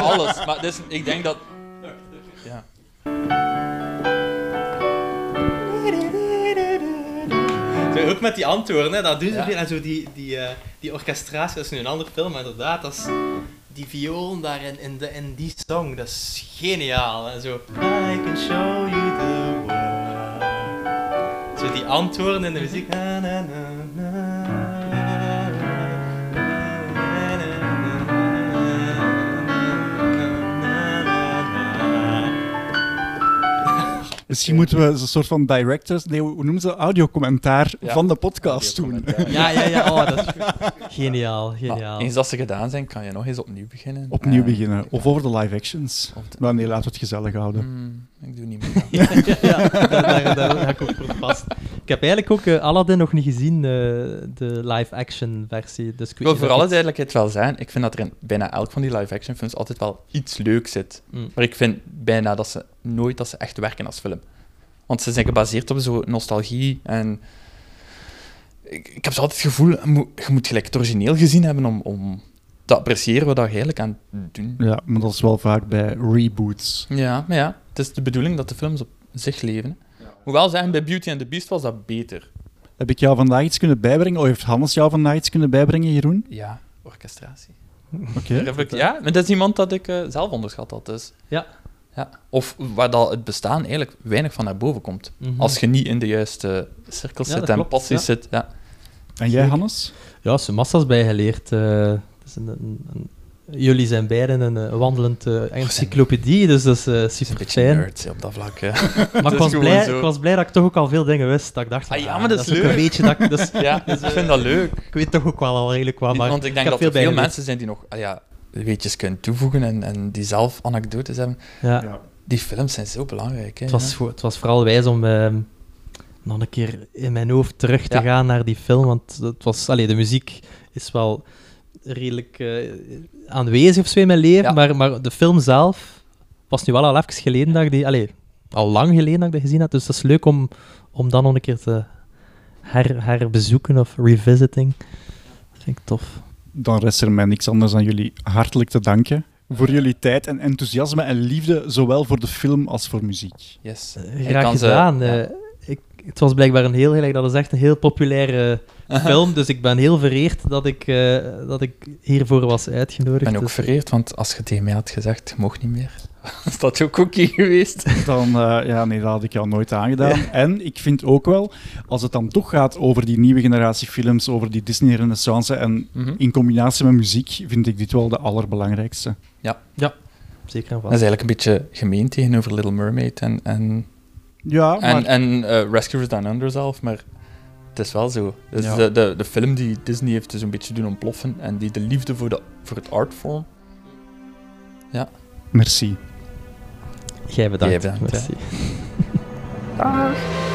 Alles, maar dus, ik denk dat... Zo, ook met die antwoorden, hè, dat doen ze Ja. veel. En zo die, die, eh, die orchestratie, dat is nu een andere film, maar inderdaad, dat is die viool daarin, in, de, in die song, dat is geniaal. En zo, I can show you the world. Zo die antwoorden in de muziek. Na, na, Misschien moeten we een soort van directors, nee, hoe noemen ze audiocommentaar Ja, van de podcast doen. Ja, ja, ja. Oh, dat is geniaal, [LAUGHS] geniaal. Maar eens dat ze gedaan zijn, kan je nog eens opnieuw beginnen. Opnieuw beginnen. Of over de live actions. Maar nee, laten we het gezellig houden. hmm, ik doe niet meer. [LAUGHS] ja, ja, daar, daar, daar ga ik ook voor vast. Ik heb eigenlijk ook eh, Aladdin nog niet gezien, eh, de live-action versie. Dus ik wil voor alle duidelijkheid wel zijn, ik vind dat er in bijna elk van die live-action films altijd wel iets leuks zit. Mm. Maar ik vind bijna dat ze nooit dat ze echt werken als film. Want ze zijn gebaseerd op zo'n nostalgie en... Ik, ik heb zo altijd het gevoel, je moet, gelijk het origineel gezien hebben om, om te appreciëren wat je eigenlijk aan het doen. Ja, maar dat is wel vaak bij reboots. Ja, maar ja, het is de bedoeling dat de films op zich leven. Hoewel zeggen, bij Beauty and the Beast was dat beter. Heb ik jou vandaag iets kunnen bijbrengen? Of heeft Hannes jou vandaag iets kunnen bijbrengen, Jeroen? Ja, orchestratie. Oké. Ja, maar dat is iemand dat ik eh, zelf onderschat had. Dus. Ja. Ja. Of waar dat het bestaan eigenlijk weinig van naar boven komt. Mhm. Als je niet in de juiste cirkels Ja, zit en klopt, passies ja. zit. Ja. En jij, Hannes? Ja, ze massa's bijgeleerd. eh, is een, een- een- jullie zijn beiden een eh, wandelend eh, encyclopedie, dus dat is eh, super beetje fijn. op dat vlak, hè. [LAUGHS] Maar ik was, blij, ik was blij dat ik toch ook al veel dingen wist. Dat ik dacht, Ah, ja, ah, maar dat is leuk. een beetje dat ik... Dus, [LAUGHS] Ja, dus, ik vind dat leuk. Ik weet toch ook wel al redelijk wat, maar Want ik denk heb dat er veel mensen zijn die nog ah, ja, weetjes kunnen toevoegen en, en die zelf anekdotes hebben. Ja. Die films zijn zo belangrijk. Hè, Het was, het was vooral wijs om ehm, nog een keer in mijn hoofd terug te Ja. gaan naar die film. Want het was, allee, de muziek is wel redelijk eh, aanwezig of zo in mijn leven. Ja. Maar, maar de film zelf was nu wel al even geleden dat ik die... Allee, al lang geleden dat ik die gezien had. Dus dat is leuk om, om dan nog een keer te her, herbezoeken of revisiting. Dat vind ik tof. Dan rest er mij niks anders dan jullie hartelijk te danken voor jullie tijd en enthousiasme en liefde, zowel voor de film als voor muziek. Yes. Eh, Graag ze- gedaan. ja. eh, ik, het was blijkbaar een heel, gelijk, dat is echt een heel populaire [LAUGHS] film, dus ik ben heel vereerd dat ik, eh, dat ik hiervoor was uitgenodigd. Ik ben ook dus- vereerd, want als je tegen mij had gezegd, je mocht niet meer, [LAUGHS] is dat ook oké geweest. Dan, eh, ja, nee, dat had ik jou nooit aangedaan. En ik vind ook wel, als het dan toch gaat over die nieuwe generatie films, over die Disney-renaissance en Mhm. in combinatie met muziek, vind ik dit wel de allerbelangrijkste. Ja. ja, zeker en Dat vast. is eigenlijk een beetje gemeen tegenover Little Mermaid en, en, Ja, en, maar- en eh, Rescuers Down Under zelf, maar het is wel zo. Het is Ja. de, de, de film die Disney heeft dus een beetje doen ontploffen en die de liefde voor, de, voor het artform. Ja. Merci. Jij bedankt. Jij bedankt, Merci. Mail